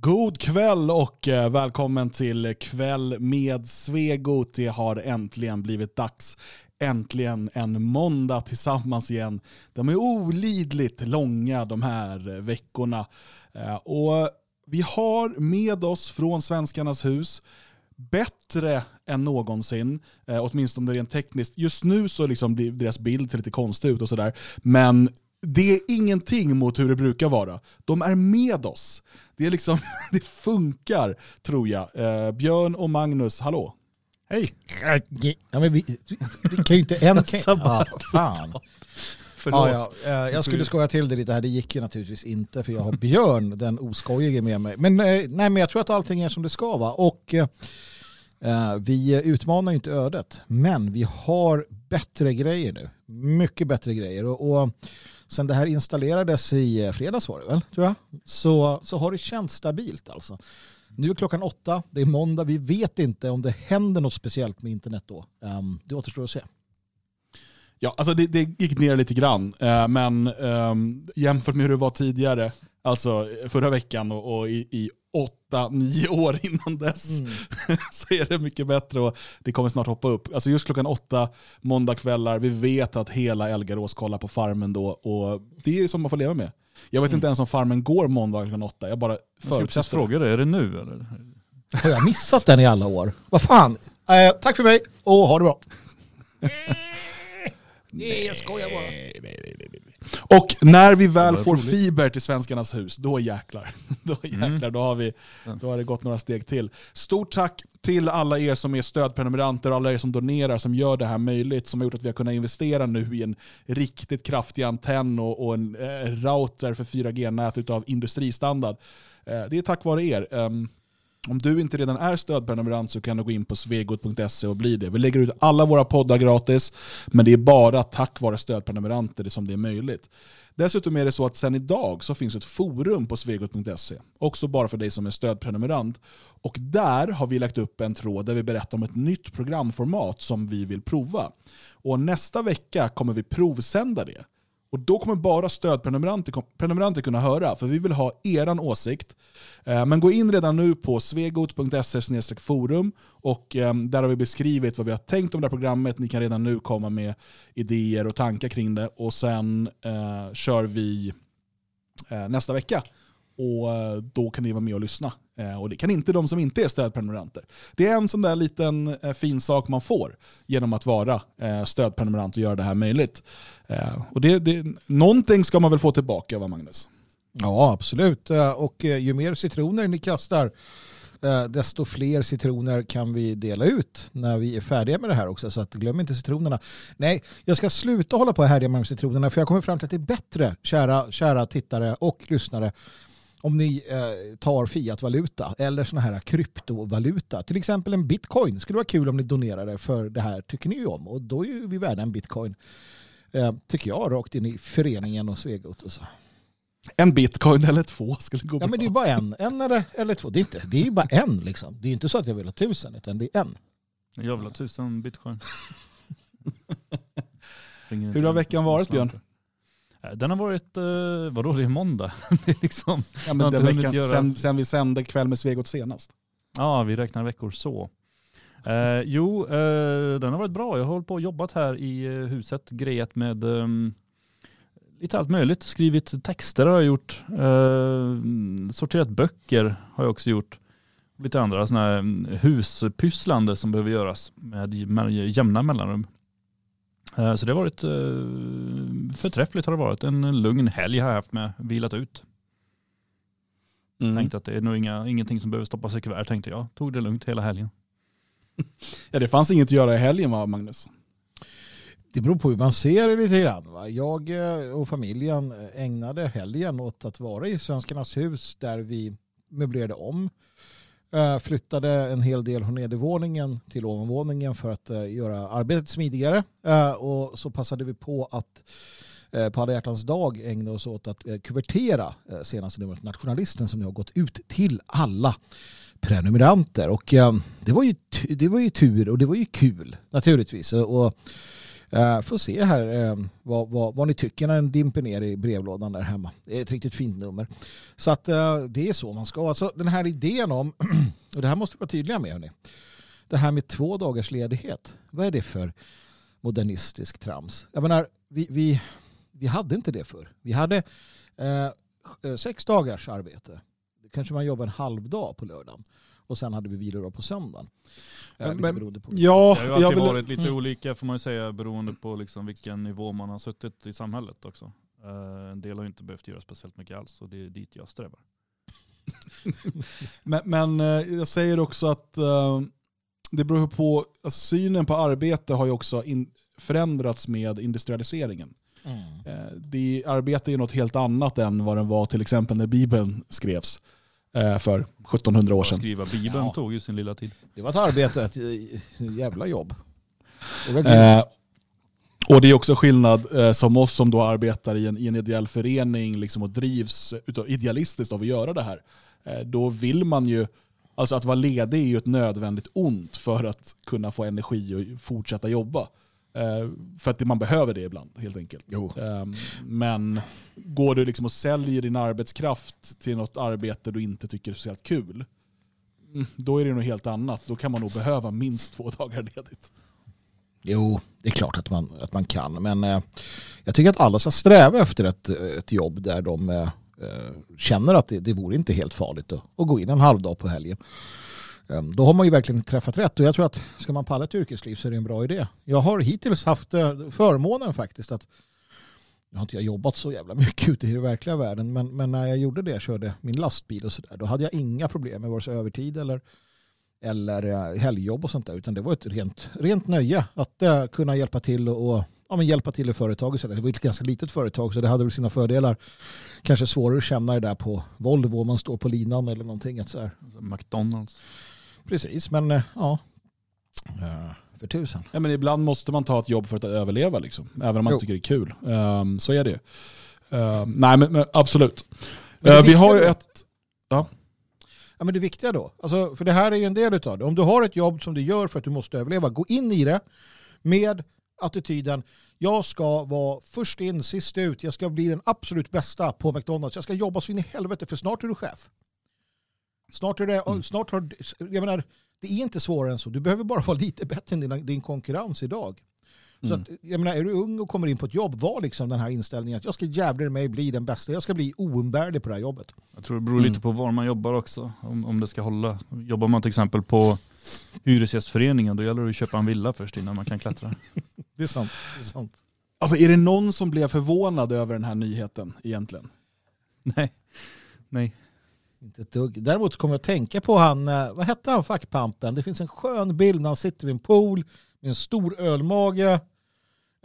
God kväll och eh, välkommen till Kväll med Svegot. Det har äntligen blivit dags. Äntligen en måndag tillsammans igen. De är olidligt långa de här veckorna. Eh, och vi har med oss från Svenskarnas hus bättre än någonsin, eh, åtminstone rent tekniskt. Just nu så liksom blir deras bild ser lite konstig ut och sådär, men det är ingenting mot hur det brukar vara. De är med oss. Det, är liksom, det funkar, tror jag. Eh, Björn och Magnus, hallå? Hej! Ja, men vi, vi kan ju inte ens... ah, fan. Förlåt. Ja, ja, eh, jag skulle skoja till det lite här, det gick ju naturligtvis inte för jag har Björn, den oskojige med mig. Men, eh, nej, men jag tror att allting är som det ska va. Och eh, vi utmanar ju inte ödet, men vi har bättre grejer nu. Mycket bättre grejer. Och, och sen det här installerades i eh, fredags var det väl, tror jag, så, så har det känts stabilt alltså. Nu är klockan åtta, det är måndag, vi vet inte om det händer något speciellt med internet då. Ehm, um, det återstår att se. Ja, alltså det, det gick ner lite grann, eh, men eh, jämfört med hur det var tidigare, alltså eh, förra veckan och, och i, i åtta, nio år innan dess, mm. så är det mycket bättre och det kommer snart hoppa upp. Alltså just klockan åtta, måndagkvällar, vi vet att hela Elgarås kollar på Farmen då och det är som man får leva med. Jag vet mm. inte ens om Farmen går måndag klockan åtta, jag bara förutsätter. Jag fråga dig, är det nu eller? Har jag missat den i alla år? Vad fan? Eh, tack för mig och ha det bra. Nej, jag skojar bara. Och när vi väl får fiber till Svenskarnas hus, då jäklar. Då, jäklar mm. då, har vi, då har det gått några steg till. Stort tack till alla er som är stödprenumeranter och alla er som donerar, som gör det här möjligt, som har gjort att vi har kunnat investera nu i en riktigt kraftig antenn och, och en eh, router för 4G-nät av industristandard. Eh, det är tack vare er. Um, om du inte redan är stödprenumerant så kan du gå in på svegot.se och bli det. Vi lägger ut alla våra poddar gratis, men det är bara tack vare stödprenumeranter som det är möjligt. Dessutom är det så att sen idag så finns ett forum på svegot.se, också bara för dig som är stödprenumerant. Och där har vi lagt upp en tråd där vi berättar om ett nytt programformat som vi vill prova. Och nästa vecka kommer vi provsända det. Och då kommer bara stödprenumeranter kunna höra, för vi vill ha er åsikt. Eh, men gå in redan nu på svegot.se forum och ehm, där har vi beskrivit vad vi har tänkt om det här programmet. Ni kan redan nu komma med idéer och tankar kring det. Och sen eh, kör vi eh, nästa vecka. Och eh, då kan ni vara med och lyssna. Eh, och det kan inte de som inte är stödprenumeranter. Det är en sån där liten eh, fin sak man får genom att vara stödprenumerant och göra det här möjligt. Och det, det, någonting ska man väl få tillbaka va Magnus? Ja absolut. Och ju mer citroner ni kastar desto fler citroner kan vi dela ut när vi är färdiga med det här också. Så att glöm inte citronerna. Nej, jag ska sluta hålla på och härja med citronerna för jag kommer fram till att det är bättre, kära, kära tittare och lyssnare, om ni eh, tar fiatvaluta eller sådana här kryptovaluta. Till exempel en bitcoin. skulle vara kul om ni donerade för det här tycker ni ju om. Och då är vi värda en bitcoin. Eh, tycker jag rakt in i föreningen och Svegot och så. En bitcoin eller två skulle gå bra. Ja men det är bara en. En eller, eller två. Det är, inte, det är bara en liksom. Det är inte så att jag vill ha tusen utan det är en. Jag vill ha tusen bitcoin. Hur har veckan varit Björn? Eh, den har varit, uh, vadå det är måndag? det är liksom, ja, men den veckan, göra... sen, sen vi sände Kväll med Svegot senast. Ja, vi räknar veckor så. Uh, jo, uh, den har varit bra. Jag har hållit på och jobbat här i huset, grejat med um, lite allt möjligt. Skrivit texter har jag gjort. sorterat böcker har jag också gjort. Lite andra sådana här mm, huspysslande som behöver göras med, med jämna mellanrum. Eh, så det har varit eh, förträffligt har det varit. En lugn helg har jag haft med, vilat ut. Mm. Tänkte att det är nog inga, ingenting som behöver stoppas i kuvert tänkte jag. Tog det lugnt hela helgen. ja det fanns inget att göra i helgen va Magnus? Det beror på hur man ser det lite grann. Va? Jag eh, och familjen ägnade helgen åt att vara i Svenskarnas hus där vi möblerade om Eh, Eh, flyttade en hel del från nedervåningen till ovanvåningen för att eh, göra arbetet smidigare. Eh, och så passade vi på att på alla hjärtans dag ägna oss åt att kuvertera senaste numret Nationalisten som nu har gått ut till alla prenumeranter. Och det var ju, det var ju tur och det var ju kul naturligtvis. Och Uh, får se här uh, vad, vad, vad, ni tycker när den dimper ner i brevlådan där hemma. Det är ett riktigt fint nummer. Så att uh, det är så man ska. Alltså den här idén om, och det här måste vi vara tydliga med hörni. Det här med två dagars ledighet. Vad är det för modernistisk trams? Jag menar, vi, vi, vi hade inte det förr. Vi hade sex dagars arbete. Kanske man jobbar en halv dag på lördagen och sen hade vi vilodag på söndagen. Men, men, på ja, det har ju alltid vill... varit lite mm. olika får man säga beroende på liksom vilken nivå man har suttit i samhället också. Uh, en del har ju inte behövt göra speciellt mycket alls och det är dit jag strävar. men, men uh, jag säger också att det beror på, alltså, synen på arbete har ju också in, förändrats med industrialiseringen. Mm. Det, arbete är något helt annat än vad den var till exempel när Bibeln skrevs. Eh, för 1700 år sedan. Att skriva Bibeln ja. tog ju sin lilla tid. Det var ett arbete, ett jävla jobb. Eh, och det är också skillnad eh, som oss som då arbetar i en, i en ideell förening liksom, och drivs utav, idealistiskt av att göra det här. Eh, då vill man ju, alltså att vara ledig är ju ett nödvändigt ont för att kunna få energi och fortsätta jobba. Eh, för att man behöver det ibland helt enkelt. Um, men går du liksom och säljer din arbetskraft till något arbete du inte tycker är speciellt kul, mm, då är det något helt annat. Då kan man nog behöva minst två dagar ledigt. Jo, det är klart att man, att man kan. Men eh, jag tycker att alla ska sträva efter ett, ett jobb där de eh känner att det, det vore inte helt farligt att, att gå in en halvdag på helgen. Ehm, då har man ju verkligen träffat rätt och jag tror att ska man palla ett yrkesliv så är det en bra idé. Jag har hittills haft eh, förmånen faktiskt att jag har inte jobbat så jävla mycket ute i den verkliga världen men, men när jag gjorde det, körde min lastbil och sådär, då hade jag inga problem med vare sig övertid eller, eller eh, helgjobb och sånt där utan det var ett rent, rent nöje att uh, kunna hjälpa till och, och ja, men hjälpa till i företaget. Det var ett ganska litet företag så det hade väl sina fördelar. Kanske svårare att känna det där på Volvo om man står på linan eller någonting. Så. Alltså McDonalds. Precis, men eh, ja. Eh, för tusen. Ja, men ibland måste man ta ett jobb för att överleva, liksom. även om man jo. tycker det är kul. Um, så är det um, Nej, men, men absolut. Men uh, vi har ju ett... Ja. Ja, men det viktiga då, alltså, för det här är ju en del av det. Om du har ett jobb som du gör för att du måste överleva, gå in i det med attityden jag ska vara först in, sist ut, jag ska bli den absolut bästa på McDonalds, jag ska jobba så in i helvete för snart är du chef. Snart är det, mm. snart har, jag menar, det är inte svårare än så. Du behöver bara vara lite bättre än din, din konkurrens idag. Så mm. att, jag menar, är du ung och kommer in på ett jobb, var liksom den här inställningen att jag ska jävla mig bli den bästa. Jag ska bli oumbärlig på det här jobbet. Jag tror det beror mm. lite på var man jobbar också, om, om det ska hålla. Jobbar man till exempel på Hyresgästföreningen, då gäller det att köpa en villa först innan man kan klättra. det är sant. Det är sant. Alltså är det någon som blev förvånad över den här nyheten egentligen? Nej. Nej. Inte ett dugg. Däremot kommer jag att tänka på han, eh, vad hette han fackpampen? Det finns en skön bild när han sitter vid en pool med en stor ölmage.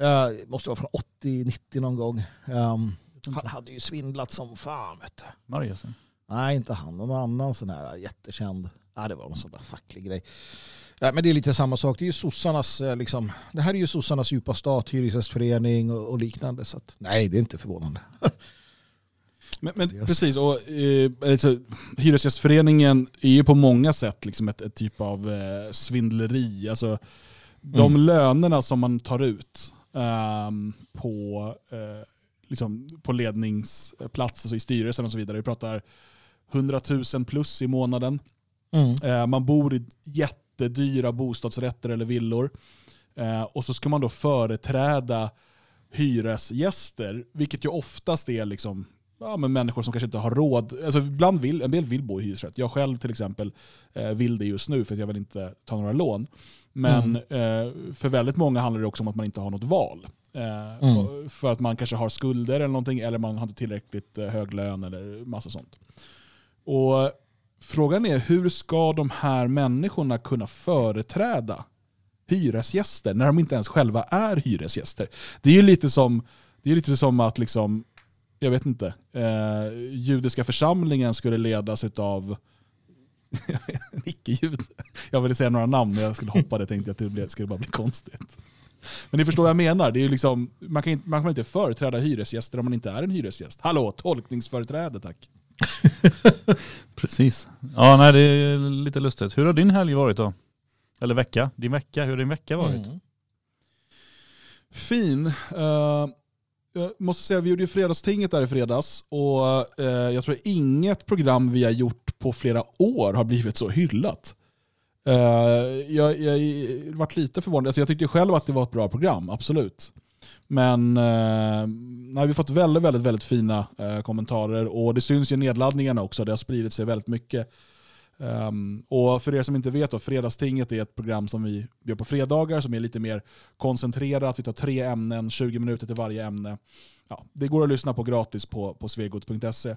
Uh, måste vara från 80-90 någon gång. Um, han hade ju svindlat som fan. Vet Marjasen? Nej, inte han. Någon annan sån här jättekänd. Ja, det var någon sån där facklig grej. Ja, men det är lite samma sak. Det är ju sossarnas, eh, liksom, det här är ju sossarnas djupa stat, hyresgästförening och, och liknande. Så att, nej, det är inte förvånande. Men, men precis, och eh, alltså, Hyresgästföreningen är ju på många sätt liksom ett, ett typ av eh, svindleri. Alltså, de mm. lönerna som man tar ut eh, på, eh, liksom, på ledningsplats, alltså i styrelsen och så vidare. Vi pratar 100 000 plus i månaden. Mm. Eh, man bor i jättedyra bostadsrätter eller villor. Eh, och så ska man då företräda hyresgäster, vilket ju oftast är liksom ja, men människor som kanske inte har råd. Alltså, ibland vill, en del vill bo i hyresrätt. Jag själv till exempel eh, vill det just nu för att jag vill inte ta några lån. Men mm. eh, för väldigt många handlar det också om att man inte har något val. Eh, mm. För att man kanske har skulder eller någonting, eller man har inte tillräckligt hög lön eller massa sånt. Och Frågan är hur ska de här människorna kunna företräda hyresgäster när de inte ens själva är hyresgäster? Det är ju lite som, det är lite som att liksom, jag vet inte, eh, judiska församlingen skulle ledas av icke-jud. Jag ville säga några namn men jag skulle hoppa det tänkte jag att det skulle bara bli konstigt. Men ni förstår vad jag menar. Det är liksom, man, kan inte, man kan inte företräda hyresgäster om man inte är en hyresgäst. Hallå, tolkningsföreträde tack. Precis. Ja, nej, det är lite lustigt. Hur har din helg varit då? Eller vecka? Din vecka? Hur har din vecka varit? Mm. Fin. Uh, jag måste säga, vi gjorde ju Fredagstinget där i fredags och eh, jag tror inget program vi har gjort på flera år har blivit så hyllat. Uh, jag, jag varit lite förvånad. Alltså jag tyckte själv att det var ett bra program, absolut. Men eh, nej, vi har fått väldigt, väldigt, väldigt fina eh, kommentarer och det syns ju i nedladdningarna också. Det har spridit sig väldigt mycket. Um, och för er som inte vet, då, Fredagstinget är ett program som vi gör på fredagar som är lite mer koncentrerat. Vi tar tre ämnen, 20 minuter till varje ämne. Ja, det går att lyssna på gratis på, på svegot.se.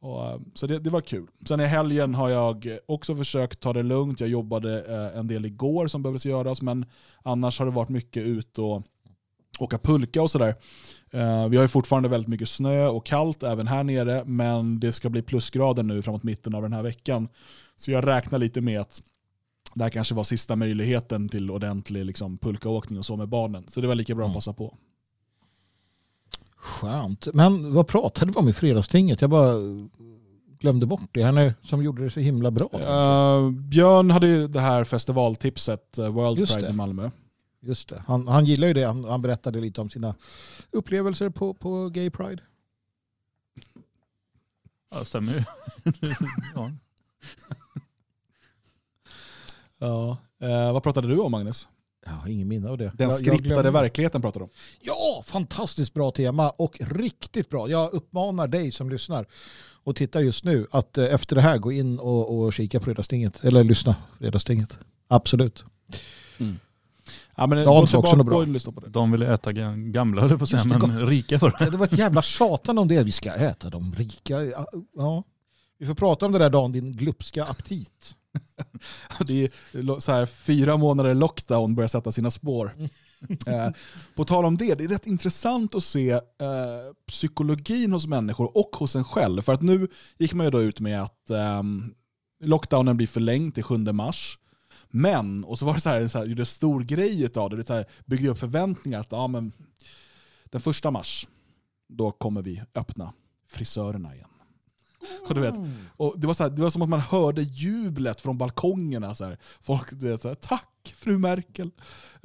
Och, ehm, så det, det, var kul. Sen i helgen har jag också försökt ta det lugnt. Jag jobbade eh, en del igår som behövdes göras, men annars har det varit mycket ut och åka pulka och sådär. Eh, vi har ju fortfarande väldigt mycket snö och kallt även här nere, men det ska bli plusgrader nu framåt mitten av den här veckan. Så jag räknar lite med att det här kanske var sista möjligheten till ordentlig liksom, pulkaåkning och så med barnen. Så det var lika bra att mm. passa på. Skönt. Men vad pratade vi om i fredagstinget? Jag bara glömde bort det. Han är, som gjorde det så himla bra. Uh, Björn hade ju det här festivaltipset, uh, World Just Pride det. i Malmö. Just det. Han, han gillar ju det. Han, han, berättade lite om sina upplevelser på, på Gay Pride. Ja, det stämmer ju. ja. Ja. Eh, vad pratade du om Magnus? Jag har ingen minne av det. Den skriptade verkligheten pratade du om. Ja, fantastiskt bra tema och riktigt bra. Jag uppmanar dig som lyssnar och tittar just nu att eh, efter det här gå in och, och kika på Fredagstinget. Eller lyssna på Fredagstinget. Absolut. Mm. Ja, men Dan sa också något bra. Lyssna på det. De ville äta gamla, höll på att säga, men rika för det. Det var ett jävla tjatande om det. Vi ska äta de rika. Ja. Vi får prata om det där Dan, din glupska aptit. det är så här, fyra månader lockdown börjar sätta sina spår. eh, på tal om det, det är rätt intressant att se eh, psykologin hos människor och hos en själv. För att nu gick man ju då ut med att eh, lockdownen blir förlängd till 7 mars. Men, och så var det så här, så här gjorde stor grej av det, det så här, byggde upp förväntningar att ja, men, den första mars, då kommer vi öppna frisörerna igen. Och du vet, och det, var så här, det var som att man hörde jublet från balkongerna. Så här. Folk du vet, så här, tack fru Merkel.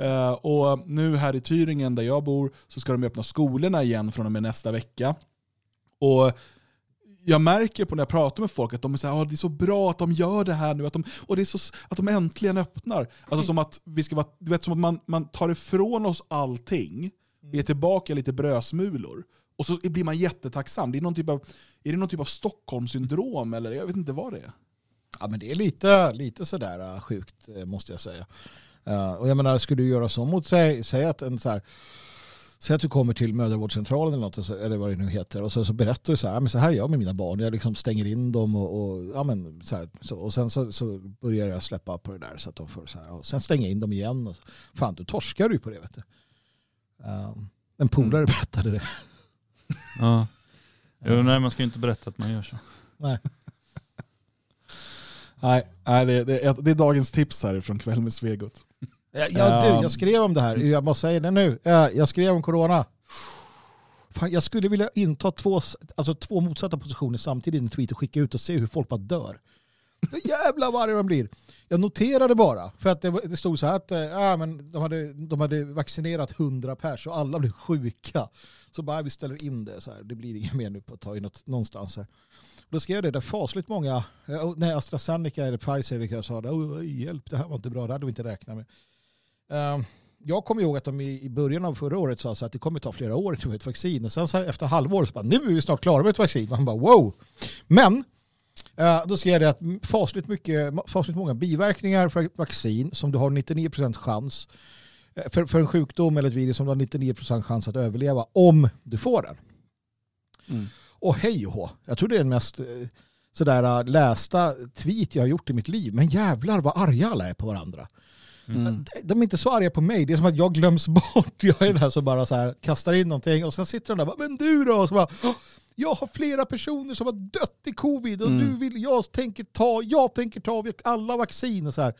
Uh, och nu här i Thüringen där jag bor så ska de öppna skolorna igen från och med nästa vecka. Och jag märker på när jag pratar med folk att de är så här, ah, det är så bra att de gör det här nu, att de, och det är så, att de äntligen öppnar. Alltså mm. som att vi ska vara, du vet, som att man, man tar ifrån oss allting, mm. ger tillbaka lite brödsmulor. Och så blir man jättetacksam. Det är, någon typ av, är det någon typ av Stockholmssyndrom eller jag vet inte vad det är. Ja men det är lite, lite sådär äh, sjukt äh, måste jag säga. Uh, och jag menar, skulle du göra så mot sig, säg att en så här Säg att du kommer till mödravårdscentralen eller, något, eller vad det nu heter och så, så berättar du så här, men så här gör jag med mina barn. Jag liksom stänger in dem och, och ja, men, så här, så, och sen så, så, börjar jag släppa på det där så att de får så här. Och sen stänger jag in dem igen. Och, fan, du torskar ju på det vet du. Um, en polare mm. berättade det. Ja. Jo, nej, man ska ju inte berätta att man gör så. Nej. nej, nej det, det, det är dagens tips här från Kväll med Svegot. Ja, du, jag skrev om det här. Jag måste säga det nu. Jag skrev om corona. Fan, jag skulle vilja inta två, alltså två motsatta positioner samtidigt i en tweet och skicka ut och se hur folk bara dör. Jävlar vad arg de blir. Jag noterade bara, för att det, det stod så här att ja, men de, hade, de hade vaccinerat 100 pers och alla blev sjuka. Så bara vi ställer in det så här. Det blir inget mer nu på att ta in något, någonstans här. Då skrev jag det, där fasligt många, eh, nej AstraZeneca eller Pfizer eller sa det, hjälp det här var inte bra, det hade vi inte räknat med. Ehm, jag kommer ihåg att de i början av förra året sa att det kommer ta flera år till ett vaccin. Och sen så efter halvår så bara, nu är vi snart klara med ett vaccin. Man bara wow. Men eh, då skrev jag att fasligt, mycket, fasligt många biverkningar för ett vaccin som du har 99% chans för, för en sjukdom eller ett virus som du har 99% chans att överleva om du får den. Mm. Och hej och hå, jag tror det är den mest eh, sådär lästa tweet jag har gjort i mitt liv. Men jävlar vad arga alla är på varandra. Mm. De är inte så arga på mig. Det är som att jag glöms bort. Jag är den här som bara så här kastar in någonting och sen sitter de där och bara, men du då? Och så bara, jag har flera personer som har dött i covid och mm. du vill, jag tänker ta, jag tänker ta alla vacciner så här.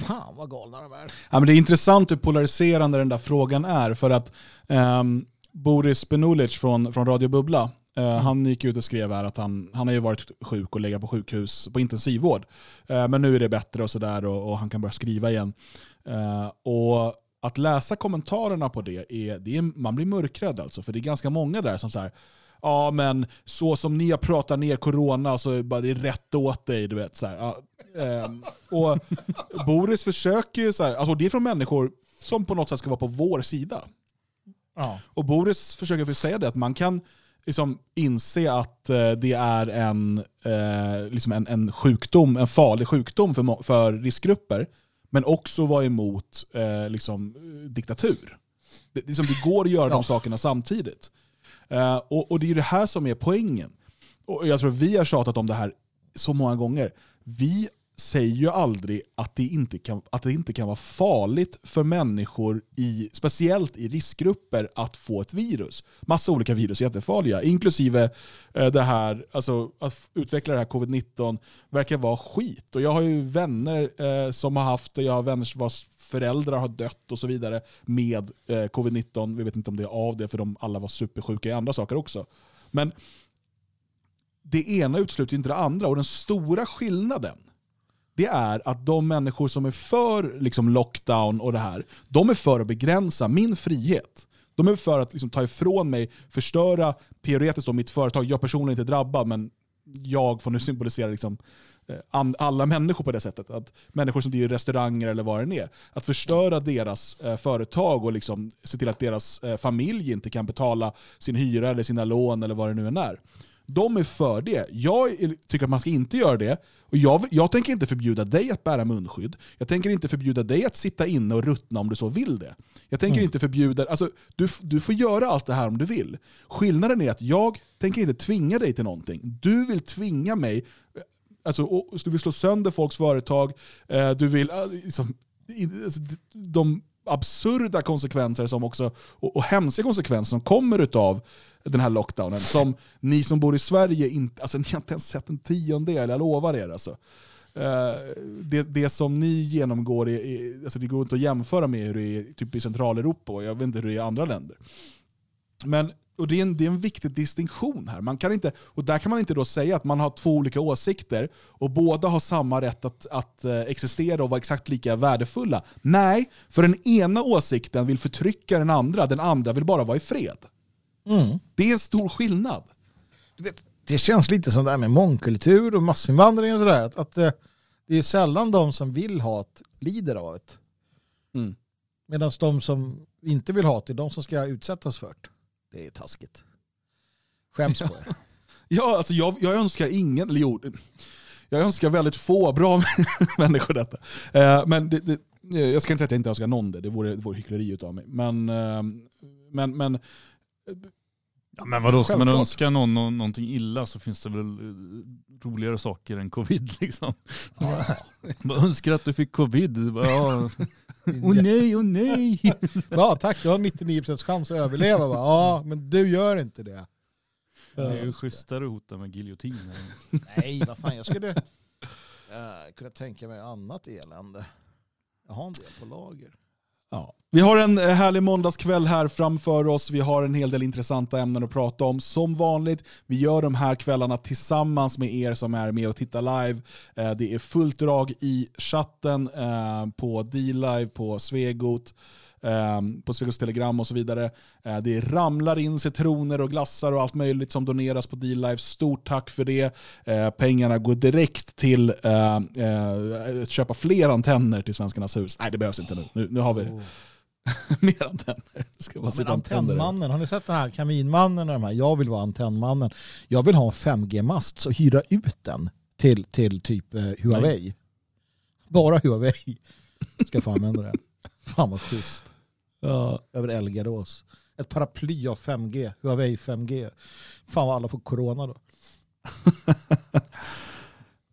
Fan vad galna de är. Ja, men det är intressant hur polariserande den där frågan är för att um, Boris Benulic från, från Radio Bubbla, Mm. Han gick ut och skrev här att han, han har ju varit sjuk och legat på sjukhus på intensivvård. Uh, men nu är det bättre och sådär och, och, han kan börja skriva igen. Uh, och att läsa kommentarerna på det, är, det är, man blir mörkrädd alltså. För det är ganska många där som säger ja men så som ni har pratat ner corona så är det rätt åt dig. Du vet, så här, ähm, och Boris försöker ju, så här, alltså det är från människor som på något sätt ska vara på vår sida. Ja. Och Boris försöker säga det, att man kan liksom inse att eh, det är en, eh, liksom en, en sjukdom, en farlig sjukdom för, för riskgrupper, men också vara emot eh, liksom, diktatur. Det, liksom, det går att göra ja. de sakerna samtidigt. Uh, och, och, det är det här som är poängen. Och jag tror vi har tjatat om det här så många gånger. Vi säger ju aldrig att det inte kan, att det inte kan vara farligt för människor, i, speciellt i riskgrupper, att få ett virus. Massa olika virus är jättefarliga, inklusive eh, det här, alltså, att utveckla det här covid-19 verkar vara skit. Och jag har ju vänner eh, som har haft det, jag har vänner vars föräldrar har dött och så vidare med eh, covid-19. Vi vet inte om det är av det, för de alla var supersjuka i andra saker också. Men det ena utesluter inte det andra. Och den stora skillnaden det är att de människor som är för liksom, lockdown och det här, de är för att begränsa min frihet. De är för att liksom, ta ifrån mig, förstöra teoretiskt då, mitt företag. Jag personligen är inte drabbad, men jag får nu symbolisera liksom, eh, alla människor på det sättet. Att människor som driver restauranger eller vad det är. Att förstöra deras eh, företag och liksom se till att deras eh, familj inte kan betala sin hyra eller sina lån eller vad det nu än är. De är för det. Jag tycker att man ska inte göra det. Och jag, jag tänker inte förbjuda dig att bära munskydd. Jag tänker inte förbjuda dig att sitta inne och ruttna om du så vill det. Jag tänker mm. inte förbjuda... Alltså, du, du får göra allt det här om du vill. Skillnaden är att jag tänker inte tvinga dig till någonting. Du vill tvinga mig Alltså, du vill slå sönder folks företag, eh, du vill... Eh, liksom, alltså, de absurda konsekvenser som också, och, och hemska konsekvenser som kommer av den här lockdownen. Som ni som bor i Sverige inte, alltså, ni har inte ens sett en tiondel, jag lovar er. Alltså. Uh, det, det som ni genomgår, är, är, alltså det går inte att jämföra med hur det är typ i Centraleuropa och jag vet inte hur det är i andra länder. Men och det är, en, det är en viktig distinktion här. Man kan inte, och där kan man inte då säga att man har två olika åsikter och båda har samma rätt att, att eh, existera och vara exakt lika värdefulla. Nej, för den ena åsikten vill förtrycka den andra, den andra vill bara vara i fred. Mm. Det är en stor skillnad. Vet, det känns lite som det här med mångkultur och massinvandring och sådär. Att, att, eh, det är sällan de som vill ha ett lider av det. Mm. Medan de som inte vill ha det är de som ska utsättas för det. Det är taskigt. Skäms på er. ja, alltså jag, jag önskar ingen, eller jo, jag önskar väldigt få bra människor detta. Eh, men det, det, eh, jag ska inte säga att jag inte önskar någon det, det vore, det vore hyckleri utav mig. Men, eh, men, men Ja, men vadå, ska man önska någon, någon någonting illa så finns det väl eh, roligare saker än covid liksom. Ja. Man önskar att du fick covid. Ja. Åh oh, nej, åh oh, nej. Ja tack, du har 99% chans att överleva. Ja, men du gör inte det. Det är ju schysstare att hota med giljotin. Nej, vad fan, jag skulle uh, kunna tänka mig annat elände. Jag har en del på lager. Ja. Vi har en eh, härlig måndagskväll här framför oss. Vi har en hel del intressanta ämnen att prata om. Som vanligt, vi gör de här kvällarna tillsammans med er som är med och tittar live. Eh, det är fullt drag i chatten eh, på D-Live, på Svegot på Svegos Telegram och så vidare. Det ramlar in citroner och glassar och allt möjligt som doneras på D-Live. Stort tack för det. Pengarna går direkt till att köpa fler antenner till Svenskarnas hus. Nej, det behövs inte nu. Nu, nu har vi det. Oh. Mer antenner. Det ska ja, antennmannen, har ni sett den här kaminmannen? Och de här? Jag vill vara antennmannen. Jag vill ha en 5G-mast, så hyra ut den till, till typ eh, Huawei. Nej. Bara Huawei ska få använda den. Fan vad schysst. Ja. Över Elgarås. Ett paraply av 5G, Huawei 5G. Fan vad alla får corona då.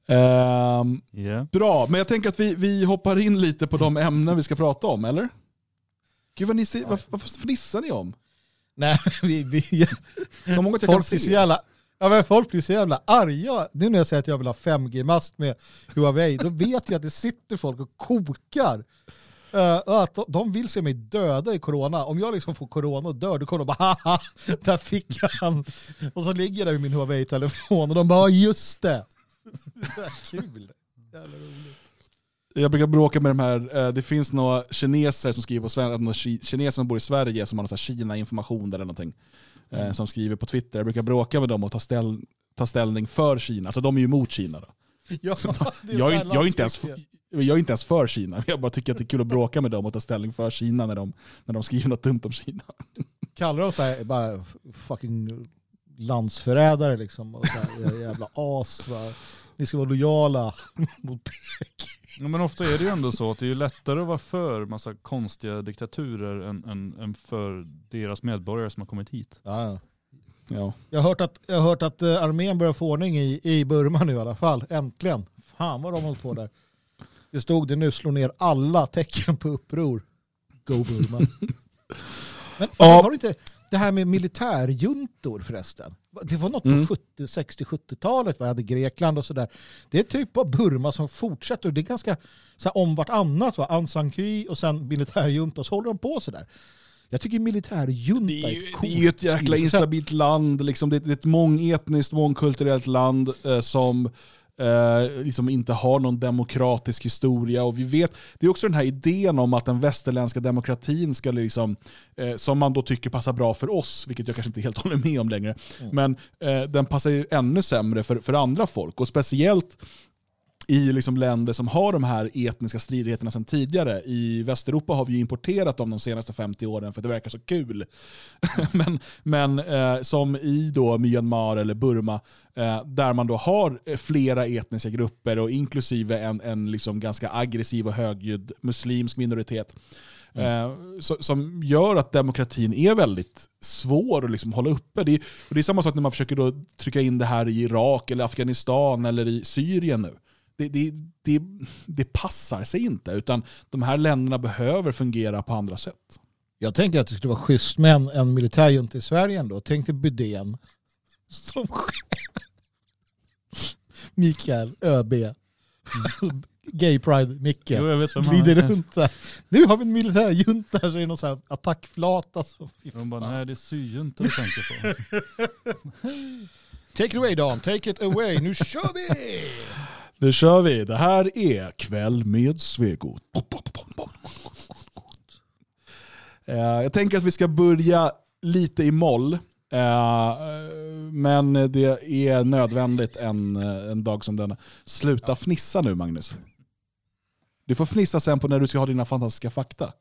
um, ehm, yeah. Bra, men jag tänker att vi, vi hoppar in lite på de ämnen vi ska prata om, eller? Gud vad ni ser, vad, vad fnissar ni om? Nej, vi... vi folk, blir så jävla, ja, men folk blir så jävla arga. Nu när jag säger att jag vill ha 5G-mast med Huawei, då vet jag att det sitter folk och kokar. Uh, att de vill se mig döda i corona. Om jag liksom får corona och dör, då kommer de bara haha, där fick jag han. Och så ligger jag där med min Huawei-telefon och de bara just det. kul. Jävla roligt. jag brukar bråka med de här, eh, det finns några kineser som skriver på svenska, några kineser som bor i Sverige som har något Kina-information eller någonting. Eh, mm. Som skriver på Twitter. Jag brukar bråka med dem och ta, ställ, ta ställning för Kina. Alltså de är ju emot Kina. Då. Ja, jag, är, jag, är inte ens, jag är inte ens för Kina. Jag bara tycker att det är kul att bråka med dem och ta ställning för Kina när de, när de skriver något dumt om Kina. Kallar de så här, bara fucking landsförrädare liksom? Och så här, jävla as. Va? Ni ska vara lojala mot Peking. Ja, men ofta är det ju ändå så att det är lättare att vara för massa konstiga diktaturer än, än, än för deras medborgare som har kommit hit. Ja, ja. Jag, har hört att, jag har hört att eh, armén börjar få ordning i, i Burma nu i alla fall. Äntligen. Fan vad de har hållit på där. Det stod det nu, slår ner alla tecken på uppror. Go Burma. Men alltså, ja. har du inte det här med militärjuntor förresten? Det var något mm. på 60-70-talet, vi hade Grekland och sådär. Det är typ av Burma som fortsätter det är ganska så här, om vartannat. Va? Aung San Suu och sen militärjunta och så håller de på sådär. Jag tycker militärjunta det är, är, det är ju ett jäkla instabilt land. Liksom. Det, är ett mångetniskt, mångkulturellt land eh, som eh, liksom inte har någon demokratisk historia. Och vi vet, det är också den här idén om att den västerländska demokratin ska, liksom, eh, som man då tycker passar bra för oss, vilket jag kanske inte helt håller med om längre, mm. men eh, den passar ju ännu sämre för, för andra folk. Och speciellt i liksom länder som har de här etniska stridigheterna sedan tidigare. I Västeuropa har vi importerat dem de senaste 50 åren för att det verkar så kul. men men eh, som i då Myanmar eller Burma, eh, där man då har flera etniska grupper och inklusive en, en liksom ganska aggressiv och högljudd muslimsk minoritet. Mm. Eh, så, som gör att demokratin är väldigt svår att liksom hålla uppe. Det är, och det är samma sak när man försöker då trycka in det här i Irak, eller Afghanistan eller i Syrien nu det, det, det, det passar sig inte. Utan de här länderna behöver fungera på andra sätt. Jag tänker att det skulle vara schysst med en, en militärjunt i Sverige ändå. Tänk dig Bydén som chef. Mikael ÖB. Mm. Gay Pride-Micke. Glider runt där. Nu har vi en militärjunta så är det någon sån här attackflata. Så De bara, nej det är syjunta du tänker på. Take it away Dan, take it away. Nu kör vi! Nu kör vi. Det här är Kväll med Svegot. Eh, jag tänker att vi ska börja lite i moll. Eh, men det är nödvändigt en, en dag som denna. Sluta fnissa nu Magnus. Du får fnissa sen på när du ska ha dina fantastiska fakta.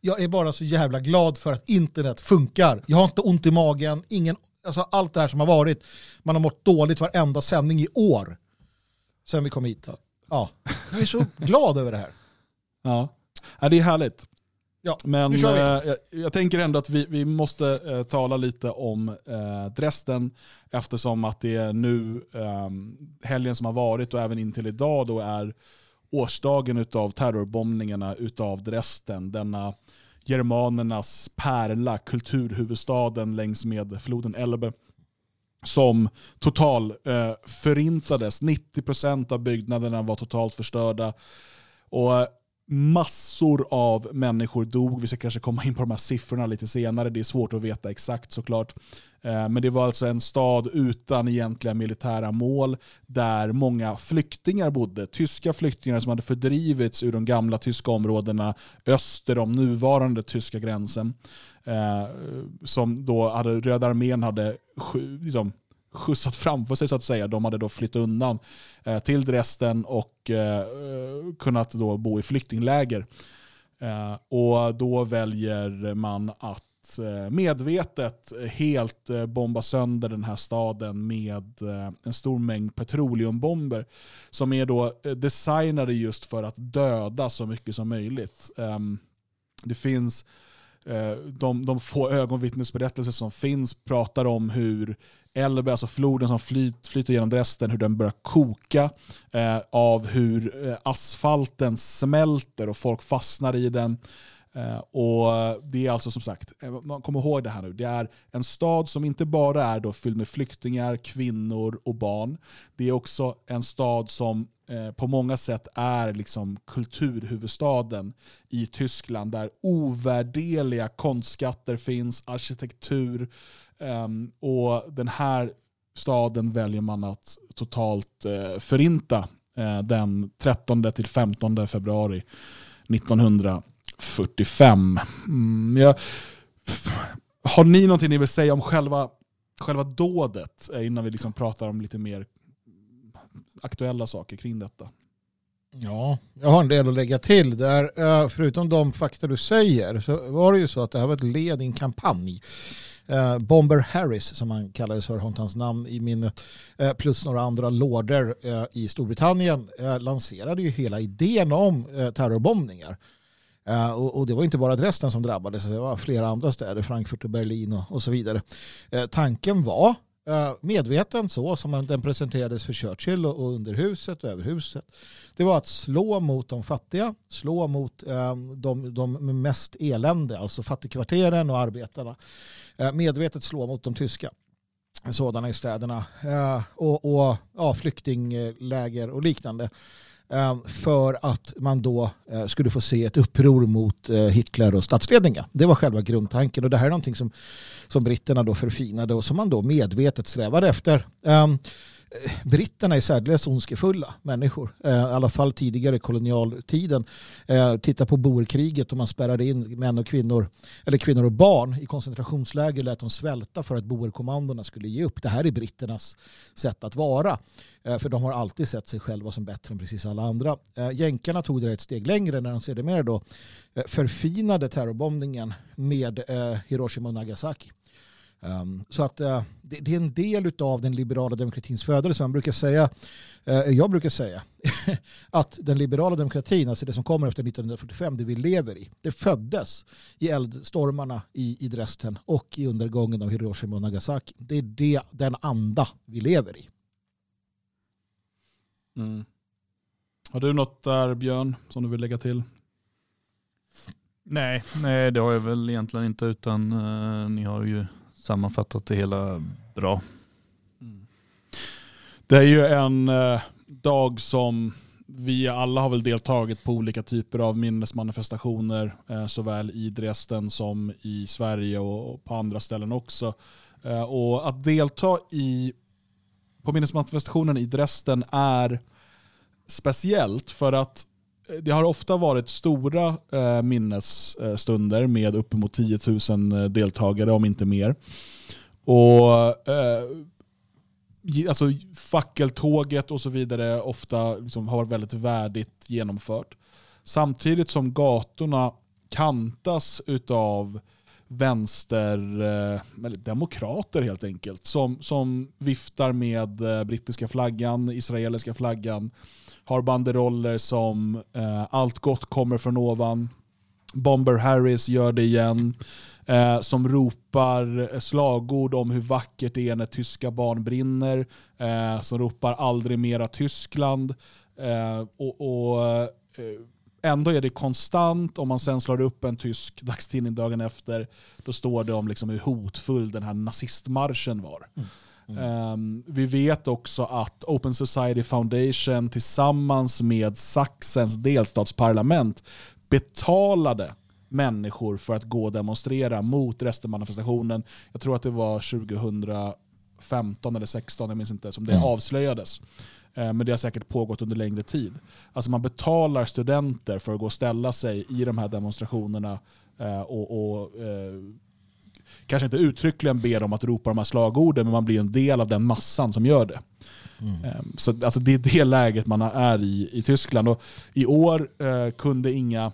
Jag är bara så jävla glad för att internet funkar. Jag har inte ont i magen, ingen, alltså allt det här som har varit. Man har mått dåligt varenda sändning i år sen vi kom hit. Ja. Jag är så glad över det här. Ja, ja det är härligt. Ja, Men eh, jag, jag, tänker ändå att vi, vi måste eh, tala lite om eh, Dresden eftersom att det är nu eh, helgen som har varit och även in till idag då är årsdagen av terrorbombningarna av Dresden. Denna germanernas pärla, kulturhuvudstaden längs med floden Elbe som total eh, förintades. 90% av byggnaderna var totalt förstörda. Och eh, massor av människor dog. Vi ska kanske komma in på de här siffrorna lite senare. Det är svårt att veta exakt såklart. Eh, men det var alltså en stad utan egentliga militära mål där många flyktingar bodde. Tyska flyktingar som hade fördrivits ur de gamla tyska områdena öster om nuvarande tyska gränsen. Eh, som då hade, Röda armén hade liksom, skjutsat framför sig så att säga. De hade då flytt undan eh, till Dresden och eh, eh, kunnat då bo i flyktingläger. Eh, och då väljer man att eh, medvetet helt eh, bomba sönder den här staden med eh, en stor mängd petroleumbomber som är då eh, designade just för att döda så mycket som möjligt. Ehm, det finns Eh, de, de få ögonvittnesberättelser som finns pratar om hur Elbe, alltså floden som flyt, flyter genom Dresden, hur den börjar koka eh, av hur eh, asfalten smälter och folk fastnar i den. Eh, och Det är alltså som sagt, eh, kom ihåg det här nu, det är en stad som inte bara är då fylld med flyktingar, kvinnor och barn. Det är också en stad som eh, på många sätt är liksom kulturhuvudstaden i Tyskland där ovärdeliga konstskatter finns, arkitektur, ehm, och Den här staden väljer man att totalt förinta den 13 till 15 februari 1900. 45. Mm, jag, har ni någonting ni vill säga om själva, själva dådet eh, innan vi liksom pratar om lite mer aktuella saker kring detta? Ja, jag har en del att lägga till där. Eh, förutom de fakta du säger så var det ju så att det här var ett led i en kampanj. Eh, Bomber Harris som han kallades för, har hans namn i minnet, plus några andra lorder i Storbritannien lanserade ju hela idén om terrorbombningar. Eh, och det var inte bara Dresden som drabbades, det var flera andra städer, Frankfurt och Berlin och så vidare. Eh, tanken var eh, medveten så som den presenterades för Churchill och underhuset och överhuset det var att slå mot de fattiga, slå mot de, de mest elände, alltså fattigkvarteren och arbetarna. Medvetet slå mot de tyska sådana i städerna och, och ja, flyktingläger och liknande Eh, för att man då eh, skulle få se ett uppror mot eh, Hitler och statsledningen. Det var själva grundtanken och det här är någonting som, som britterna då förfinade och som man då medvetet strävade efter ehm, Eh, britterna är särdeles ondskefulla människor. Eh, I alla fall tidigare kolonialtiden. Eh, titta på boerkriget och man spärrade in män och kvinnor, eller kvinnor och barn i koncentrationsläger lät dem svälta för att boerkommandona skulle ge upp. Det här är britternas sätt att vara. För de har alltid sett sig själva som bättre än precis alla andra. Jänkarna tog det ett steg längre när de sedermera då förfinade terrorbombningen med Hiroshima och Nagasaki. Um, så att uh, det, det, är en del av den liberala demokratins födelse. Man brukar säga, uh, jag brukar säga, att den liberala demokratin, alltså det som kommer efter 1945, det vi lever i, det föddes i eldstormarna i, i Dresden och i undergången av Hiroshima och Nagasaki. Det är det, den anda vi lever i. Mm. Har du något där Björn som du vill lägga till? Nej, nej det har jag väl egentligen inte utan uh, ni har ju sammanfattat det hela bra. Mm. Det är ju en eh, dag som vi alla har väl deltagit på olika typer av minnesmanifestationer, eh, såväl i Dresden som i Sverige och, och på andra ställen också. Eh, och att delta i, på minnesmanifestationen i Dresden är speciellt för att det har ofta varit stora eh, minnesstunder med uppemot 10 000 eh, deltagare, om inte mer. Och eh, alltså, Fackeltåget och så vidare ofta liksom, har varit väldigt värdigt genomfört. Samtidigt som gatorna kantas utav vänster, eh, eller demokrater helt enkelt, som, som viftar med eh, brittiska flaggan, israeliska flaggan, har banderoller som eh, “Allt gott kommer från ovan”, Bomber Harris gör det igen, eh, som ropar slagord om hur vackert det är när tyska barn brinner, eh, som ropar “Aldrig mera Tyskland”. Eh, och, och eh, Ändå är det konstant, om man sen slår upp en tysk dagstidning dagen efter, då står det om liksom hur hotfull den här nazistmarschen var. Mm. Um, vi vet också att Open Society Foundation tillsammans med Sachsens delstatsparlament betalade människor för att gå och demonstrera mot restmanifestationen. Jag tror att det var 2015 eller 2016, jag minns inte, som det mm. avslöjades. Ehm, men det har säkert pågått under längre tid. Alltså man betalar studenter för att gå och ställa sig i de här demonstrationerna eh, och, och eh, kanske inte uttryckligen ber om att ropa de här slagorden, men man blir en del av den massan som gör det. Mm. Ehm, så alltså, det är det läget man är i i Tyskland. Och I år eh, kunde inga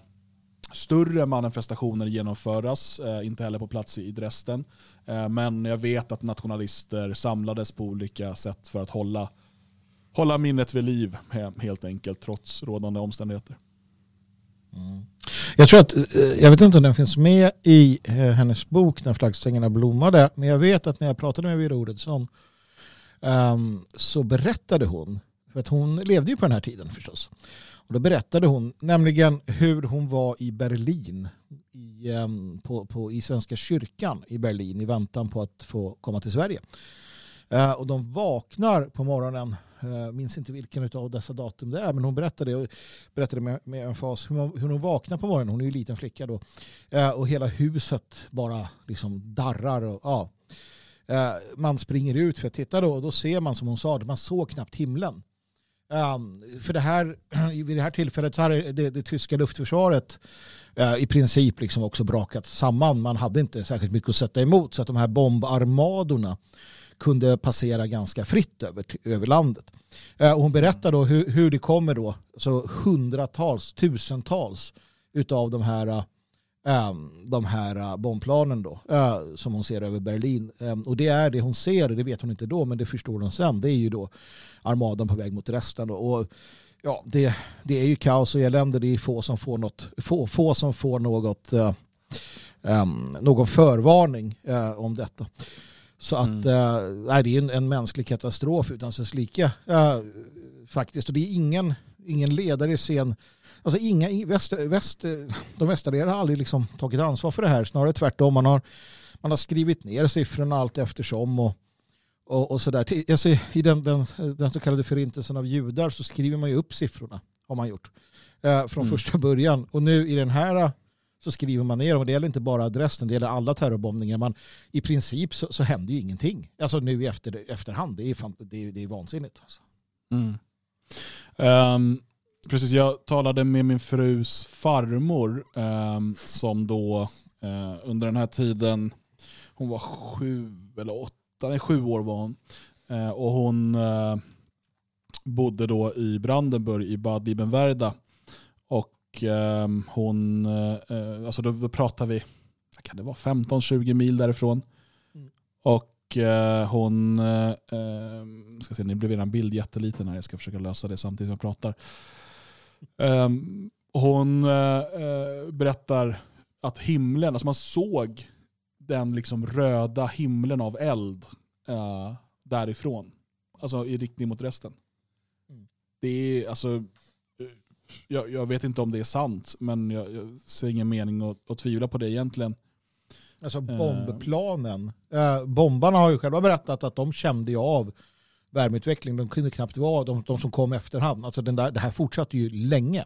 större manifestationer genomföras, eh, inte heller på plats i Dresden. Eh, men jag vet att nationalister samlades på olika sätt för att hålla, hålla minnet vid liv helt enkelt, trots rådande omständigheter. Mm. Jag tror att, eh, jag vet inte om den finns med i eh, hennes bok När flaggstängerna blommade, men jag vet att när jag pratade med Vera Oredsson um, så berättade hon, för att hon levde ju på den här tiden förstås, och då berättade hon nämligen hur hon var i Berlin, i, um, på, på, i Svenska kyrkan i Berlin i väntan på att få komma till Sverige. Uh, och de vaknar på morgonen jag minns inte vilken av dessa datum det är, men hon berättade, och berättade med, med en fas hur hon, hur hon vaknar på morgonen. Hon är ju en liten flicka då. Eh, och hela huset bara liksom darrar. Och, ja. Eh, man springer ut för att titta då och då ser man som hon sa, man såg knappt himlen. Um, för det här, vid det här tillfället så hade det, det, det tyska luftförsvaret uh, i princip liksom också brakat samman. Man hade inte särskilt mycket att sätta emot så att de här bombarmadorna kunde passera ganska fritt över, över landet. Eh, och hon berättar då hur, hur det kommer då, så hundratals, tusentals utav de här eh, eh, de här bombplanen då, som hon ser över Berlin. Och det är det hon ser, det vet hon inte då, men det förstår hon sen. Det är ju då armadan på väg mot resten. Då. Och ja, det, det är ju kaos och elände. Det är få som får något, få, få som får något, um, någon förvarning uh, om detta. Så att mm. nej, det är en, en mänsklig katastrof utan dess like. Uh, faktiskt. Och det är ingen, ingen ledare i scen Alltså inga, väst, väst, de västallierade har aldrig liksom tagit ansvar för det här. Snarare tvärtom. Man har, man har skrivit ner siffrorna allt eftersom. Och, och, och sådär. Alltså, I den, den, den så kallade förintelsen av judar så skriver man ju upp siffrorna. Har man gjort. Eh, från mm. första början. Och nu i den här så skriver man ner dem. Det gäller inte bara adressen, det gäller alla terrorbombningar. Man, I princip så, så händer ju ingenting. Alltså nu i efter, efterhand. Det är, fan, det är, det är vansinnigt. Alltså. Mm. Um, Precis, jag talade med min frus farmor um, som då uh, under den här tiden, hon var sju eller åtta, nej sju år var hon. Uh, och hon uh, bodde då i Brandenburg i Bad Liebenwerda. Och ehm, hon, eh, alltså då, då pratar vi, kan det vara 15-20 mil därifrån. Mm. Och eh, hon, ehm, ska se, ni blev en bild jätteliten här, jag ska försöka lösa det samtidigt som jag pratar. Um, hon uh, berättar att himlen, alltså man såg den liksom röda himlen av eld därifrån. Alltså i riktning mot resten. Mm. Det är alltså, jag, jag, vet inte om det är sant, men jag, jag ser ingen mening att, att tvivla på det egentligen. Alltså bombplanen. Uh, bombarna har ju själva berättat att de kände ju av värmeutveckling. De kunde knappt vara de, de som kom efterhand. Alltså den där, det här fortsatte ju länge.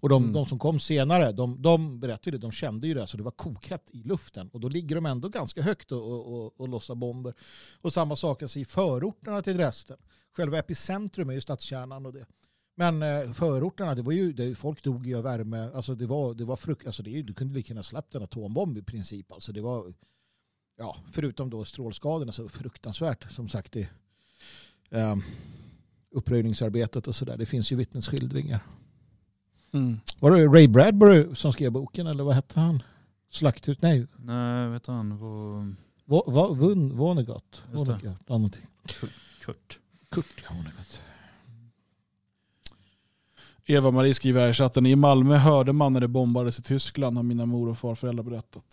Och de, mm. de som kom senare, de, de berättade det, de kände ju det, så det var kokhett i luften. Och då ligger de ändå ganska högt och, och, och, och lossar bomber. Och samma sak alltså i förorterna till Dresden. Själva epicentrum är ju stadskärnan och det. Men eh, förorterna, det var ju, det, folk dog ju av värme. Alltså det var, det var frukt, alltså det, du kunde lika gärna släppt en atombomb i princip. Alltså det var, ja, förutom då strålskadorna så fruktansvärt. Som sagt, det, eh, uppröjningsarbetet och sådär. Det finns ju vittnesskildringar. Mm. Var det Ray Bradbury som skrev boken eller vad hette han? Slakthus? Nej. Nej, vet han. Va, Vun, Vonnegut. Vonnegut. Kurt. Kurt, ja, Vonnegut. Eva-Marie skriver här i chatten, i Malmö hörde man när det bombades i Tyskland har mina mor och farföräldrar berättat.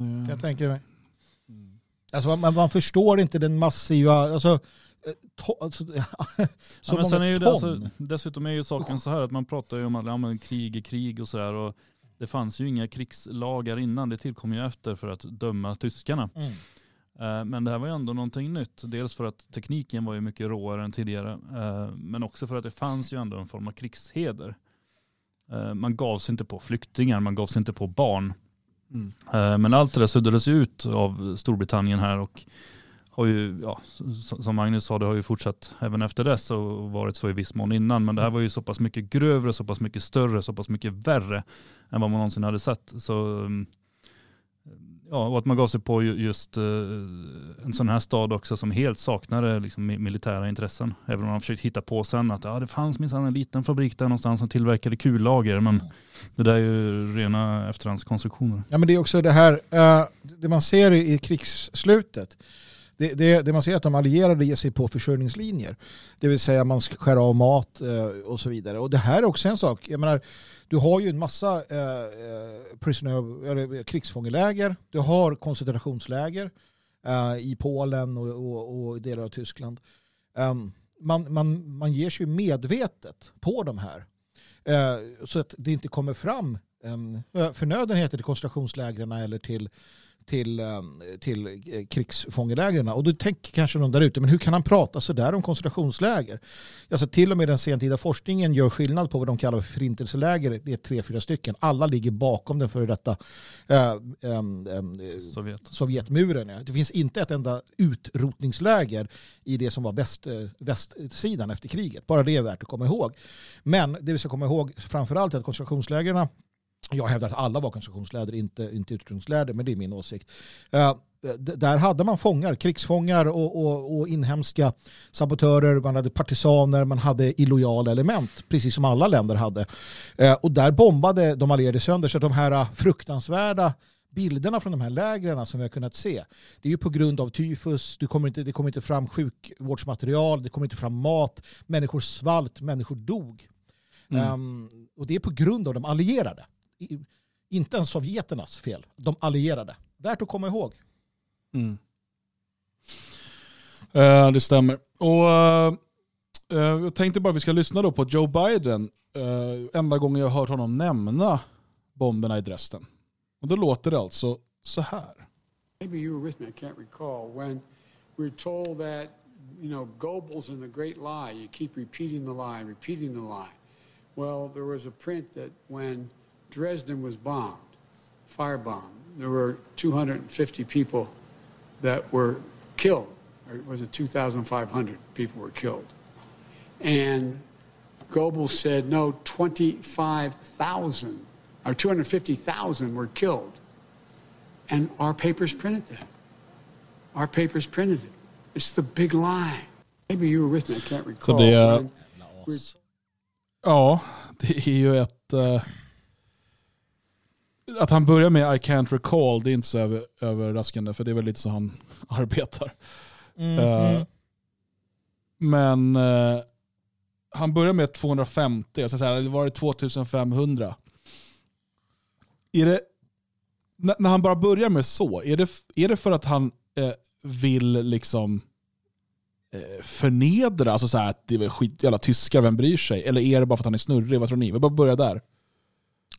Mm. Jag tänker mig. Mm. Alltså man, man, förstår inte den massiva, alltså To, alltså, så ja, sen är ju det, alltså, dessutom är ju saken så här att man pratar ju om att ja, krig är krig och sådär. det fanns ju inga krigslagar innan, det tillkom ju efter för att döma tyskarna. Mm. Eh, men det här var ju ändå någonting nytt. Dels för att tekniken var ju mycket råare än tidigare. Eh, men också för att det fanns ju ändå en form av krigsheder. Eh, man gav sig inte på flyktingar, man gav sig inte på barn. Mm. Men allt det där suddades ut av Storbritannien här och har ju, ja, som Magnus sa, det har ju fortsatt även efter dess och varit så i viss mån innan. Men det här var ju så pass mycket grövre, så pass mycket större, så pass mycket värre än vad man någonsin hade sett. Så, mm, ja, och att man gav sig på just uh, en sån här stad också som helt saknade liksom, militära intressen. Även om man försökt hitta på sen att ja, det fanns minsann en liten fabrik där någonstans som tillverkade kullager. Men det där är ju rena efterhandskonstruktioner. Ja men det är också det här, uh, det man ser i krigsslutet det, det, det, man ser är att de allierade ger sig på försörjningslinjer. Det vill säga man ska skära av mat eh, och så vidare. Och det här är också en sak. Jag menar, du har ju en massa eh, eh, eh krigsfångeläger. Du har koncentrationsläger eh, i Polen och, och, och, delar av Tyskland. Um, man, man, man ger sig medvetet på de här. Eh, så att det inte kommer fram ehm, eh, förnödenheter till koncentrationslägren eller till till, eh, till eh, krigsfångelägren. Och då tänker kanske någon där ute, men hur kan han prata så där om koncentrationsläger? Alltså till och med den sentida forskningen gör skillnad på vad de kallar för förintelseläger. Det är tre, fyra stycken. Alla ligger bakom den före detta äh, äh, Sovjet. Sovjetmuren. Det finns inte ett enda utrotningsläger i det som var väst, västsidan efter kriget. Bara det är värt att komma ihåg. Men det vi ska komma ihåg framförallt är att koncentrationslägren jag hävdar att alla var koncentrationsläger, inte, inte utrotningsläger, men det är min åsikt. Uh, där hade man fångar, krigsfångar och, och, och, inhemska sabotörer, man hade partisaner, man hade illojala element, precis som alla länder hade. Uh, och där bombade de allierade sönder, så de här fruktansvärda bilderna från de här lägren som vi har kunnat se, det är ju på grund av tyfus, det kommer inte, det kommer inte fram sjukvårdsmaterial, det kommer inte fram mat, människor svalt, människor dog. Mm. Um, och det är på grund av de allierade inte ens sovjeternas fel, de allierade. Värt att komma ihåg. Mm. Uh, det stämmer. Och uh, Jag tänkte bara att vi ska lyssna då på Joe Biden. Uh, enda gången jag har hört honom nämna bomberna i Dresden. Och då låter det alltså så här. Maybe you were with me, I can't recall, when we were told that you know, Goebbels and the great lie, you keep repeating the lie, repeating the lie. Well, there was a print that when Dresden was bombed, firebombed. There were 250 people that were killed, or was it 2,500 people were killed? And Goebbels said, no, 25,000 or 250,000 were killed. And our papers printed that. Our papers printed it. It's the big lie. Maybe you were with me, I can't recall. Så det är, ja, det är ju ett... Eh, Att han börjar med I can't recall, det är inte så över, överraskande för det är väl lite så han arbetar. Mm, uh, men uh, han börjar med 250, jag ska säga, det var 2500. Är det, när han bara börjar med så, är det, är det för att han uh, vill liksom förnedra, alltså så här, att det är skit, jävla tyskar, vem bryr sig? Eller är det bara för att han är snurrig? Vad tror ni? Vi bara börja där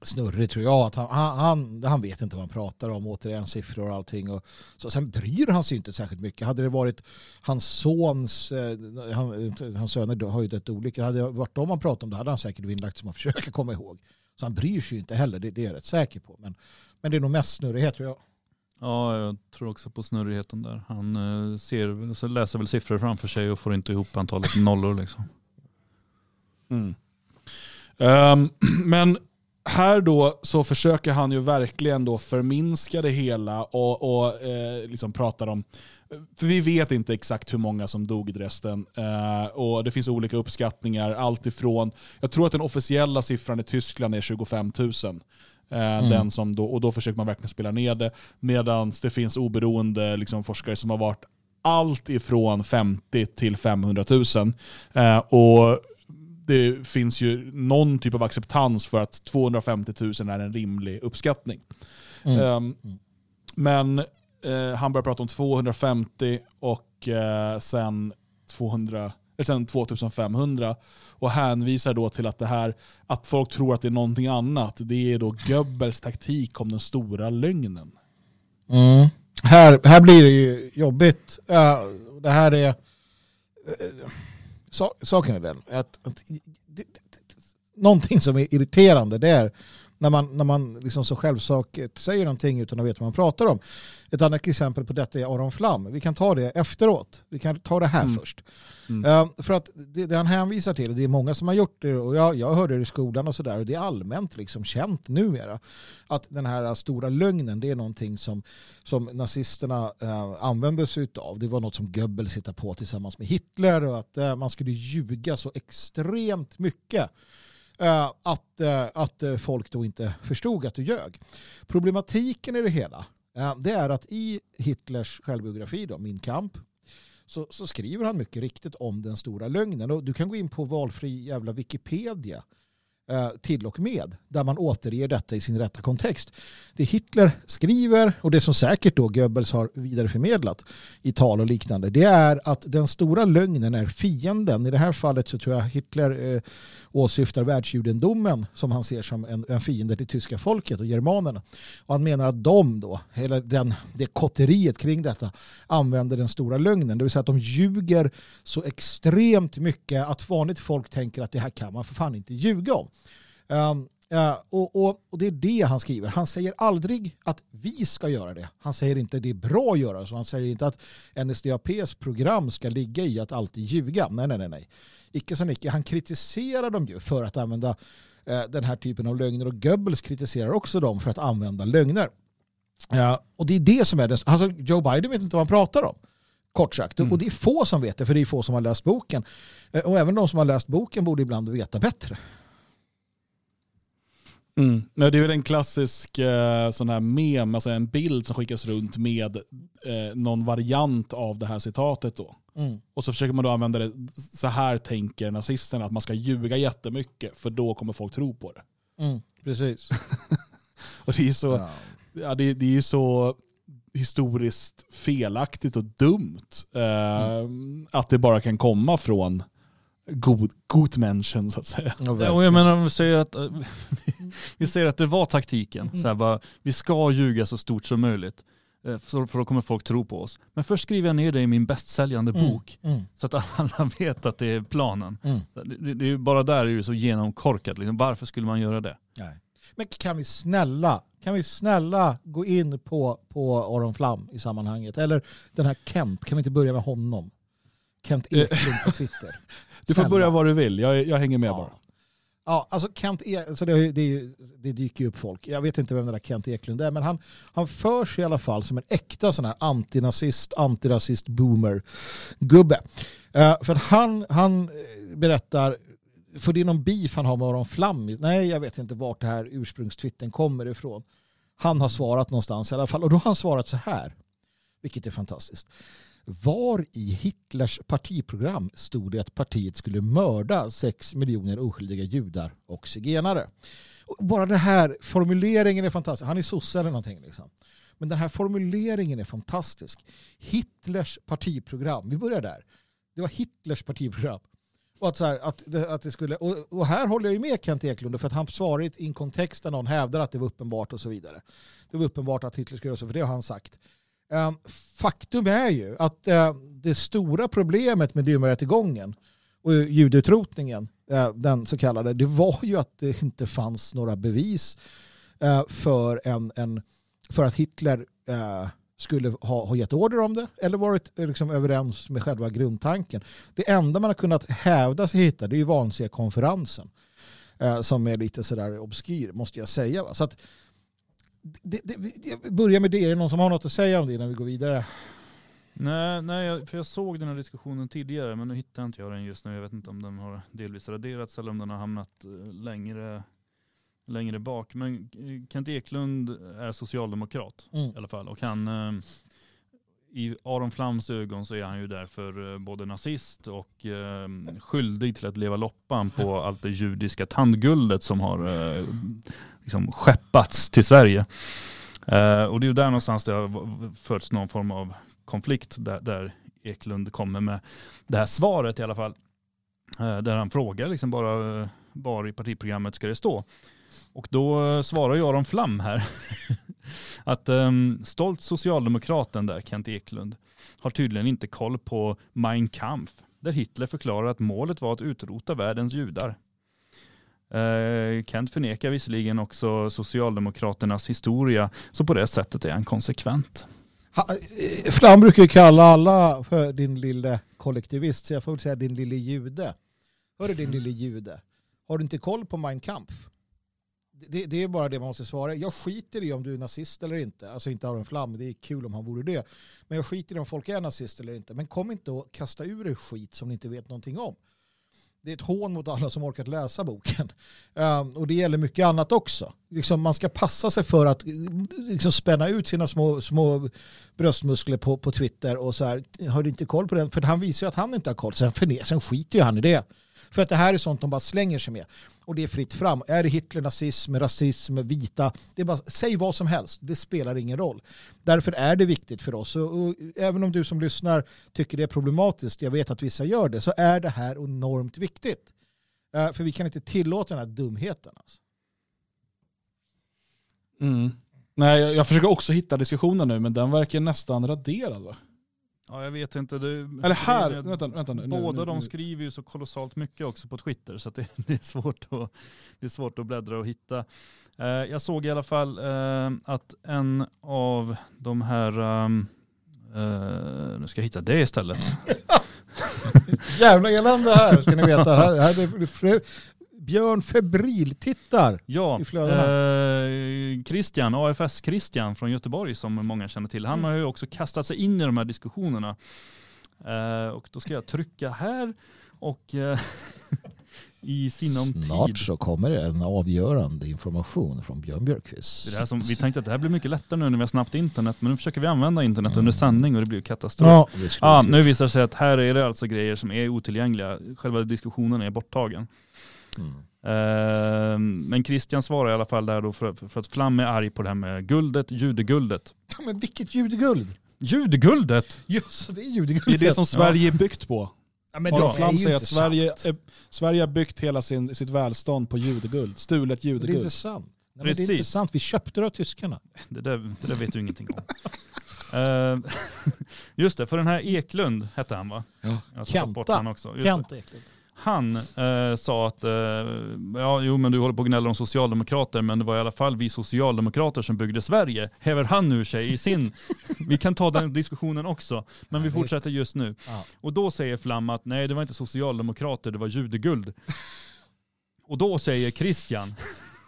snurrig tror jag. Att han, han, han vet inte vad han pratar om, återigen siffror och allting. Och, så sen bryr han sig inte särskilt mycket. Hade det varit hans sons, eh, han, hans söner har ju dött olika, hade det varit dem han pratade om då hade han säkert vinnlagt som att försöka komma ihåg. Så han bryr sig ju inte heller, det, det är jag rätt säker på. Men, men det är nog mest snurrighet tror jag. Ja, jag tror också på snurrigheten där. Han eh, ser, så läser väl siffror framför sig och får inte ihop antalet nollor. Liksom. Mm. Um, men här då så försöker han ju verkligen då förminska det hela och, och eh, liksom pratar om för vi vet inte exakt hur många som dog i Dresden. Eh, och det finns olika uppskattningar. Allt ifrån, jag tror att den officiella siffran i Tyskland är 25 000. Eh, mm. den som då, och då försöker man verkligen spela ner det. Medan det finns oberoende liksom, forskare som har varit allt ifrån 50 till 500 000. Eh, och det finns ju någon typ av acceptans för att 250 000 är en rimlig uppskattning. Mm. Um, men uh, han börjar prata om 250 och uh, sen, 200, eller sen 2500 och hänvisar då till att det här att folk tror att det är någonting annat, det är då Goebbels taktik om den stora lögnen. Mm. Här, här blir det ju jobbigt. Uh, det här är saken är den att, att det, det, någonting som är irriterande det är när man, när man liksom så självsäkert säger någonting utan att veta vad man pratar om. Ett annat exempel på detta är Aron Flam. Vi kan ta det efteråt. Vi kan ta det här mm. först. Mm. Uh, för att det, det, han hänvisar till, det är många som har gjort det och jag, jag hörde det i skolan och sådär och det är allmänt liksom känt numera att den här stora lögnen det är någonting som, som nazisterna uh, använde sig av. Det var något som Goebbels hittade på tillsammans med Hitler och att uh, man skulle ljuga så extremt mycket Eh, att, eh, att eh, folk då inte förstod att du ljög. Problematiken i det hela det är att i Hitlers självbiografi, då, Min kamp, så, så, skriver han mycket riktigt om den stora lögnen. Och du kan gå in på valfri jävla Wikipedia Eh, till och med, där man återger detta i sin rätta kontext. Det Hitler skriver och det som säkert då Goebbels har vidareförmedlat i tal och liknande, det är att den stora lögnen är fienden. I det här fallet så tror jag Hitler eh, åsyftar världsjudendomen som han ser som en, en fiende till tyska folket och germanerna. Och han menar att de då, eller den, det kotteriet kring detta, använder den stora lögnen. Det vill säga att de ljuger så extremt mycket att vanligt folk tänker att det här kan man för fan inte ljuga om. Um, Uh, och, och, och, det är det han skriver. Han säger aldrig att vi ska göra det. Han säger inte att det är bra att göra så. Han säger inte att NSDAPs program ska ligga i att alltid ljuga. Nej, nej, nej. nej. Icke som icke. Han kritiserar dem ju för att använda uh, den här typen av lögner och Goebbels kritiserar också dem för att använda lögner. Uh, och det är det som är det. Alltså Joe Biden vet inte vad han pratar om. Kort sagt. Mm. Och det är få som vet det, för det är få som har läst boken. Och även de som har läst boken borde ibland veta bättre. Mm. Det är väl en klassisk eh, sån här mem, alltså en bild som skickas runt med eh, någon variant av det här citatet. Då. Mm. Och så försöker man då använda det, så här tänker nazisterna, att man ska ljuga jättemycket för då kommer folk tro på det. Mm, precis. och det är så, ja. ja det, det, är så historiskt felaktigt och dumt eh, mm. att det bara kan komma från god, god människan så att säga. Ja, och jag menar, vi säger att, vi säger att det var taktiken. Mm. Så här, bara, vi ska ljuga så stort som möjligt. Eh, för då kommer folk tro på oss. Men först skriver jag ner det i min bästsäljande mm. bok. Mm. Så att alla vet att det är planen. Mm. Det, det, är bara där är det så genomkorkat. Liksom. Varför skulle man göra det? Nej. Men kan vi snälla, kan vi snälla gå in på, på Aron Flam i sammanhanget? Eller den här Kent, kan vi inte börja med honom? Kent eh, Eklund på Twitter. Du får börja var du vill, jag, jag hänger med ja. bara. Ja, alltså Kent e alltså det, det, det, dyker ju upp folk. Jag vet inte vem den där Kent Eklund är, men han, han förs i alla fall som en äkta sån här antinazist, antirasist boomer-gubbe. Uh, för han, han berättar, för det är någon beef han har med Aron Flam. Nej, jag vet inte vart det här ursprungstwitten kommer ifrån. Han har svarat någonstans i alla fall, och då har han svarat så här, vilket är fantastiskt. Var i Hitlers partiprogram stod det att partiet skulle mörda sex miljoner oskyldiga judar och zigenare. Bara den här formuleringen är fantastisk. Han är sosse eller någonting. Liksom. Men den här formuleringen är fantastisk. Hitlers partiprogram, vi börjar där. Det var Hitlers partiprogram. Och, att så här, att, det, att det skulle, och, och, här håller jag ju med Kent Eklund för att han svarar i en kontext där någon hävdar att det var uppenbart och så vidare. Det var uppenbart att Hitler skulle göra så, för det har han sagt. Ehm, faktum är ju att eh, det stora problemet med Dürmerrättegången och judeutrotningen, eh, den så kallade, det var ju att det inte fanns några bevis eh, för, en, en, för att Hitler skulle ha, ha gett order om det eller varit liksom överens med själva grundtanken. Det enda man har kunnat hävda sig hitta det är ju Wannsee-konferensen som är lite sådär obskyr måste jag säga. Så att det, det, jag börjar med det. Är det någon som har något att säga om det innan vi går vidare? Nej, nej för jag såg den här diskussionen tidigare men nu hittar inte jag den just nu. Jag vet inte om den har delvis raderats eller om den har hamnat eh, längre, längre bak. Men eh, Kent Eklund är socialdemokrat mm. i alla fall och han eh, i Aron Flams ögon så är han ju därför både nazist och eh, skyldig till att leva loppan på allt det judiska tandguldet som har eh, liksom skeppats till Sverige. Eh, och det är ju där någonstans det har förts någon form av konflikt där, där Eklund kommer med det här svaret i alla fall. Eh, där han frågar liksom bara eh, var i partiprogrammet ska det stå. Och då eh, svarar jag Aron Flam här att um, stolt socialdemokraten där, Kent Eklund, har tydligen inte koll på Mein Kampf, där Hitler förklarar att målet var att utrota världens judar. Eh, Kent förnekar visserligen också Socialdemokraternas historia, så på det sättet är han konsekvent. Eh, flam brukar ju kalla alla för din lille kollektivist, så jag får väl säga din lille jude. Hörru din lille jude, har du inte koll på Mein Kampf? Det, det, är bara det man måste svara. Jag skiter i om du är nazist eller inte. Alltså inte Aron Flam, det är kul om han vore det. Men jag skiter i om folk är nazist eller inte. Men kom inte och kasta ur er skit som ni inte vet någonting om det är ett hån mot alla som orkat läsa boken. Um, och det gäller mycket annat också. Liksom man ska passa sig för att liksom spänna ut sina små, små bröstmuskler på, på Twitter och så här, har du inte koll på den? För han visar ju att han inte har koll. Sen, för, sen skiter ju han i det. För att det här är sånt de bara slänger sig med. Och det är fritt fram. Är det Hitler, nazism, rasism, vita, det är bara, säg vad som helst. Det spelar ingen roll. Därför är det viktigt för oss. Och, och, även om du som lyssnar tycker det är problematiskt, jag vet att vissa gör det, så är det här enormt viktigt. Uh, för vi kan inte tillåta den här dumheten. Alltså. Mm. Nej, jag, jag försöker också hitta diskussionen nu, men den verkar nästan raderad va? Ja, jag vet inte. Det, Eller här, det, vänta, vänta nu. Båda nu, nu, de skriver ju så kolossalt mycket också på Twitter så det, det, är svårt att, det är svårt att bläddra och hitta. Eh, jag såg i alla fall eh, att en av de här, um, eh, nu ska jag hitta det istället. Jävla elände här ska ni veta. Här, här, Björn Febril tittar ja, i flödena. Eh, Christian, AFS Christian från Göteborg som många känner till. Han mm. har ju också kastat sig in i de här diskussionerna. Eh, och då ska jag trycka här och eh, i sinom tid. Snart så kommer det en avgörande information från Björn Björkqvist. Det är som, vi tänkte att det här blir mycket lättare nu när vi har snabbt internet, men nu försöker vi använda internet mm. under sändning och det blir katastrof. Ja, ah, nu visar det sig att här är det alltså grejer som är otillgängliga. Själva diskussionen är borttagen. Mm. Uh, men Christian svarar i alla fall där då för, för, att Flam är arg på det här med guldet, judeguldet. Ja, men vilket judeguld? Judeguldet? Just det är judeguldet. Det är det som Sverige är byggt på. Ja, men Aron Flam säger att Sverige, är, Sverige har byggt hela sin, sitt välstånd på judeguld, stulet judeguld. Det är inte sant. Nej, Precis. det är inte sant. Vi köpte det av tyskarna. Det där, det där vet du ingenting om. uh, just det, för den här Eklund hette han va? Ja. Kenta. Kenta Eklund. Han eh, sa att, eh, ja jo men du håller på att gnälla om socialdemokrater, men det var i alla fall vi socialdemokrater som byggde Sverige. Häver han ur sig i sin, vi kan ta den diskussionen också, men vi fortsätter just nu. Och då säger Flam att nej det var inte socialdemokrater, det var judeguld. Och då säger Christian,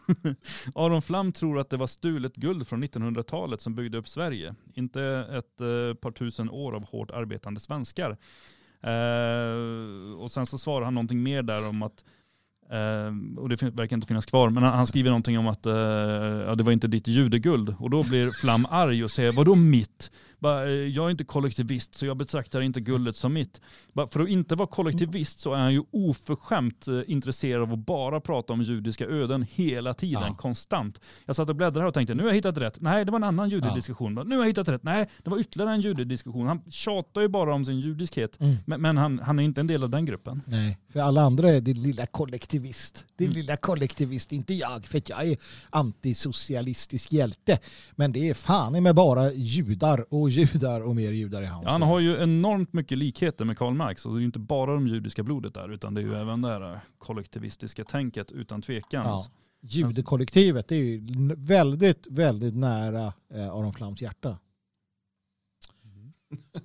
Aron Flam tror att det var stulet guld från 1900-talet som byggde upp Sverige. Inte ett eh, par tusen år av hårt arbetande svenskar. Eh, och sen så svarar han någonting mer där om att, uh, och det verkar inte finnas kvar, men han, han skriver någonting om att uh, ja, det var inte ditt judeguld. Och då blir Flam arg och säger, vadå mitt? Bara, eh, jag är inte kollektivist så jag betraktar inte guldet som mitt. För att inte vara kollektivist så är han ju oförskämt eh, intresserad av att bara prata om judiska öden hela tiden, ja. konstant. Jag satt och bläddrade här och tänkte, nu har jag hittat rätt. Nej, det var en annan judediskussion. Ja. Nu har jag hittat rätt. Nej, det var ytterligare en judediskussion. Han tjatar ju bara om sin judiskhet. Mm. Men, men han, han, är inte en del av den gruppen. Nej, för alla andra är din lilla kollektivist. Din mm. lilla kollektivist, inte jag. För jag är antisocialistisk hjälte. Men det är fan med bara judar och judar och mer judar i hans. Han har ju enormt mycket likheter med Karl Marx och det är ju inte bara de judiska blodet där utan det är ju även det här kollektivistiska tänket utan tvekan. Ja. Judekollektivet är ju väldigt, väldigt nära eh, Aron Flams hjärta. Mm.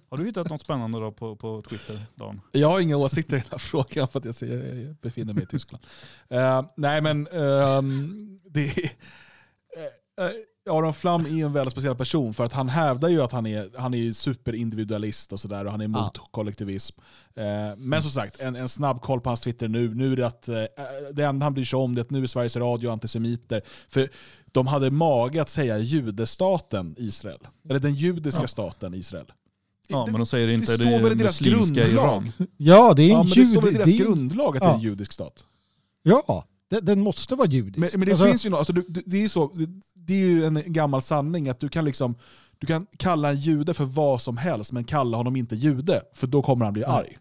Har du hittat något spännande då på, på Twitter, Dan? Jag har inga åsikter i den här frågan för att jag, ser, jag befinner mig i Tyskland. Uh, nej men uh, det är, uh, Aron Flam är en väldigt speciell person för att han hävdar ju att han är, han är superindividualist och sådär och han är emot ja. kollektivism. Eh, men som sagt, en, en snabb koll på hans Twitter nu. Nu är det att eh, det enda han bryr sig om det är att nu är Sveriges Radio antisemiter. För de hade mage att säga judestaten Israel. Eller den judiska ja. staten Israel. Ja, men de säger inte det, det, det muslimska Iran. Ja, det är en ja, men det står väl i deras grundlag att ja. det är en judisk stat. Ja, den måste vara judisk. Men, men det alltså, finns ju något, alltså, det, det är ju så, det är ju en gammal sanning att du kan liksom du kan kalla en jude för vad som helst, men kalla honom inte jude, för då kommer han bli ja. arg.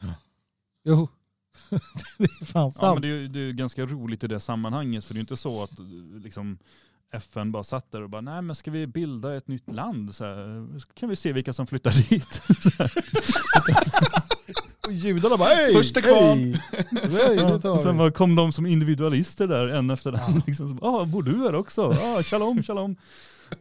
Ja. Jo, det är fan sant. Ja, men det, är, det är ganska roligt i det sammanhanget, för det är inte så att liksom, FN bara satt där och bara, nej men ska vi bilda ett nytt land? Så här, kan vi se vilka som flyttar dit. och judarna bara, hej! Första kvarn! Ja, sen kom de som individualister där, en efter den. Ja. Liksom, ah, bor du här också? Ah, shalom, shalom.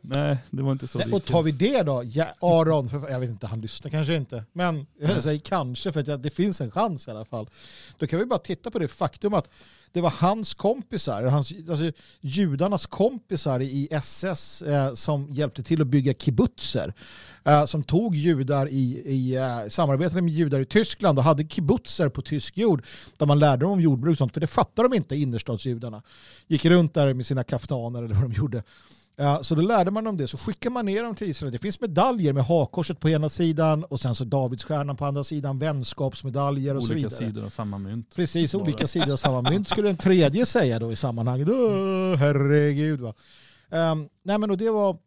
Nej, det var inte så. Nej, och tar vi det då, ja, Aron, för, jag vet inte, han lyssnar kanske inte, men jag säger kanske för att det finns en chans i alla fall. Då kan vi bara titta på det faktum att det var hans kompisar, hans, alltså judarnas kompisar i SS eh, som hjälpte till att bygga kibbutzer. Eh, som tog judar i, i eh, samarbetade med judar i Tyskland och hade kibbutzer på tysk jord där man lärde dem om jordbruk och sånt, för det fattade de inte, innerstadsjudarna. Gick runt där med sina kaftaner eller vad de gjorde Ja, så då lärde man dem det, så skickar man ner dem till Israel. Det finns medaljer med hakkorset på ena sidan och sen så Davidsstjärnan på andra sidan, vänskapsmedaljer och så Olika vidare. sidor av samma mynt. Precis, olika sidor av samma mynt skulle en tredje säga då i sammanhanget. Åh, herregud va. Um, nej men och det var,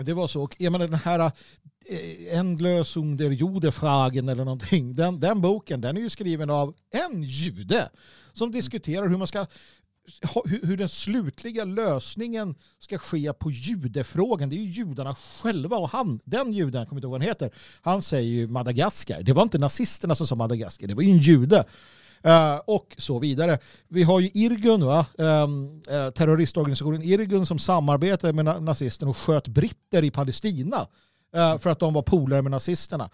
det var så. Och jag menar den här eh, Endlösung der Judefragen eller någonting. Den, den boken den är ju skriven av en jude som diskuterar hur man ska hur, den slutliga lösningen ska ske på judefrågan. Det är ju judarna själva och han, den juden, jag kommer inte ihåg vad han heter, han säger ju Madagaskar. Det var inte nazisterna som sa Madagaskar, det var ju en jude. Eh, och så vidare. Vi har ju Irgun, va? Um, uh, terroristorganisationen Irgun som samarbetade med nazisterna och sköt britter i Palestina för att de var polare med nazisterna.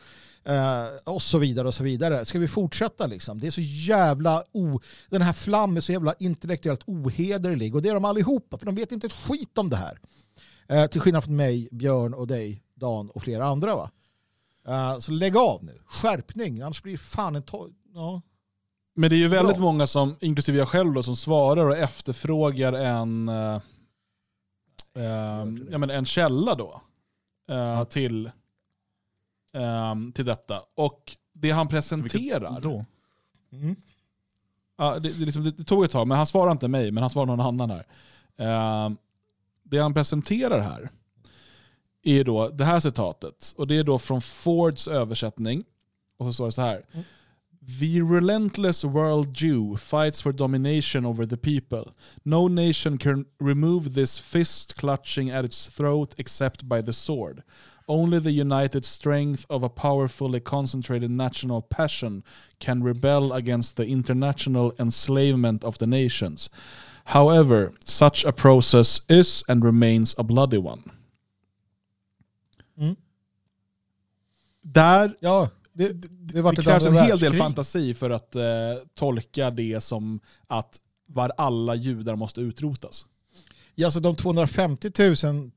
Eh, och så vidare och så vidare. Ska vi fortsätta liksom? Det är så jävla o... Den här flam är så jävla intellektuellt ohederlig och det är de allihopa för de vet inte ett skit om det här. Eh, till skillnad från mig, Björn och dig, Dan och flera andra va. Eh, så lägg av nu. Skärpning, annars blir det fan en... Ja. Men det är ju väldigt Bra. många, som, inklusive jag själv, då, som svarar och efterfrågar en, eh, eh, ja, men en källa då, eh, till, eh, till detta. Och det han presenterar, Då. Mm. ja, det, det, liksom, det, det tog ett tag, men han svarar inte mig, men han svarar någon annan här. Eh, det han presenterar här är då det här citatet. Och det är då från Fords översättning. Och så står det så här. Mm. The relentless world Jew fights for domination over the people. No nation can remove this fist clutching at its throat except by the sword. Only the united strength of a powerfully concentrated national passion can rebel against the international enslavement of the nations. However, such a process is and remains a bloody one. Mm. Där Ja, det, det, det, det krävs en hel del fantasi för att eh, tolka det som att var alla judar måste utrotas. Ja, alltså de 250 000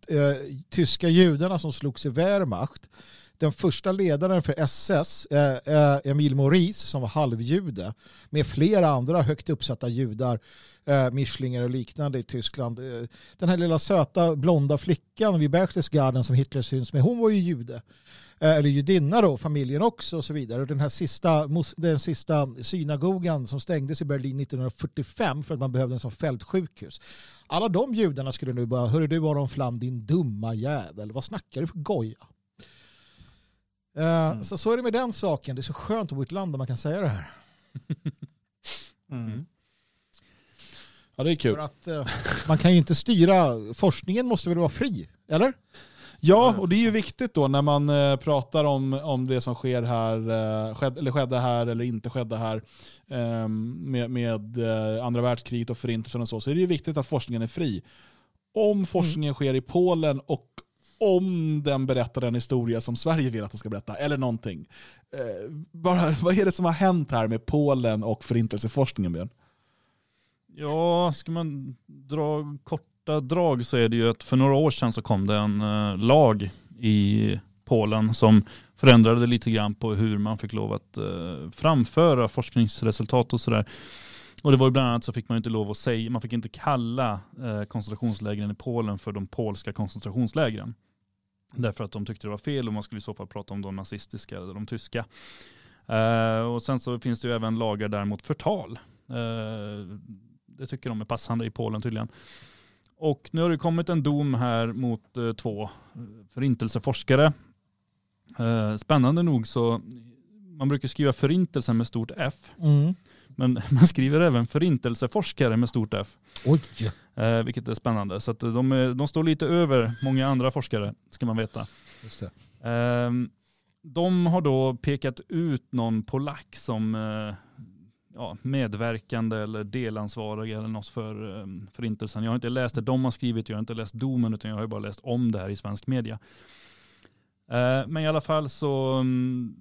eh, tyska judarna som slogs i Wehrmacht. Den första ledaren för SS, eh, eh, Emil Maurice, som var halvjude, med flera andra högt uppsatta judar, eh, Mischlinger och liknande i Tyskland. Eh, den här lilla söta blonda flickan vid Berchtesgaden som Hitler syns med, hon var ju jude. Eh, eller judinna då, familjen också och så vidare. Och den här sista, den sista synagogan som stängdes i Berlin 1945 för att man behövde en sån fältsjukhus. Alla de judarna skulle nu bara, hörru du Aron Flam din dumma jävel, vad snackar du för goja? Eh, så, så är det med den saken, det är så skönt att bo i ett land där man kan säga det här. Mm. Ja, det är kul. För att eh, man kan ju inte styra, forskningen måste väl vara fri, eller? Ja, och det är ju viktigt då när man eh, pratar om, om det som sker här, eh, sked, eller skedde här eller inte skedde här eh, med, med eh, andra världskriget och förintelsen och så, så är det ju viktigt att forskningen är fri. Om forskningen sker i Polen och om den berättar en historia som Sverige vill att den ska berätta, eller någonting. Eh, bara, vad är det som har hänt här med Polen och förintelseforskningen, Björn? Ja, ska man dra kort korta drag så är det ju att för några år sedan så kom det en eh, lag i Polen som förändrade lite grann på hur man fick lov att eh, framföra forskningsresultat och sådär. Och det var ju bland annat så fick man inte lov att säga, man fick inte kalla eh, koncentrationslägren i Polen för de polska koncentrationslägren. Därför att de tyckte det var fel och man skulle i så fall prata om de nazistiska eller de tyska. Eh, och sen så finns det ju även lagar där mot förtal. Eh, det tycker de är passande i Polen tydligen. Och nu har det kommit en dom här mot eh, två eh, förintelseforskare. Eh, spännande nog så, man brukar skriva förintelsen med stort F, men man skriver även förintelseforskare med stort F. Oj! Eh, vilket är spännande. Så att de, är, de står lite över många andra forskare, ska man veta. Just det. Ehm, de har då pekat ut någon polack som eh, ja, medverkande eller delansvarig eller något för um, förintelsen. Jag har inte läst det de har skrivit, jag har inte läst domen utan jag har bara läst om det här i svensk media. Eh, men i alla fall så mm,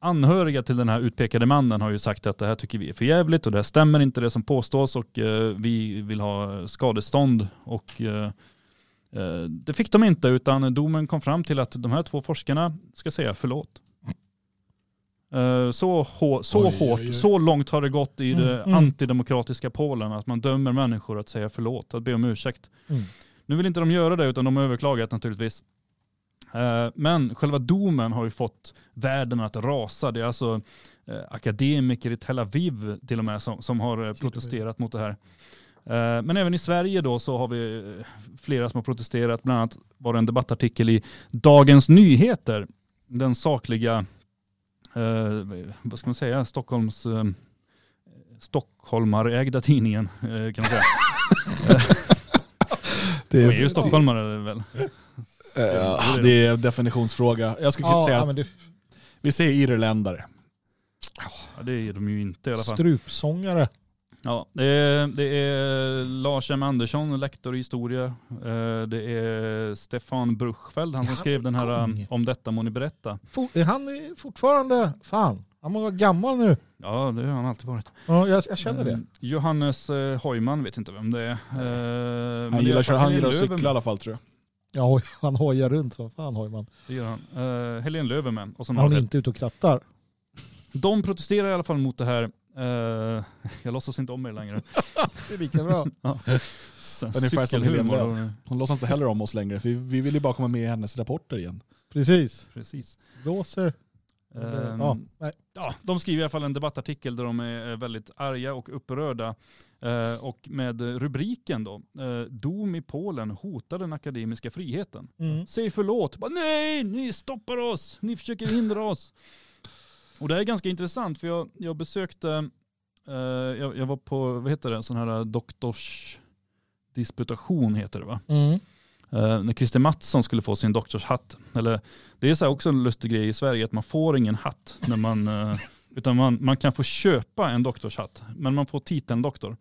anhöriga till den här utpekade mannen har ju sagt att det här tycker vi är för jävligt och det här stämmer inte det som påstås och eh, vi vill ha skadestånd och eh, Det fick de inte utan domen kom fram till att de här två forskarna ska säga förlåt. Eh, Så, hå- så Oj, oj, hårt, oj. så långt har det gått i det Mm, mm. antidemokratiska Polen att man dömer människor att säga förlåt, att be om ursäkt. Mm. Nu vill inte de göra det utan de har överklagat naturligtvis. Eh, Men själva domen har ju fått världen att rasa. Det är alltså eh, akademiker i Tel Aviv till och med som, som har protesterat mot det här. Men även i Sverige då så har vi flera som har protesterat. Bland annat var det en debattartikel i Dagens Nyheter. Den sakliga, vad ska man säga, Stockholms, eh, Stockholmarägda tidningen eh, kan man säga. Det De är ju stockholmare väl? Ja, det är en definitionsfråga. Jag skulle Ja, säga att det, vi säger irländare. Ja, det är de ju inte i alla fall. strupsångare. Ja, det är, det är Lars M Andersson, lektor i historia. Eh, Det är Stefan Bruchfeld, han som Han skrev den här um, Om detta må ni berätta. For, är han är fortfarande, fan, han må vara gammal nu. Ja, det har han alltid varit. Ja, jag, jag känner det. Mm, Johannes eh, Hojman, vet inte vem det är. Eh, Han i gillar, han gillar att cykla i alla fall tror jag. Ja, han hojar runt som fan har man. Det gör han. Uh, Helene. Och sen Han är inte ute och krattar. De protesterar i alla fall mot det här. Eh, jag låtsas inte om er längre. Det är lika bra. Sen Ungefär som Helene och- Hon låtsas inte heller om oss längre, för vi, vi vill ju bara komma med i hennes rapporter igen. Precis. Precis. Blåser. Ehm, ja, nej. Ja, de skriver i alla fall en debattartikel där de är väldigt arga och upprörda. Eh, och med rubriken då, eh, Dom i Polen hotar den akademiska friheten. Mm. Säg förlåt. Bara, Nej, ni stoppar oss. Ni försöker hindra oss. Och det här är ganska intressant för jag, jag besökte, eh, jag, jag var på, vad heter det, sån här doktorsdisputation heter det va? Mm. Eh, när Christer Mattsson skulle få sin doktorshatt. Eller, det är så också en lustig grej i Sverige att man får ingen hatt. När man, eh, utan man, man kan få köpa en doktorshatt. Men man får titeln doktor.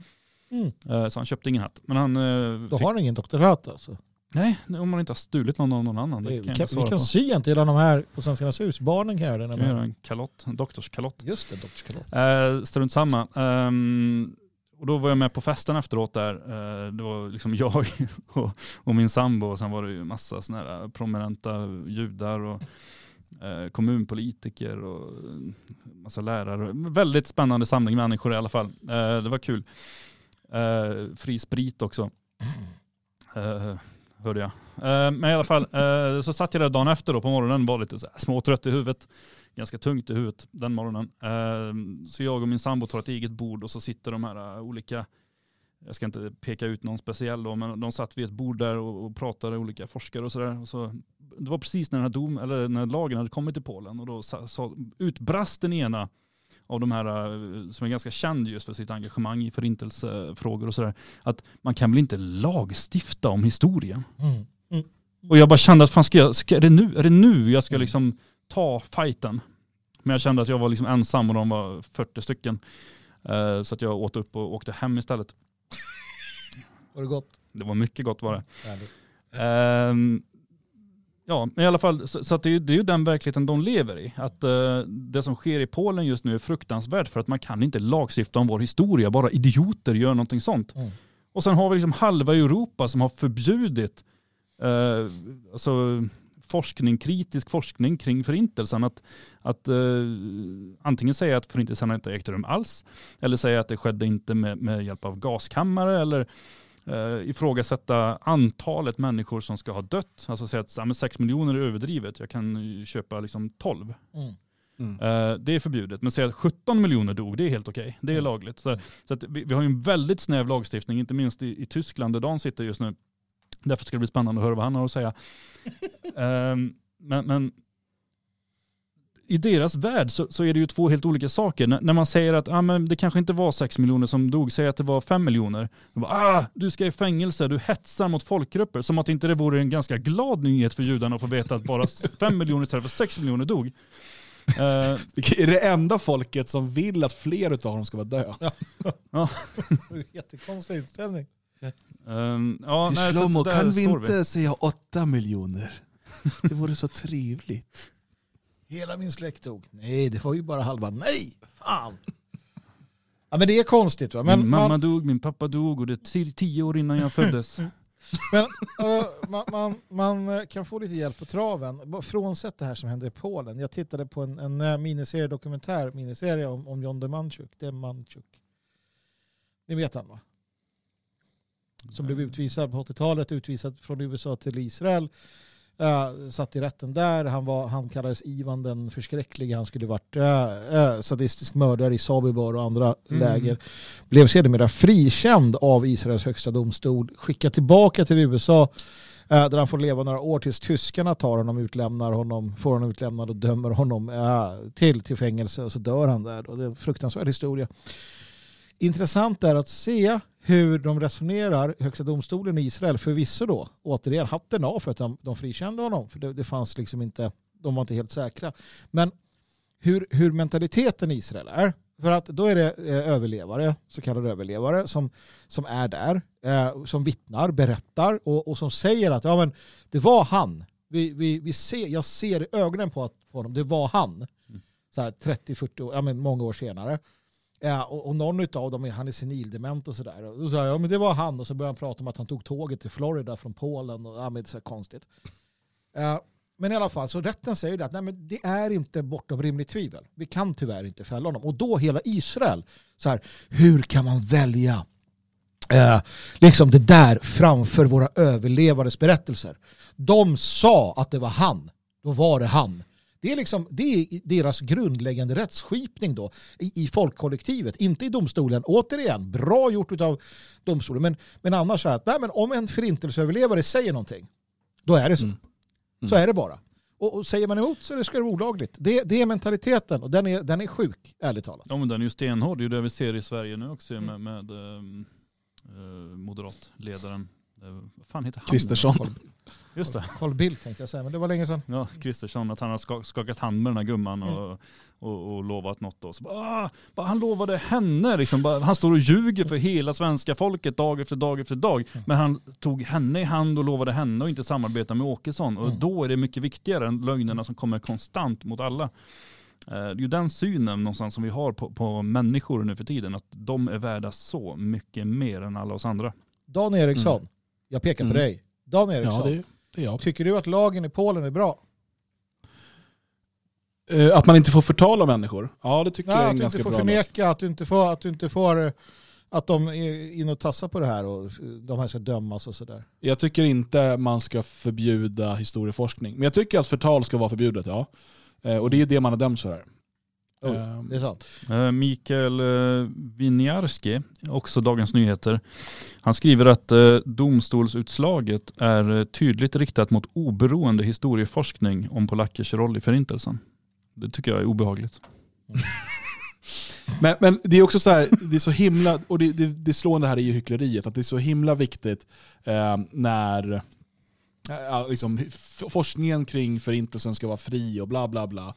Mm. Eh, så han köpte ingen hatt. Men han eh, Då fick, har han ingen doktorat alltså. Nej, om man inte har stulit någon av någon annan. Det Vi kan jag kan, vi kan sy en till alla de här på Svenskarnas hus. Barnen kan göra det. Kan vi göra en kalott, en doktorskalott. Just det, doktorskalott. Eh, strunt samma. Ehm, och då var jag med på festen efteråt där. Eh, det var liksom jag och, och min sambo och sen var det ju massa såna här prominenta judar och eh, kommunpolitiker och massa lärare. Väldigt spännande samling människor i alla fall. Eh, det var kul. Eh, fri sprit också. Eh, hörde jag. Eh, men i alla fall eh, så satt jag där dagen efter då på morgonen var lite så här småtrött i huvudet ganska tungt i huvudet den morgonen. Eh, så jag och min sambo tar ett eget bord och så sitter de här olika, jag ska inte peka ut någon speciell då, men de satt vid ett bord där och, pratade olika forskare och sådär. Och så, det var precis när den här dom, eller när lagen hade kommit till Polen och då sa, sa, utbrast den ena av de här äh, som är ganska känd just för sitt engagemang i förintelsefrågor och sådär, att man kan väl inte lagstifta om historia? Mm. Och jag bara kände att fan ska jag, ska, är, det nu, är det nu jag ska liksom ta fighten? Men jag kände att jag var liksom ensam och de var 40 stycken. Eh, så att jag åt upp och åkte hem istället. Var det gott? Det var mycket gott var det. Härligt. Ja, men i alla fall, så, så det, är, ju- det är ju den verkligheten de lever i. Att eh, det som sker i Polen just nu är fruktansvärt för att man kan inte lagstifta om vår historia. Bara idioter gör någonting sånt. Mm. Och sen har vi liksom halva Europa som har förbjudit eh, alltså, forskning, kritisk forskning kring förintelsen. Att, att eh, antingen säga att förintelsen inte ägt rum alls, eller säga att det skedde inte med, med hjälp av gaskammare, eller eh, ifrågasätta antalet människor som ska ha dött. Alltså säga att ja, men 6 miljoner är överdrivet, jag kan köpa liksom 12. Mm. Mm. Eh, det är förbjudet. Men säga att 17 miljoner dog, det är helt okej. Det är Mm. lagligt. Så, så att vi, vi har ju en väldigt snäv lagstiftning, inte minst i, i Tyskland där Dan sitter just nu. Därför ska det bli spännande att höra vad han har att säga. Ehm, men, men i deras värld så, så är det ju två helt olika saker. N- när man säger att ah, men det kanske inte var 6 miljoner som dog, säg att det var 5 miljoner. Bara, Ah, du ska i fängelse, du hetsar mot folkgrupper. Som att inte det vore en ganska glad nyhet för judarna att få veta att bara 5 miljoner istället för 6 miljoner dog. Eh, Det är det enda folket som vill att fler av dem ska vara döda. Jättekonstig inställning. ehm, ja, Till Shlomo, kan vi inte säga åtta miljoner? Det vore så trevligt. Hela min släkt dog. Nej, det var ju bara halva. Nej, fan. Ja, men det är konstigt va. Men min mamma man, dog, min pappa dog och det är tio, år innan jag föddes. men, eh, man, man, man eh, kan få lite hjälp på traven. Frånsett det här som händer i Polen. Jag tittade på en, en eh, miniserie, dokumentär miniserie om, om John Demanchuk. Demanchuk. Ni vet han va? som blev utvisad på 80-talet, utvisad från USA till Israel. Uh, satt i rätten där. Han, var, han kallades Ivan den förskräckliga. Han skulle varit uh, uh, sadistisk mördare i Sabibor och andra mm. läger. Blev sedermera frikänd av Israels högsta domstol. Skickad tillbaka till USA där han får leva några år tills tyskarna tar honom, utlämnar honom, får honom utlämnad och dömer honom till, till fängelse och så dör han där. Och det är en fruktansvärd historia. Intressant är att se hur de resonerar, Högsta domstolen i Israel, förvisso då, återigen hatten av för att de, de frikände honom, för det, det, fanns liksom inte, de var inte helt säkra. Men hur, hur mentaliteten i Israel är, för att då är det eh, överlevare, så kallade överlevare, som, som är där, eh, som vittnar, berättar och, och som säger att ja, men det var han. Vi, vi, vi ser, jag ser i ögonen på, att, på honom, det var han. Mm. Så här 30-40 ja, men många år senare. Ja, och, och någon av dem han är senildement och sådär. Och då sa jag, ja men det var han och så började han prata om att han tog tåget till Florida från Polen. Och, ja, men det är så konstigt. Ja, men i alla fall, så rätten säger det att nej, men det är inte bortom rimligt tvivel. Vi kan tyvärr inte fälla honom. Och då hela Israel, så här, hur kan man välja eh, liksom det där framför våra överlevares berättelser? De sa att det var han, då var det han. Det är, liksom, det är deras grundläggande rättsskipning då i, i folkkollektivet, inte i domstolen. Återigen, bra gjort av domstolen. Men, men annars så här, nej, men om en förintelseöverlevare säger någonting, då är det så. Mm. Mm. Så är det bara. Och, och, säger man emot så ska det vara olagligt. Det, det är mentaliteten och den är, den är sjuk, ärligt talat. Ja men den är ju stenhård. Det är ju det vi ser i Sverige nu också med, med äh, moderatledaren. Äh, vad fan heter han? Kristersson. Just det. Carl Bildt tänkte jag säga, men det var länge sedan. Ja, Kristersson, att han har skakat hand med den här gumman och, mm. och, och lovat något. Då. Så bara, bara, han lovade henne, liksom, bara, han står och ljuger för hela svenska folket dag efter dag efter dag. Mm. Men han tog henne i hand och lovade henne och inte samarbeta med Åkesson. Och mm. då är det mycket viktigare än lögnerna som kommer konstant mot alla. Eh, det är ju den synen någonstans som vi har på, på människor nu för tiden, att de är värda så mycket mer än alla oss andra. Dan Eriksson, mm. Jag pekar på mm. dig. Dan Eriksson, ja, det, det är jag. tycker du att lagen i Polen är bra? Uh, att man inte får förtala människor? Ja, det tycker ja, jag är en ganska bra Att du inte får förneka, att du inte får, att du inte får att de är in och tassar på det här och de här ska dömas och sådär. Jag tycker inte man ska förbjuda historieforskning. Men jag tycker att förtal ska vara förbjudet, ja. Uh, och det är det man har dömts för här. Oh, det är sant. Eh, Mikael eh, Winiarski, också Dagens Nyheter, han skriver att domstolsutslaget är tydligt riktat mot oberoende historieforskning om polackers roll i förintelsen. Det tycker jag är obehagligt. men, men det är också så här, det är så himla, och det, det, det slående här är ju hyckleriet, att det är så himla viktigt eh, när eh, liksom, forskningen kring förintelsen ska vara fri och bla bla bla.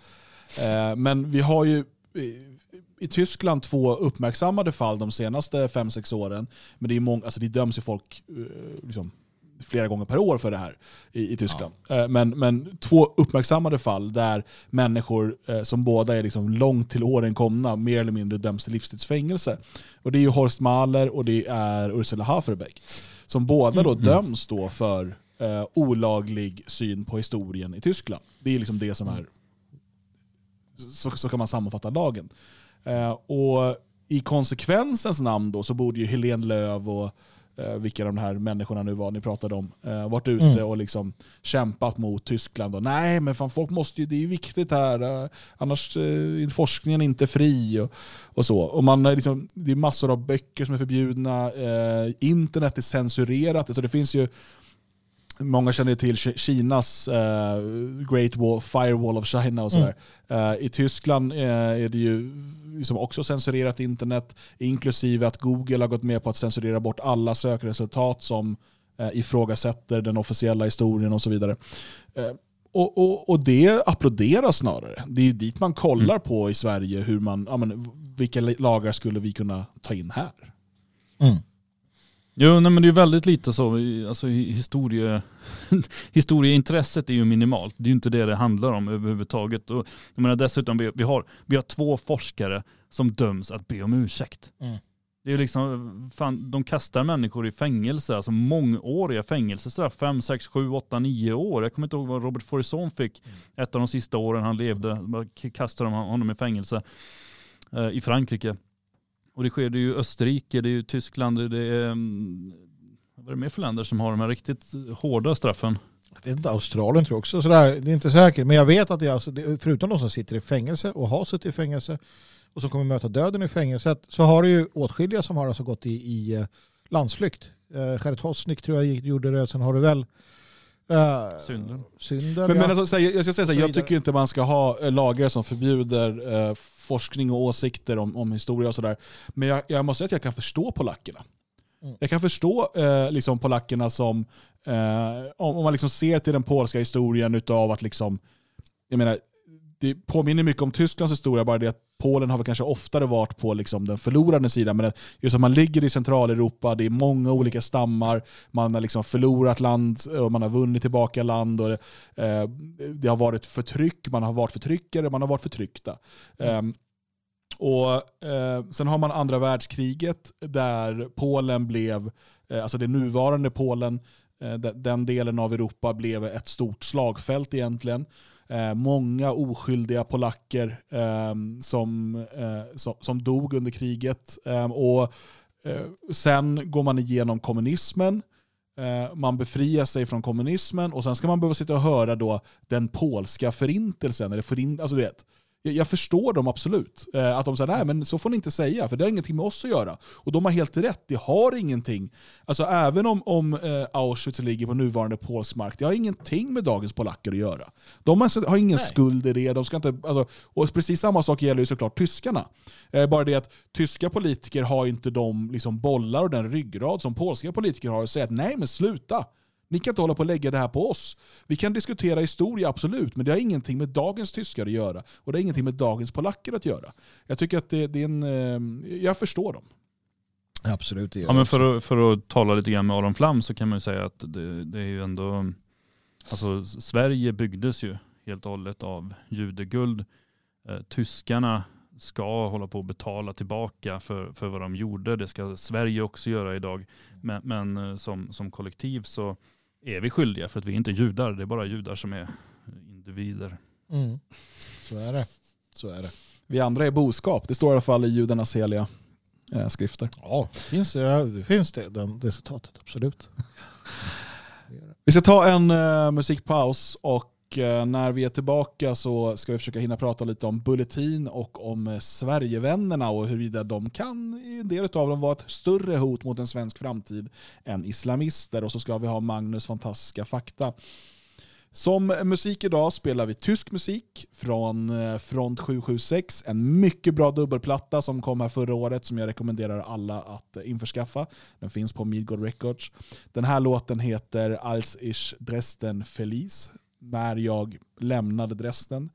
Eh, men vi har ju i Tyskland två uppmärksammade fall de senaste 5-6 åren. Men det, är många, alltså det döms ju folk eh, liksom, flera gånger per år för det här i, i Tyskland. Ja. Eh, men, men två uppmärksammade fall där människor som båda är liksom långt till åren komna mer eller mindre döms till livstidsfängelse. Och det är ju Horst Mahler och det är Ursula Haferbeck. Som båda då mm. döms då för eh, olaglig syn på historien i Tyskland. Det är liksom det som är så, så kan man sammanfatta lagen. Eh, och i konsekvensens namn då så borde ju Helene Löv och eh, vilka de här människorna nu var ni pratade om, eh, varit ute mm. och liksom kämpat mot Tyskland. Och, Nej men fan, folk måste ju, det är ju viktigt här, eh, annars är eh, forskningen inte fri. Och, och så. Och man, liksom, det är massor av böcker som är förbjudna, eh, internet är censurerat. Så det finns ju Många känner till Kinas uh, Great Wall, Firewall of China och sådär. Mm. Uh, I Tyskland uh, är det ju liksom också censurerat internet, inklusive att Google har gått med på att censurera bort alla sökresultat som uh, ifrågasätter den officiella historien och så vidare. Och, och, och, det applåderas snarare. Det är ju dit man kollar mm. på i Sverige, hur man, ja, men, vilka lagar skulle vi kunna ta in här? Mm. Jo, nej, men det är väldigt lite så. Alltså, historie, historieintresset är ju minimalt. Det är ju inte det det handlar om överhuvudtaget. Och, jag menar, dessutom, vi, vi, har, vi har två forskare som döms att be om ursäkt. Mm. Det är liksom, fan, de kastar människor i fängelse, alltså mångåriga fängelsestraff, fem, sex, sju, åtta, nio år. Jag kommer inte ihåg vad Robert Forison fick mm. ett av de sista åren han levde. Kastade de honom i fängelse eh, i Frankrike. Och det sker det ju Österrike, det är ju Tyskland, det är mm, Vad är det mer för länder som har de här riktigt hårda straffen? Jag vet inte, Australien tror jag också sådär. Det är inte säkert. Men jag vet att det är alltså, förutom de som sitter i fängelse och har suttit i fängelse och som kommer möta döden i fängelset så har det ju åtskilliga som har alltså gått i, i eh, landsflykt. Eh, Gerrit Hosnick tror jag gjorde det. Sen har du väl uh, synden. synden men, ja. men alltså, jag ska säga så, så jag tycker inte man ska ha lagar som förbjuder uh, forskning och åsikter om, om historia och sådär. Men jag, jag, måste säga att jag kan förstå polackerna. Mm. Jag kan förstå eh, liksom polackerna som, eh, om, om, man liksom ser till den polska historien utav att liksom, jag menar, det påminner mycket om Tysklands historia, bara det att Polen har väl kanske oftare varit på liksom den förlorande sidan. Men just att man ligger i Centraleuropa, det är många olika stammar, man har liksom förlorat land och man har vunnit tillbaka land. Och, eh, det har varit förtryck, man har varit förtryckare, man har varit förtryckta. Mm. Eh, och eh, Sen har man andra världskriget där Polen blev, eh, alltså det nuvarande Polen, eh, den delen av Europa blev ett stort slagfält egentligen. Eh, många oskyldiga polacker eh, som, eh, som, som, dog under kriget. Ehm, och eh, Sen går man igenom kommunismen eh, man befriar sig från kommunismen och sen ska man behöva sitta och höra då den polska förintelsen. Eller förin alltså det, jag förstår dem absolut. Eh, att de säger nej men så får ni inte säga, för det har ingenting med oss att göra. Och de har helt rätt, det har ingenting. Alltså även om, om eh, Auschwitz ligger på nuvarande polsk mark, det har ingenting med dagens polacker att göra. De har, ingen nej. skuld i det. De ska inte, alltså, och precis samma sak gäller ju såklart tyskarna. Eh, bara det att tyska politiker har inte de liksom, bollar och den ryggrad som polska politiker har och säga att nej men sluta. Ni kan inte hålla på och lägga det här på oss. Vi kan diskutera historia, absolut, men det har ingenting med dagens tyskar att göra. Och det har ingenting med dagens polacker att göra. Jag tycker att det, det är en... Eh, jag förstår dem. Absolut. Det ja, men för, att, för att tala lite grann med Aron Flam så kan man säga att det, det är ju ändå... Alltså Sverige byggdes ju helt och hållet av judeguld. Eh, tyskarna ska hålla på att betala tillbaka för, för vad de gjorde. Det ska Sverige också göra idag. Men, men eh, som, som kollektiv så är vi skyldiga för att vi är inte judar. Det är bara judar som är individer. Mm. Så är det. Så är det. Vi andra är boskap. Det står i alla fall i judarnas heliga eh, skrifter. Ja, det finns det, det, finns det, den, det citatet. Absolut. Vi ska ta en uh, musikpaus och Eh, Eh, när vi är tillbaka så ska vi försöka hinna prata lite om Bulletin och om eh, Sverigevännerna och huruvida de kan, en del av dem, vara ett större hot mot en svensk framtid än islamister. Och så ska vi ha Magnus fantastiska fakta. Som musik idag spelar vi tysk musik från eh, Front 776. En mycket bra dubbelplatta som kom här förra året som jag rekommenderar alla att införskaffa. Den finns på Midgård Records. Den här låten heter Als ich Dresden Feliz när jag lämnade Dresden.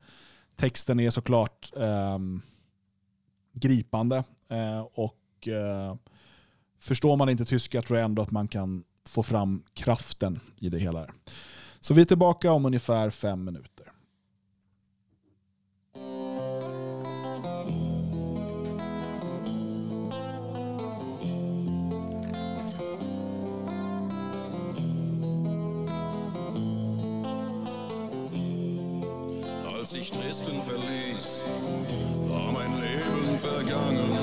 Texten är såklart eh, gripande eh, och eh, förstår man inte tyska tror jag ändå att man kan få fram kraften i det hela. Så vi är tillbaka om ungefär fem minuter. Dresden verließ, war mein Leben vergangen.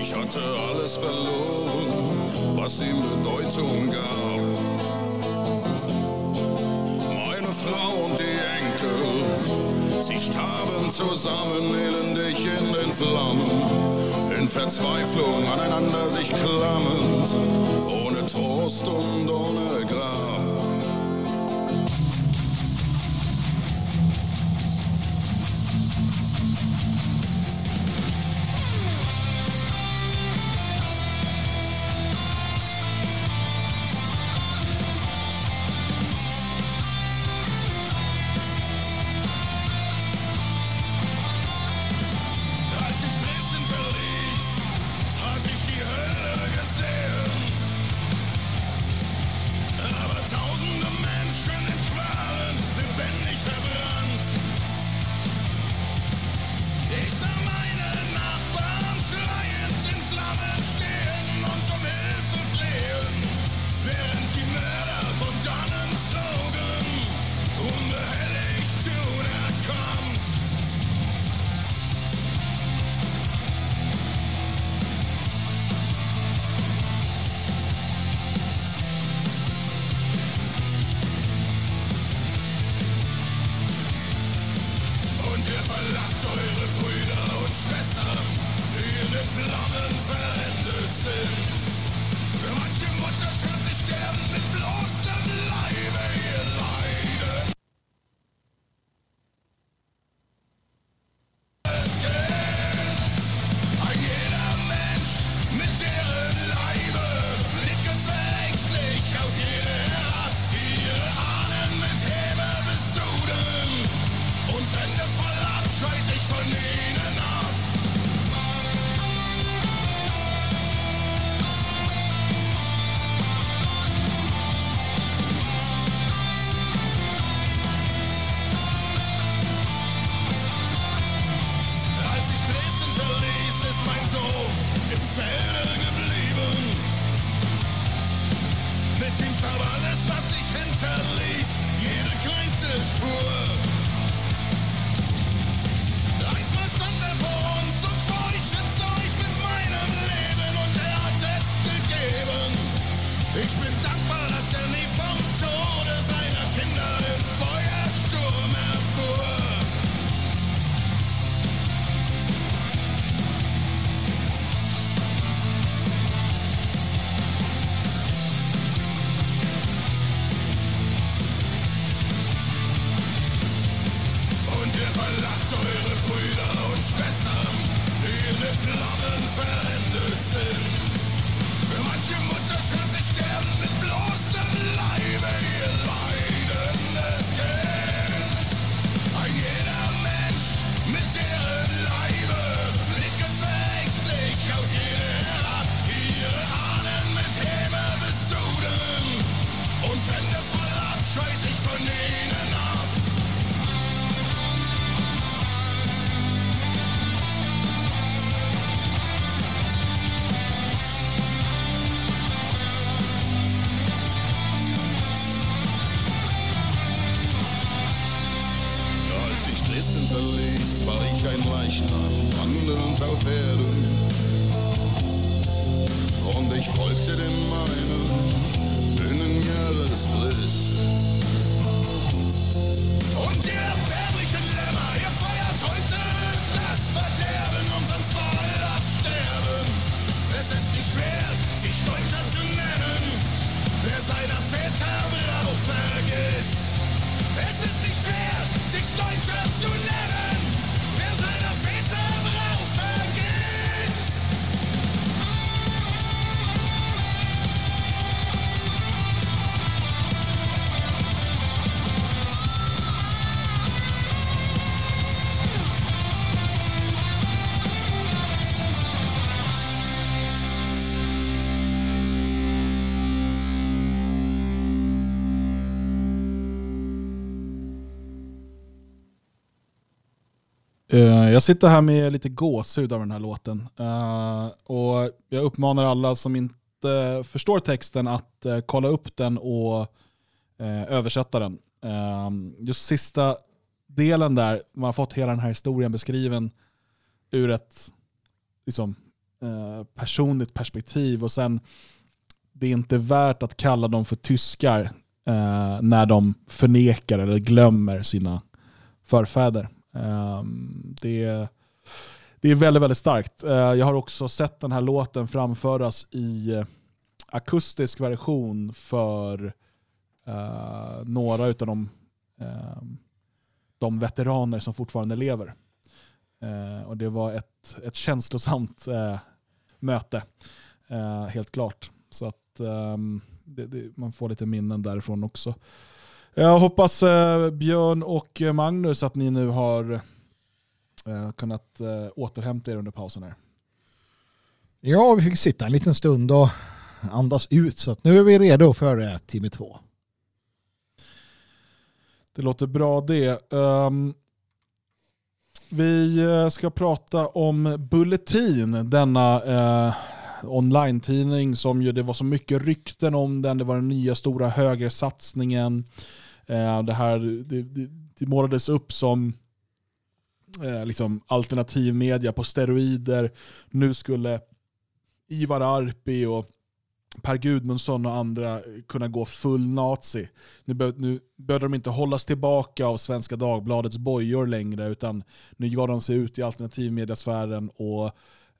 Ich hatte alles verloren, was ihm Bedeutung gab. Meine Frau und die Enkel, sie starben zusammen, elendig in den Flammen, in Verzweiflung aneinander sich klammend, ohne Trost und ohne Grab. Eh, jag sitter här med lite gåshud av den här låten. Eh, och jag uppmanar alla som inte förstår texten att eh, kolla upp den och översätta den. Just sista delen där, man har fått hela den här historien beskriven ur ett liksom, personligt perspektiv. Och sen, det är inte värt att kalla dem för tyskar när de förnekar eller glömmer sina förfäder. Ehm, det, det är väldigt, väldigt starkt. Eh, jag har också sett den här låten framföras i akustisk version för eh, några av de, ehm, de veteraner som fortfarande lever. Eh, och det var ett, ett känslosamt möte, helt klart. Så att ehm, det, det, man får lite minnen därifrån också. Jag hoppas eh, Björn och eh, Magnus att ni nu har eh, kunnat återhämta er under pausen här. Ja, vi fick sitta en liten stund och andas ut så att nu är vi redo för timme två. Det låter bra det. Ehm, vi ska prata om Bulletin, denna online-tidning som ju, det var så mycket rykten om den. Det var den nya stora högersatsningen. Eh, det här det, det, det målades upp som eh, liksom alternativ media på steroider. Nu skulle Ivar Arpi och Per Gudmundsson och andra kunna gå full nazi. Nu, be, nu behövde de inte hållas tillbaka av Svenska Dagbladets bojor längre utan nu gav de sig ut i alternativmediasfären och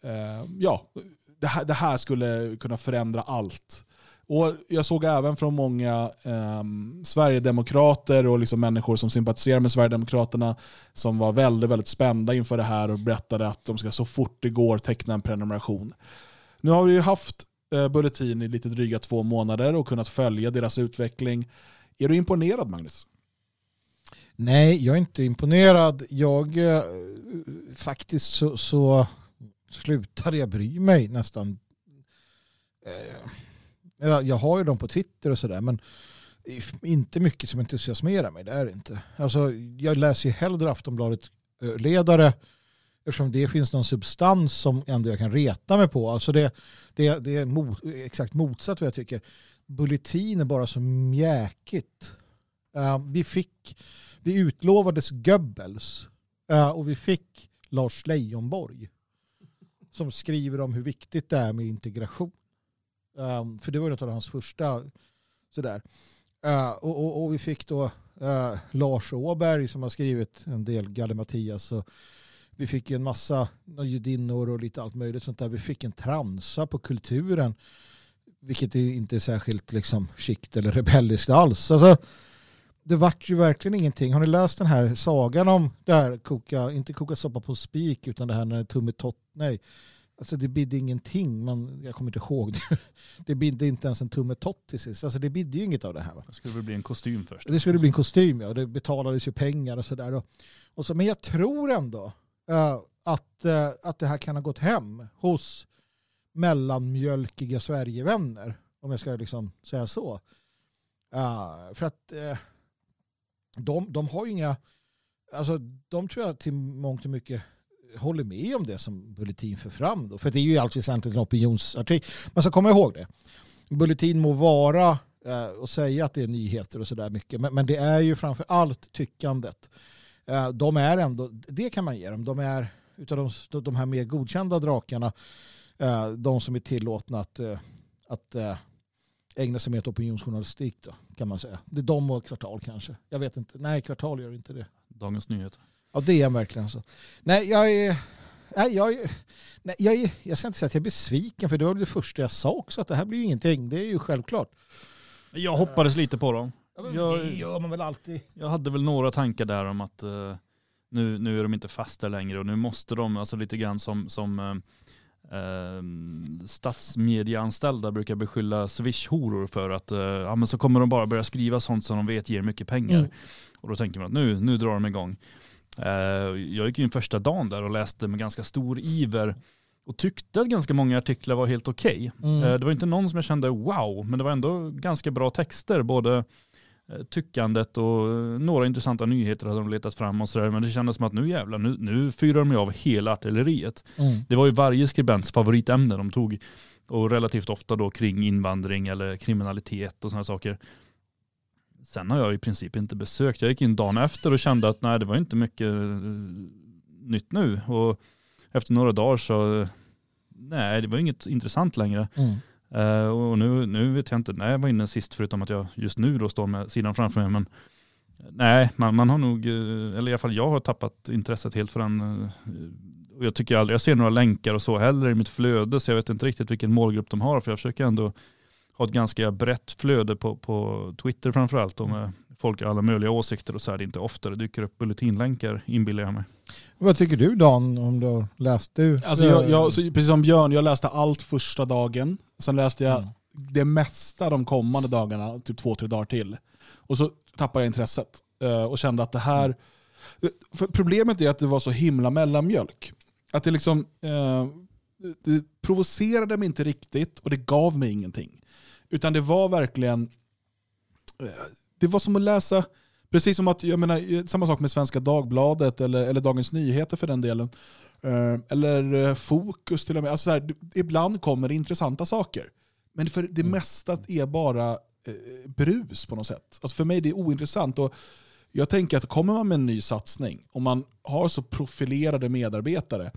eh, ja, det här, det här skulle kunna förändra allt. Och Jag såg även från många eh, Sverigedemokrater och liksom människor som sympatiserar med Sverigedemokraterna som var väldigt, väldigt spända inför det här och berättade att de ska så fort det går teckna en prenumeration. Nu har vi ju haft eh, Bulletin i lite dryga två månader och kunnat följa deras utveckling. Är du imponerad Magnus? Nej, jag är inte imponerad. Jag eh, faktiskt så, så slutade jag bry mig nästan. Eh, jag, har ju dem på Twitter och sådär men det är inte mycket som entusiasmerar mig. Det är det inte. Alltså, jag läser ju hellre Aftonbladet-ledare eh, eftersom det finns någon substans som ändå jag kan reta mig på. Alltså det, det, det är mot, exakt motsatt vad jag tycker. Bulletin är bara så mjäkigt. Uh, vi fick, vi utlovades Goebbels uh, och vi fick Lars Leijonborg som skriver om hur viktigt det är med integration. Um, för det var något av hans första sådär. Uh, och, och, och, vi fick då uh, Lars Åberg som har skrivit en del Galle Mattias. Och vi fick en massa judinnor och lite allt möjligt sånt där. Vi fick en transa på kulturen. Vilket inte är särskilt liksom skikt eller rebelliskt alls. Alltså, det vart ju verkligen ingenting. Har ni läst den här sagan om det här koka, inte koka soppa på spik utan det här när tummetott, nej. Alltså det bidde ingenting, man, jag kommer inte ihåg det. Det bidde inte ens en tummetott till sist. Alltså det bidde ju inget av det här. Va? Det skulle väl bli en kostym först. Det skulle bli en kostym, ja. Det betalades ju pengar och sådär. Och, och så, men jag tror ändå uh, att, uh, att det här kan ha gått hem hos mellanmjölkiga Sverigevänner. Om jag ska liksom säga så. Uh, för att de, de har ju inga, alltså de tror jag till mångt och mycket håller med om det som Bulletin för fram. Då. För det är ju i allt väsentligt en opinionsartikel. Man ska komma ihåg det. Bulletin må vara eh, och säga att det är nyheter och sådär mycket. Men, men, det är ju framför allt tyckandet. Eh, de är ändå, det kan man ge dem. De är utav de, de här mer godkända drakarna, eh, de som är tillåtna att, eh, att eh, ägna sig mer åt opinionsjournalistik då, kan man säga. Det är de och Kvartal kanske. Jag vet inte. Nej, Kvartal gör inte det. Dagens Nyheter. Ja, det är verkligen så. Nej, jag är... Nej, jag, nej, jag, är, jag ska inte säga att jag är besviken för det var det första jag sa också att det här blir ju ingenting. Det är ju självklart. Jag hoppades lite på dem. Ja, Jag- det gör man väl alltid. Jag hade väl några tankar där om att eh, nu, nu är de inte fasta längre och nu måste de, alltså lite grann som, som eh, statsmedieanställda brukar beskylla swish-horor för att eh, ja, men så kommer de bara börja skriva sånt som de vet ger mycket pengar. Mm. Och då tänker man att nu, nu drar de igång. Eh, jag gick in första dagen där och läste med ganska stor iver och tyckte att ganska många artiklar var helt okej. Mm. Eh, Det var inte någon som jag kände wow, men det var ändå ganska bra texter. Både tyckandet och eh, några intressanta nyheter hade de letat fram och sådär. Men det kändes som att nu jävlar, nu, nu fyrar de av hela artilleriet. Mm. Det var ju varje skribents favoritämne de tog. Och relativt ofta då kring invandring eller kriminalitet och sådana saker. Sen har jag i princip inte besökt. Jag gick in dagen efter och kände att nej det var inte mycket eh, nytt nu. Och efter några dagar så, eh, nej det var inget intressant längre. Mm. Eh, och nu, nu vet jag inte när jag var inne sist förutom att jag just nu då står med sidan framför mig. Men nej, man, man har nog, eh, eller i alla fall jag har tappat intresset helt för den. eh, Och jag tycker aldrig jag ser några länkar och så heller i mitt flöde så jag vet inte riktigt vilken målgrupp de har. För jag försöker ändå ha ett ganska brett flöde på, på Twitter framförallt. Och med folk har alla möjliga åsikter och så här. Det är inte ofta det dyker upp bulletinlänkar inbillar jag mig. Vad tycker du Dan om du har läst du? Alltså jag, jag, precis som Björn, jag läste allt första dagen. Sen läste jag Mm. det mesta de kommande dagarna, typ två, tre dagar till. Och så tappade jag intresset eh, och kände att det här... Problemet är att det var så himla mellanmjölk. Att det liksom... Eh, det provocerade mig inte riktigt och det gav mig ingenting. Utan det var verkligen... eh, Det var som att läsa... Precis som att, jag menar, samma sak med Svenska Dagbladet eller, eller Dagens Nyheter för den delen. Eh, eller eh, Fokus till och med. Alltså så här, ibland kommer det intressanta saker. Men för det Mm. mesta är bara eh, brus på något sätt. Alltså för mig är det ointressant. Och jag tänker att kommer man med en ny satsning, om man har så profilerade medarbetare,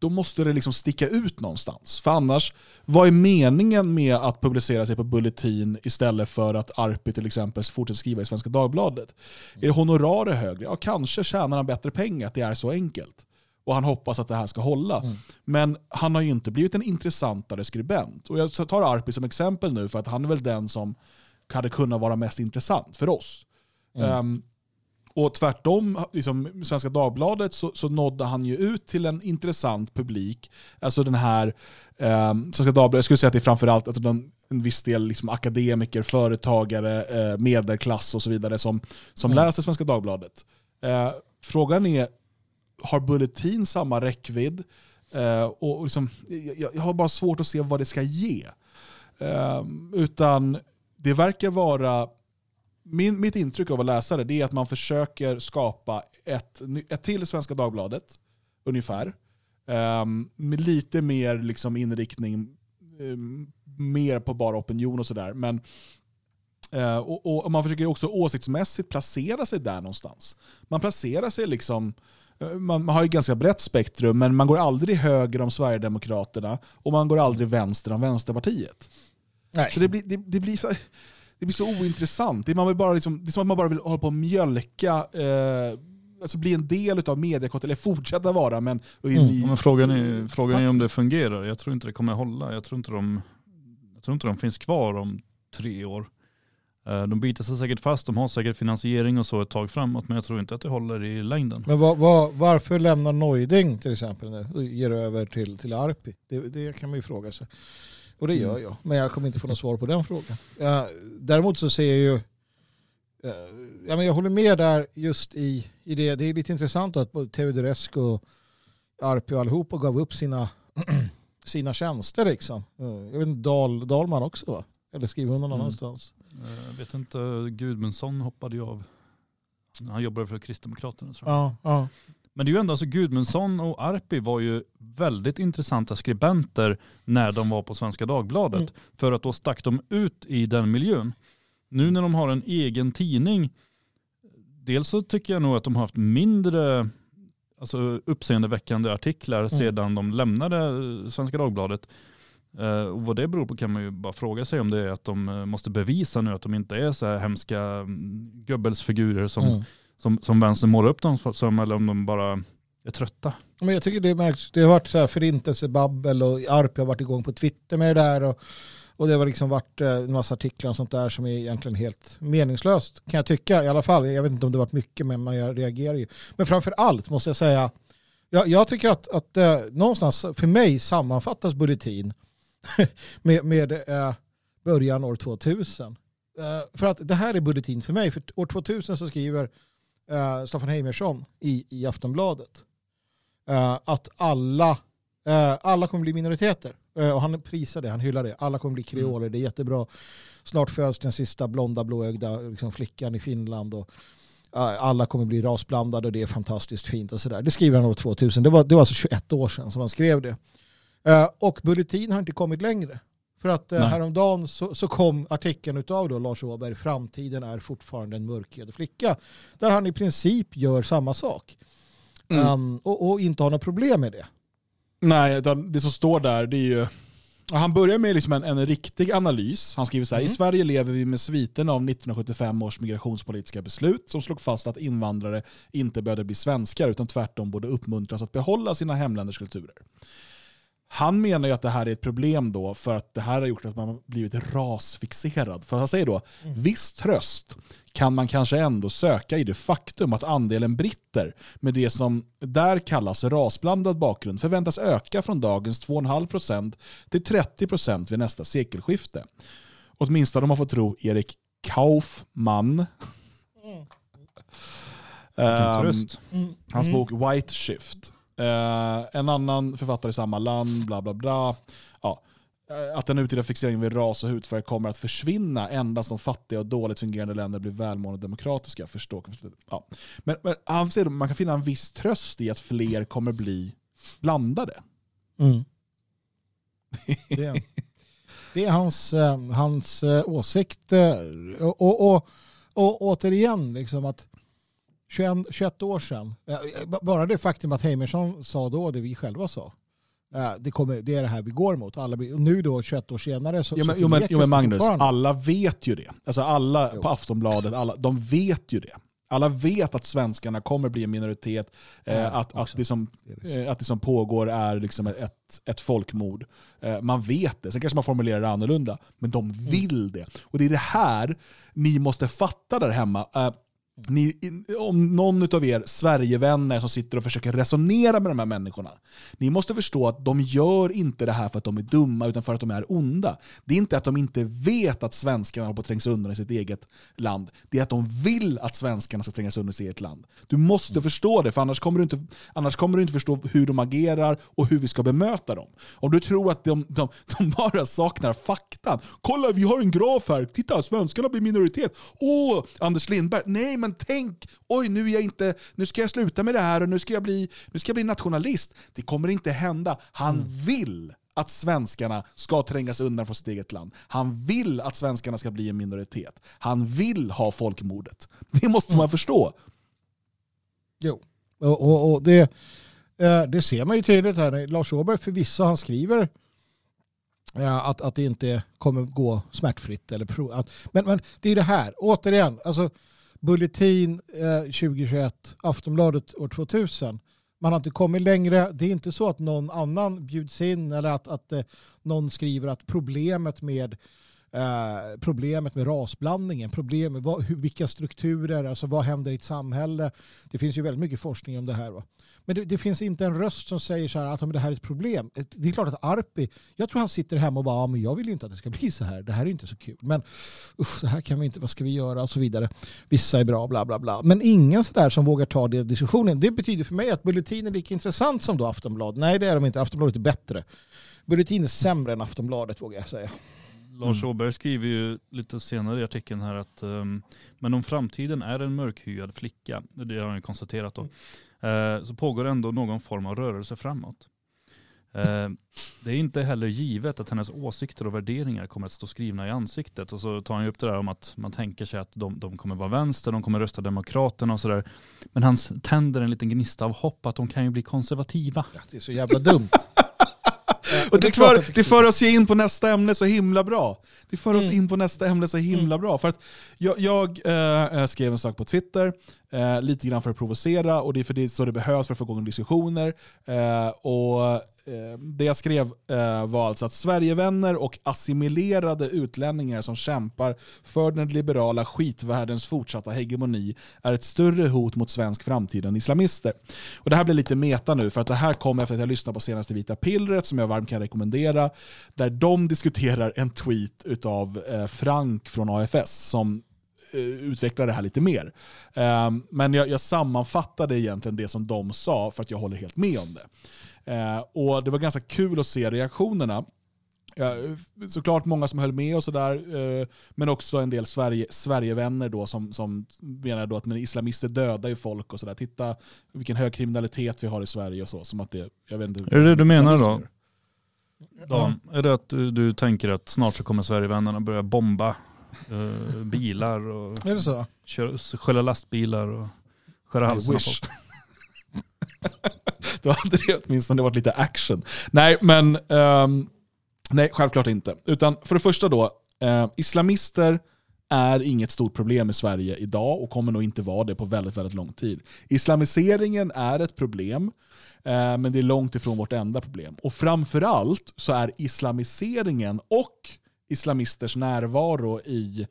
då måste det liksom sticka ut någonstans. För annars, vad är meningen med att publicera sig på Bulletin istället för att Arpi till exempel fortsätter skriva i Svenska Dagbladet? Är honoraret högre? Ja, kanske tjänar han bättre pengar, att det är så enkelt. Och han hoppas att det här ska hålla. Mm. Men han har ju inte blivit en intressantare skribent. Och jag tar Arpi som exempel nu för att han är väl den som hade kunnat vara mest intressant för oss. Mm. Ehm, och tvärtom, liksom, Svenska Dagbladet så, så nådde han ju ut till en intressant publik. Alltså den här, um, Svenska Dagbladet, jag skulle säga att det är framförallt alltså den, en viss del liksom akademiker, företagare, eh, medelklass och så vidare som, som Mm. läser Svenska Dagbladet. Eh, frågan är, har Bulletin samma räckvidd? Eh, och liksom, jag, jag har bara svårt att se vad det ska ge. Eh, utan det verkar vara min, mitt intryck av att läsa det, det är att man försöker skapa ett, ett till Svenska Dagbladet, ungefär. Ehm, med lite mer liksom inriktning, ehm, mer på bara opinion och sådär. Men eh, och, och man försöker också åsiktsmässigt placera sig där någonstans. Man placerar sig liksom, man, har ju ganska brett spektrum, men man går aldrig höger om Sverigedemokraterna och man går aldrig vänster om Vänsterpartiet. Nej. Så det blir, det, det blir så... Det blir så ointressant. Det är, man vill bara liksom, det är som att man bara vill hålla på och mjölka, eh, alltså bli en del av mediekot, eller fortsätta vara, men... Mm. i, Men frågan är, frågan är om det fungerar. Jag tror inte det kommer hålla. Jag tror inte de, jag tror inte de finns kvar om tre år. Eh, De biter sig säkert fast, de har säkert finansiering och så ett tag framåt, men jag tror inte att det håller i längden. Men vad, vad, varför lämnar Neuding till exempel nu och ger över till, till Arpi? Det, det kan man ju fråga sig. Och det gör Mm. jag. Men jag kommer inte få något svar på den frågan. Ja, däremot så ser jag ju eh, ja, men jag håller med där just i, i det. Det är lite intressant att både Teodorescu och Arpi och allihopa gav upp sina, sina tjänster. Liksom. Eh, Jag vet inte, Dahl, Dahlman också va? Eller skriver hon någon Mm. annanstans? Eh, Jag vet inte, Gudmundsson hoppade ju av. Han jobbade för Kristdemokraterna tror jag. Ja, ja. Men det är ju ändå, alltså Gudmundsson och Arpi var ju väldigt intressanta skribenter när de var på Svenska Dagbladet. Mm. För att då stack de ut i den miljön. Nu när de har en egen tidning, dels så tycker jag nog att de har haft mindre alltså uppseendeväckande artiklar Mm. sedan de lämnade eh, Svenska Dagbladet. Eh, och vad det beror på kan man ju bara fråga sig om det är att de eh, måste bevisa nu att de inte är så här hemska mm, Goebbelsfigurer som, Mm. som, som vänstern målar upp dem som, eller om de bara är trötta. Men jag tycker det märks, det har varit så här förintelsebabbel och Arpi har varit igång på Twitter med det där och, och det har liksom varit eh, en massa artiklar och sånt där som är egentligen helt meningslöst kan jag tycka i alla fall. Jag vet inte om det har varit mycket men jag reagerar ju. Men framför allt måste jag säga, jag, jag tycker att, att eh, någonstans för mig sammanfattas Bulletin med, med eh, början år 2000. Eh, för att det här är Bulletin för mig, för år 2000 så skriver eh, Staffan Heimersson i, i Aftonbladet eh, att alla, eh, alla kommer bli minoriteter. Eh, och han prisar det, han hyllar det. Alla kommer bli kreoler, det är jättebra. Snart föds den sista blonda blåögda liksom, flickan i Finland. Och, alla kommer bli rasblandade och det är fantastiskt fint och sådär. Det skriver han år 2000. Det var, det var alltså 21 år sedan som han skrev det. Eh, och Bulletin har inte kommit längre. För att eh, häromdagen så, så kom artikeln av då Lars Åberg, Framtiden är fortfarande en mörkhyad flicka. Där han i princip gör samma sak. Mm. Um, och, och inte har några problem med det. Nej, det som står där det är ju... Han börjar med liksom en, en riktig analys. Han skriver så här, Mm. i Sverige lever vi med sviten av 1975 års migrationspolitiska beslut som slog fast att invandrare inte behövde bli svenskar utan tvärtom borde uppmuntras att behålla sina hemländers kulturer. Han menar ju att det här är ett problem då för att det här har gjort att man har blivit rasfixerad. För han säger då, viss tröst kan man kanske ändå söka i det faktum att andelen britter med det som där kallas rasblandad bakgrund förväntas öka från dagens 2,5% till 30% vid nästa sekelskifte. Åtminstone om man får tro Erik Kaufman. Vilken Ehm, tröst. Hans bok White Shift. Eh, en annan författare i samma land, bla bla bla. Ja, eh, att den nutida fixeringen vid ras och hudfärg kommer att försvinna endast om fattiga och dåligt fungerande länder blir välmående och demokratiska. Förstå. Ja. Men, men han säger man kan finna en viss tröst i att fler kommer bli blandade. Mm. Det, är, det är hans, eh, hans åsikt. Och, och, och, och återigen, liksom att 21, 21 år sedan, eh, b- bara det faktum att Heimersson sa då det vi själva sa. eh, Det, kommer, det är det här vi går mot. Alla nu då 21 år senare så, Jo men, så jo, men, jo, men Magnus, alla vet ju det. Alltså alla Jo. på Aftonbladet, alla, de vet ju det. Alla vet att svenskarna kommer bli en minoritet, eh, Ja, att, att, också. det som, eh, att det som pågår är liksom ett, ett folkmord. Eh, man vet det, sen kanske man formulerar det annorlunda, men de vill det. Och det är det här ni måste fatta där hemma. Ni, om någon av er Sverigevänner som sitter och försöker resonera med de här människorna. Ni måste förstå att de gör inte det här för att de är dumma utan för att de är onda. Det är inte att de inte vet att svenskarna håller på att trängas undan i sitt eget land. Det är att de vill att svenskarna ska trängas undan i sitt eget land. Du måste förstå det, för annars kommer, du inte, annars kommer du inte förstå hur de agerar och hur vi ska bemöta dem. Om du tror att de, de, de bara saknar fakta. Kolla, vi har en graf här. Titta, svenskarna blir minoritet. Åh, Anders Lindberg. Nej, men tänk. Oj, nu, är jag inte, nu ska jag sluta med det här och nu ska jag bli, nu ska jag bli nationalist. Det kommer inte hända. Han vill att svenskarna ska trängas undan från sitt eget land. Han vill att svenskarna ska bli en minoritet. Han vill ha folkmordet. Det måste man förstå. Jo, och, och, och det, eh, det ser man ju tydligt här. Lars Åberg förvisso han skriver eh, att, att det inte kommer gå smärtfritt. Eller pro, att, men, men det är det här, återigen, alltså Bulletin eh, 2021, Aftonbladet år 2000. Man har inte kommit längre. Det är inte så att någon annan bjuds in eller att, att eh, någon skriver att problemet med eh, problemet med rasblandningen, problem med vad, hur, vilka strukturer, alltså vad händer i ett samhälle. Det finns ju väldigt mycket forskning om det här. Va? Men det, det finns inte en röst som säger så här att det här är ett problem. Eh, det är klart att Arpi, jag tror han sitter hemma och bara, ja, men jag vill ju inte att det ska bli så här. Det här är inte så kul. Men usch, så här kan vi inte, vad ska vi göra och så vidare. Vissa är bra, bla bla bla. Men ingen så där som vågar ta den diskussionen. Det betyder för mig att Bulletin är lika intressant som då Aftonbladet. Nej, det är de inte. Aftonbladet är bättre. Bulletin är sämre än Aftonbladet vågar jag säga. Lars Åberg skriver ju lite senare i artikeln här att um, men om framtiden är en mörkhyad flicka, det har han ju konstaterat då, eh, så pågår ändå någon form av rörelse framåt. Eh, det är inte heller givet att hennes åsikter och värderingar kommer att stå skrivna i ansiktet. Och så tar han ju upp det där om att man tänker sig att de, de kommer vara vänster, de kommer rösta Demokraterna och sådär. Men han tänder en liten gnista av hopp att de kan ju bli konservativa. Ja, det är så jävla dumt. Och det, för, det för oss ju in på nästa ämne så himla bra. Det för oss Mm. in på nästa ämne så himla bra. För att jag, jag eh, skrev en sak på Twitter, eh, lite grann för att provocera, och det är för det är så det behövs för att få igång diskussioner. Eh, och eh, Det jag skrev eh, var alltså att Sverigevänner och assimilerade utlänningar som kämpar för den liberala skitvärldens fortsatta hegemoni är ett större hot mot svensk framtid än islamister. Och det här blir lite meta nu, för att det här kommer efter att jag lyssnat på senaste Vita Pillret, som jag varmt kan rekommendera, där de diskuterar en tweet utav eh, Frank från AFS, som eh, utvecklar det här lite mer. Ehm, men jag, jag sammanfattade egentligen det som de sa, för att jag håller helt med om det. Eh, och Det var ganska kul att se reaktionerna. Ja, såklart många som höll med och sådär, eh, men också en del Sverige, Sverigevänner då som, som menar då att men islamister dödar ju folk och sådär. Titta vilken hög kriminalitet vi har i Sverige och så. Som att det, jag vet inte, Är det det du menar då? Dan, är det att du, du tänker att snart så kommer Sverigevännerna börja bomba eh, bilar och Är det så? köra, skälla lastbilar och skära halsen av folk? Då hade det åtminstone varit lite action. Nej, men ehm, nej, självklart inte. Utan för det första då, eh, islamister är inget stort problem i Sverige idag och kommer nog inte vara det på väldigt, väldigt lång tid. Islamiseringen är ett problem, eh, men det är långt ifrån vårt enda problem. Och framförallt så är islamiseringen och islamisters närvaro i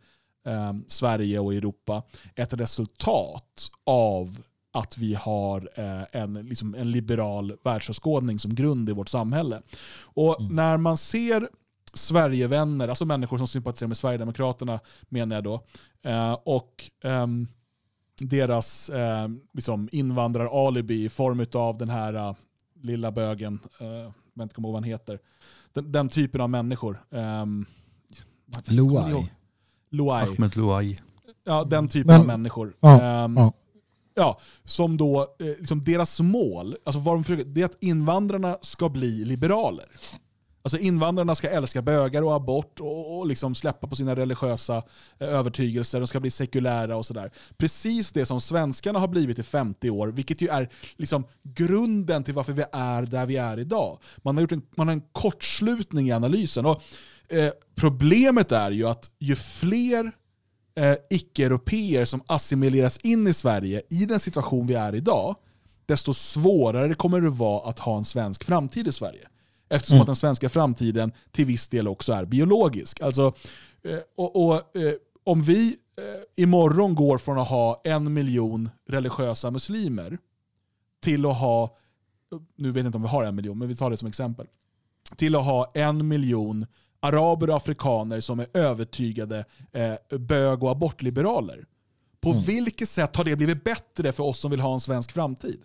eh, Sverige och Europa ett resultat av att vi har eh, en, liksom en liberal världsåskådning som grund i vårt samhälle. Och när man ser Sverigevänner, alltså människor som sympatiserar med Sverigedemokraterna menar jag då, eh, och ehm, deras eh, liksom invandrar-alibi i form av den här eh, lilla bögen, eh, jag inte kommer ihåg vad han heter, den, den typen av människor. ehm, vad- kommer ni ihåg? Luai. Luai. Ahmed Luai. Ja, den typen Men- av människor. Ja, Ehm, ja. ja, som då, eh, liksom deras mål, alltså vad de försöker, det är att invandrarna ska bli liberaler. Alltså invandrarna ska älska bögar och abort och, och liksom släppa på sina religiösa eh, övertygelser, de ska bli sekulära och sådär. Precis det som svenskarna har blivit i 50 år, vilket ju är liksom grunden till varför vi är där vi är idag. Man har gjort en, man har en kortslutning i analysen. Och, eh, problemet är ju att ju fler eh, icke-europeer som assimileras in i Sverige i den situation vi är idag, desto svårare kommer det vara att ha en svensk framtid i Sverige. Eftersom Mm. att den svenska framtiden till viss del också är biologisk. Alltså, eh, och, och, eh, om vi eh, imorgon går från att ha en miljon religiösa muslimer till att ha, nu vet jag inte om vi har en miljon, men vi tar det som exempel, till att ha en miljon araber och afrikaner som är övertygade eh, bög och abortliberaler. På vilket sätt har det blivit bättre för oss som vill ha en svensk framtid?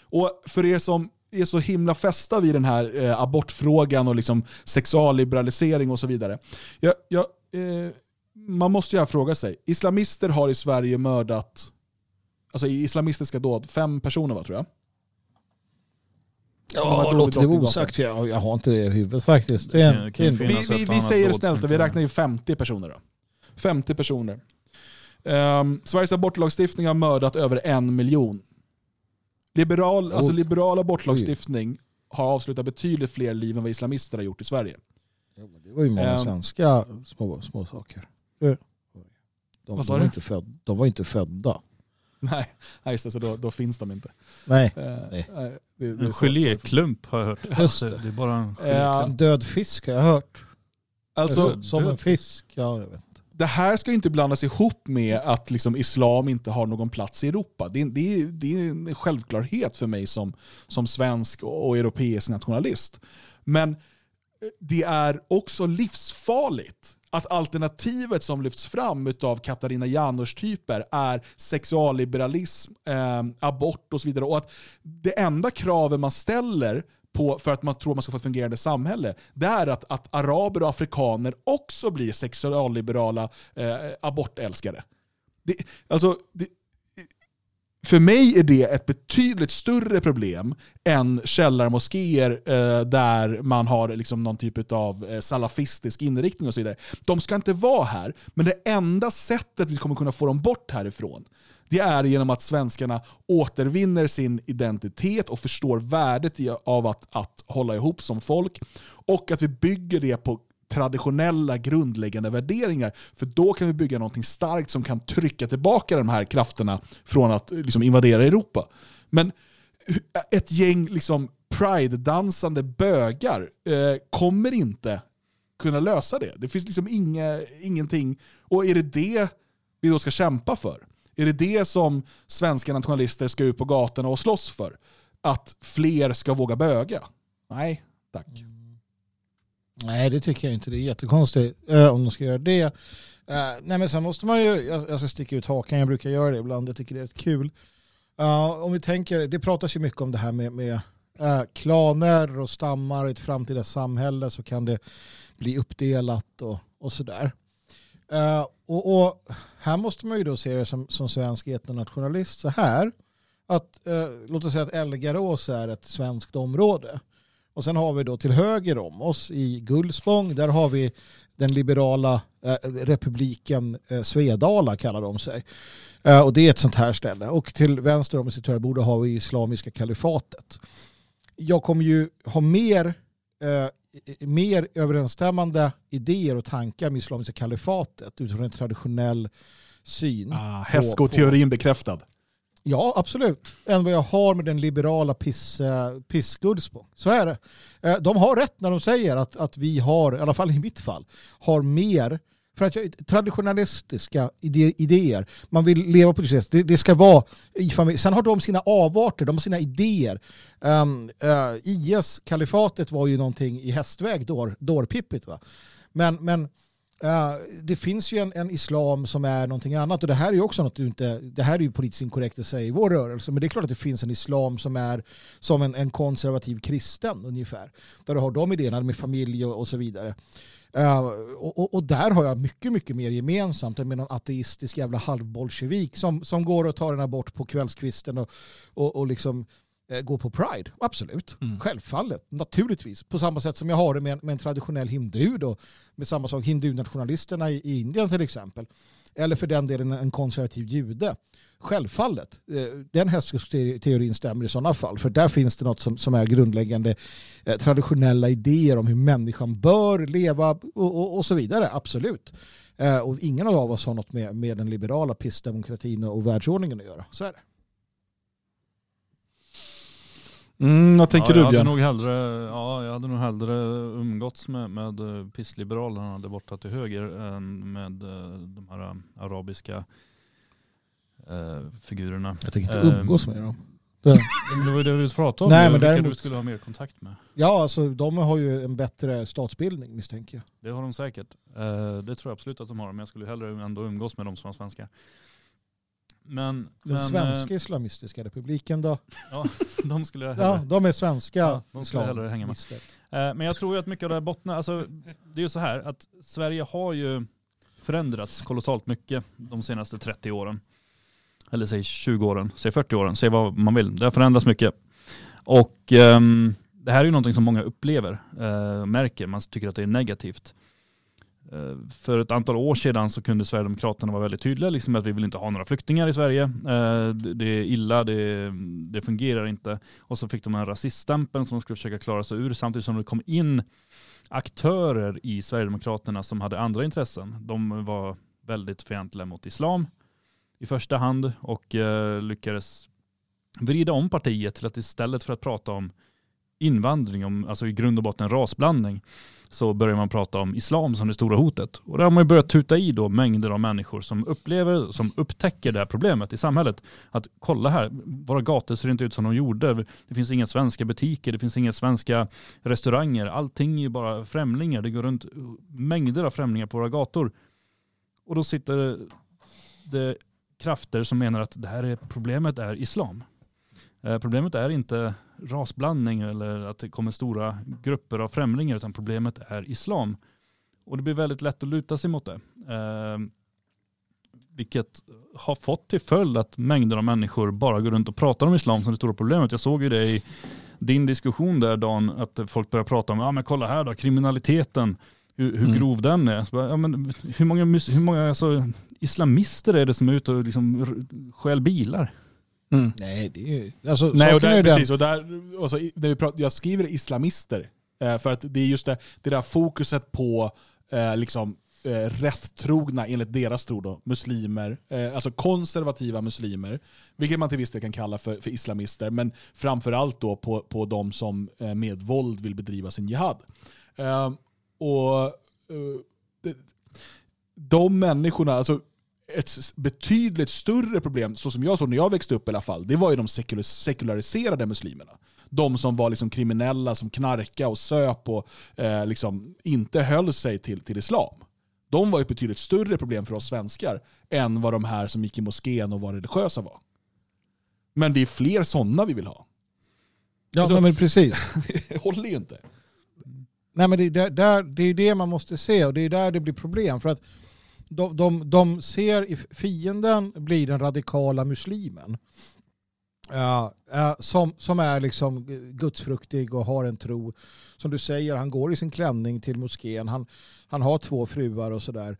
Och för er som är så himla fästa vid den här eh, abortfrågan och liksom sexualliberalisering och så vidare. Jag, jag, eh, man måste ju fråga sig, islamister har i Sverige mördat, alltså i islamistiska dåd, fem personer va, tror jag? Ja, dragit låt det osagt. Jag, jag har inte det i huvudet faktiskt. Det en, det Vi, vi, vi säger snällt, inte- vi räknar ju 50 personer då. 50 personer. Ehm, Sveriges abortlagstiftning har mördat över en miljon. Liberal, alltså Oj. liberal abortlagstiftning har avslutat betydligt fler liv än vad islamister har gjort i Sverige. Men Det var ju många Ehm. svenska små, små saker. De, de, var inte föd, de var inte födda. Nej, nej just det, så då, då finns de inte. Nej, Eh, Nej. det, det En geléklump har jag hört. Just Alltså, det. det är bara en Ja, geléklump. en död fisk har jag hört. Alltså, Alltså, som död en fisk. Ja, jag vet. det här ska ju inte blandas ihop med att liksom islam inte har någon plats i Europa. Det är, det är, det är en självklarhet för mig som, som svensk och europeisk nationalist. Men det är också livsfarligt att alternativet som lyfts fram av Katarina Janouch-typer är sexualliberalism, eh, abort och så vidare. Och att det enda kravet man ställer på, för att man tror att man ska få ett fungerande samhälle, det är att, att araber och afrikaner också blir sexualliberala eh, abortälskare. Det, alltså, det, för mig är det ett betydligt större problem än källarmoskéer eh, där man har liksom någon typ av eh, salafistisk inriktning och så vidare. De ska inte vara här, men det enda sättet vi kommer kunna få dem bort härifrån det är genom att svenskarna återvinner sin identitet och förstår värdet av att, att hålla ihop som folk. Och att vi bygger det på traditionella grundläggande värderingar. För då kan vi bygga någonting starkt som kan trycka tillbaka de här krafterna från att liksom, invadera Europa. Men ett gäng liksom, pride-dansande bögar eh, kommer inte kunna lösa det. Det finns liksom inga, ingenting. Och är det det vi då ska kämpa för? Är det det som svenska nationalister ska ut på gatorna och slåss för? Att fler ska våga böga? Nej, tack. Mm. Nej, det tycker jag inte. Det är jättekonstigt eh, om de ska göra det. Eh, nej, men sen måste man ju, jag, jag ska sticka ut hakan, jag brukar göra det ibland, jag tycker det är rätt kul. Uh, om vi tänker, det pratas ju mycket om det här med, med uh, klaner och stammar i ett framtida samhälle så kan det bli uppdelat och, och sådär. Uh, och, och, här måste man ju då se det som, som svensk etnonationalist så här. Att, uh, låt oss säga att Elgarås är ett svenskt område. Och sen har vi då till höger om oss i Gullspång, där har vi den liberala uh, republiken Svedala kallar de sig. och det är ett sånt här ställe. Och till vänster om i sitt hörbord har vi Islamiska kalifatet. Jag kommer ju ha mer mer överensstämmande idéer och tankar med islamiska kalifatet utifrån en traditionell syn. Ah, Hästsko-teorin bekräftad. Ja, absolut. Än vad jag har med den liberala piss, eh, pissgudsbo. Så är det. Eh, de har rätt när de säger att, att vi har, i alla fall i mitt fall, har mer för att jag, traditionalistiska idéer, man vill leva på det sättet, det, ska vara i familj. Sen har de sina avarter, de har sina idéer. Ehm, eh, um, uh, IS-kalifatet var ju någonting i hästväg, dår, dårpippigt. Va? Men, men Eh, det finns ju en, en, islam som är någonting annat och det här är ju också något du inte, det här är ju politiskt inkorrekt att säga i vår rörelse, men det är klart att det finns en islam som är som en, en konservativ kristen ungefär. Där du har de idéerna med familj och, och så vidare. Uh, och, och, där har jag mycket, mycket mer gemensamt än med någon ateistisk jävla halvbolsjevik som, som går och tar en abort på kvällskvisten och, och, och liksom uh, går på Pride. Absolut, mm. självfallet, naturligtvis. På samma sätt som jag har det med, med en traditionell hindu då, med samma sak hindu-nationalisterna i, i Indien till exempel. Eller för den delen en konservativ jude. Självfallet, eh, den hästskoteorin stämmer i sådana fall. För där finns det något som, som är grundläggande eh, traditionella idéer om hur människan bör leva och, och, och så vidare. Absolut. Eh, och ingen av oss har något med, med den liberala pissdemokratin och världsordningen att göra. Så är det. Mm, vad tänker ja, du Björn? Nog hellre, ja, jag hade nog hellre umgåtts med, med pissliberalerna där borta till höger än med de här arabiska eh, figurerna. Jag tänker inte umgås med dem. Det, var ju det vi pratade om, Nej, men vilka däremot, du skulle ha mer kontakt med. Ja, alltså de har ju en bättre statsbildning misstänker jag. Det har de säkert. Eh, det tror jag absolut att de har, men jag skulle hellre ändå umgås med dem som var svenska. Men, Den men, svenska eh, islamistiska republiken då? Ja, de skulle hellre. Ja, de är svenska. Ja, de skulle hellre hänga med. Eh, men jag tror ju att mycket av det här bottnar, alltså det är ju så här att Sverige har ju förändrats kolossalt mycket de senaste 30 åren eller säg 20 åren, säg 40 åren, säg vad man vill. Det har förändrats mycket. Och um, det här är ju någonting som många upplever, uh, märker, man tycker att det är negativt. Eh, för ett antal år sedan så kunde Sverigedemokraterna vara väldigt tydliga, liksom att vi vill inte ha några flyktingar i Sverige. Eh, det är illa, det, det, fungerar inte. Och så fick de en rasiststämpel som de skulle försöka klara sig ur, samtidigt som det kom in aktörer i Sverigedemokraterna som hade andra intressen. De var väldigt fientliga mot islam i första hand och eh, lyckades vrida om partiet till att istället för att prata om invandring, om, alltså i grund och botten rasblandning, så börjar man prata om islam som det stora hotet. Och där har man ju börjat tuta i då mängder av människor som upplever, som upptäcker det här problemet i samhället. Att kolla här, våra gator ser inte ut som de gjorde. Det finns inga svenska butiker, det finns inga svenska restauranger. Allting är ju bara främlingar. Det går runt mängder av främlingar på våra gator. Och då sitter det krafter som menar att det här är, problemet är islam. Eh, problemet är inte rasblandning eller att det kommer stora grupper av främlingar utan problemet är islam. Och det blir väldigt lätt att luta sig mot det. Eh, vilket har fått till följd att mängder av människor bara går runt och pratar om islam som det stora problemet. Jag såg ju det i din diskussion där Dan, att folk börjar prata om, ja men kolla här då, kriminaliteten, hur, hur Mm. grov den är. Bara, ja, men hur många, hur många alltså, islamister är det som är ute och liksom stjäl bilar? Mm. Nej, det är ju... Alltså, Nej, och där, precis. Och där, och så, i- när vi pratar, jag skriver islamister, eh, för att det är just det, det där fokuset på eh, liksom, eh, rättrogna, enligt deras tro, då, muslimer, eh, alltså konservativa muslimer, vilket man till viss del kan kalla för, för islamister, men framförallt då på, på de som eh, med våld vill bedriva sin jihad. Eh, och eh, de människorna, alltså ett betydligt större problem, så som jag såg när jag växte upp i alla fall, det var ju de sekula- sekulariserade muslimerna. De som var liksom kriminella, som knarka och söp och eh, liksom inte höll sig till, till islam. De var ett betydligt större problem för oss svenskar än vad de här som gick i moskén och var religiösa var. Men det är fler sådana vi vill ha. Ja, alltså- men precis. Det håller ju inte. Nej, men det, är där, det är det man måste se och det är där det blir problem. För att de, de, de ser i fienden blir den radikala muslimen. Uh, uh, som, som är liksom gudsfruktig och har en tro. Som du säger, han går i sin klänning till moskén. Han, han har två fruar och sådär.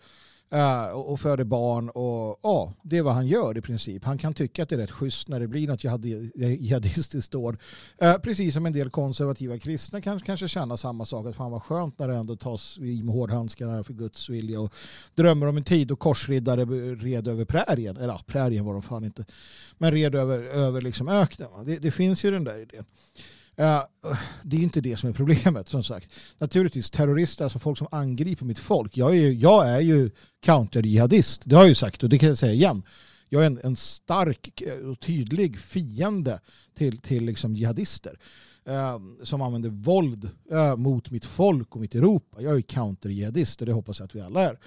Uh, och, föder barn och ja, det är vad han gör i princip. Han kan tycka att det är rätt schysst när det blir något jihadistiskt dåd. Uh, eh, precis som en del konservativa kristna kan kanske känna samma sak. Att fan vad skönt när det ändå tas i med hårdhandskarna för Guds vilja. Och drömmer om en tid då korsriddare red över prärien. Eller ja, prärien var de fan inte. Men red över, över liksom öknen. Det, det finns ju den där idén. Eh, det är inte det som är problemet som sagt. Naturligtvis terrorister, alltså folk som angriper mitt folk. Jag är ju, jag är ju counter-jihadist. Det har jag ju sagt och det kan jag säga igen. Jag är en, en stark och tydlig fiende till, till liksom jihadister eh, som använder våld eh, mot mitt folk och mitt Europa. Jag är counter-jihadist och det hoppas jag att vi alla är.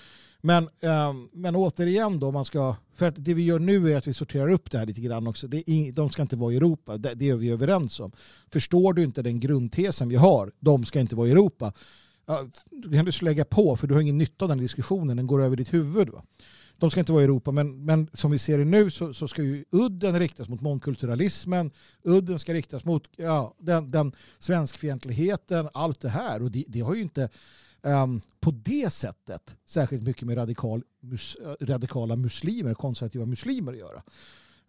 Men, eh, men återigen då, man ska, för att det vi gör nu är att vi sorterar upp det här lite grann också. Det är de ska inte vara i Europa, det, det är vi överens om. Förstår du inte den grundtesen vi har, de ska inte vara i Europa, ja, då kan du lägga på för du har ingen nytta av den diskussionen, den går över ditt huvud. Va? De ska inte vara i Europa, men, men som vi ser det nu så, så ska ju udden riktas mot mångkulturalismen, udden ska riktas mot ja, den, den svenskfientligheten, allt det här. Och det, det har ju inte Ehm, på det sättet särskilt mycket med radikal, mus, eh, radikala muslimer, konservativa muslimer att göra.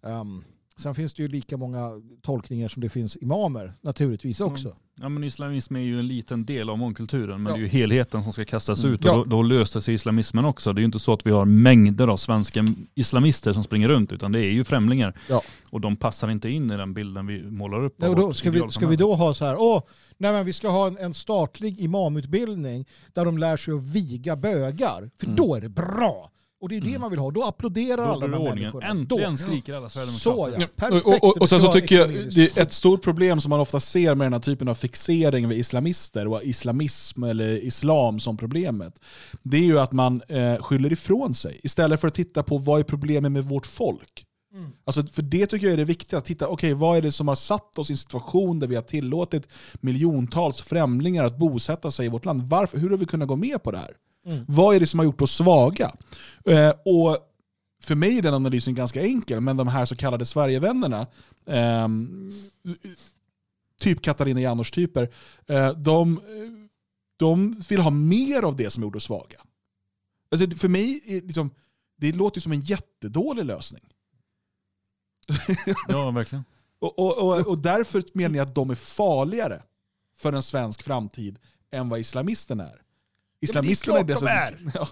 Um, sen finns det ju lika många tolkningar som det finns imamer naturligtvis också. Mm. Ja men islamism är ju en liten del av mångkulturen men Ja. det är ju helheten som ska kastas Mm. ut och Ja. då, då löser sig islamismen också. Det är ju inte så att vi har mängder av svenska islamister som springer runt utan det är ju främlingar. Ja. Och de passar inte in i den bilden vi målar upp. Nej, och då ska, vi, ska vi då ha så här, åh, nej men vi ska ha en, en statlig imamutbildning där de lär sig att viga bögar, för Mm. då är det bra. Och det är det Mm. man vill ha, då applåderar Då alla de här människorna. Äntligen Då. skriker alla Så sverigedemokrater. ja, Ja, perfekt. och, och, och sen så tycker jag det är ett stort problem som man ofta ser med den här typen av fixering vid islamister och islamism eller islam som problemet. Det är ju att man eh, skyller ifrån sig istället för att titta på vad är problemet med vårt folk. Mm. Alltså, för det tycker jag är det viktiga, att titta, okej vad är det som har satt oss i en situation där vi har tillåtit miljontals främlingar att bosätta sig i vårt land? Varför, hur har vi kunnat gå med på det här? Mm. Vad är det som har gjort oss svaga? Eh, och för mig är den analysen ganska enkel, men de här så kallade Sverigevännerna, ehm, typ Katarina Janouch-typer, eh, de, de vill ha mer av det som gjort oss svaga. Alltså, för mig, är liksom, det låter som en jättedålig lösning. Ja verkligen. Och, och, och, och därför menar jag att de är farligare för en svensk framtid än vad islamisterna är. Islamisterna klart de är. Ja.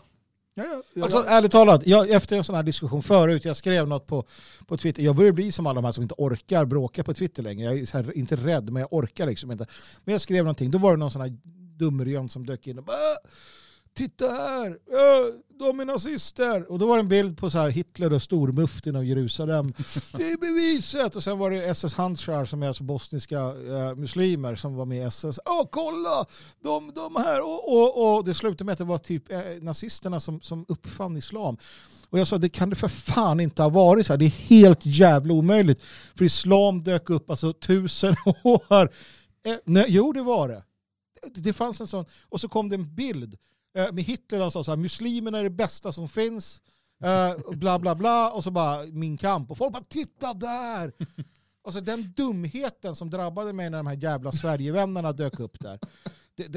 Ja, ja, ja, Alltså, ja. ärligt talat, jag, efter en sån här diskussion förut, jag skrev något på, på Twitter, jag börjar bli som alla de här som inte orkar bråka på Twitter längre. Jag är här, inte rädd, men jag orkar liksom inte. Men jag skrev någonting, då var det någon sån här dumrön som dök in och bara "Äh, Titta här, äh, de är nazister. Och då var det en bild på så här Hitler och stormuftin av Jerusalem. Det är beviset. Och sen var det SS Handschar som är alltså bosniska eh, muslimer som var med i SS. Åh, kolla! De, de här. Och, och, och det slutade med att det var typ eh, nazisterna som, som uppfann islam. Och jag sa, det kan det för fan inte ha varit så här. Det är helt jävla omöjligt. För islam dök upp alltså tusen år. Eh, nej, jo, det var det. det. Det fanns en sån. Och så kom det en bild eh, Eh, med Hitler. Han sa så här, muslimerna är det bästa som finns. Eh, bla bla bla och så bara min kamp och folk bara titta där. Alltså den dumheten som drabbade mig när de här jävla Sverigevännerna dök upp där.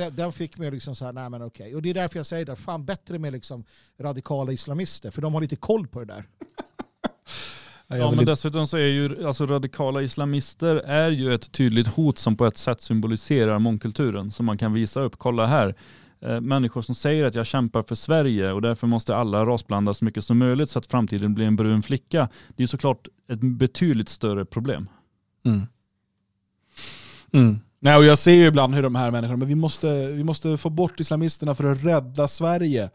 Den fick mig liksom så här, nej men okej. Och det är därför jag säger det, fan bättre med liksom radikala islamister, för de har lite koll på det där. Ja, men dessutom så är ju alltså, radikala islamister är ju ett tydligt hot som på ett sätt symboliserar mångkulturen som man kan visa upp. Kolla här, människor som säger att jag kämpar för Sverige och därför måste alla rasblandas så mycket som möjligt så att framtiden blir en brun flicka. Det är såklart ett betydligt större problem. Mm. Mm. Nej, och jag ser ju ibland hur de här människorna, men vi måste, vi måste få bort islamisterna för att rädda Sverige.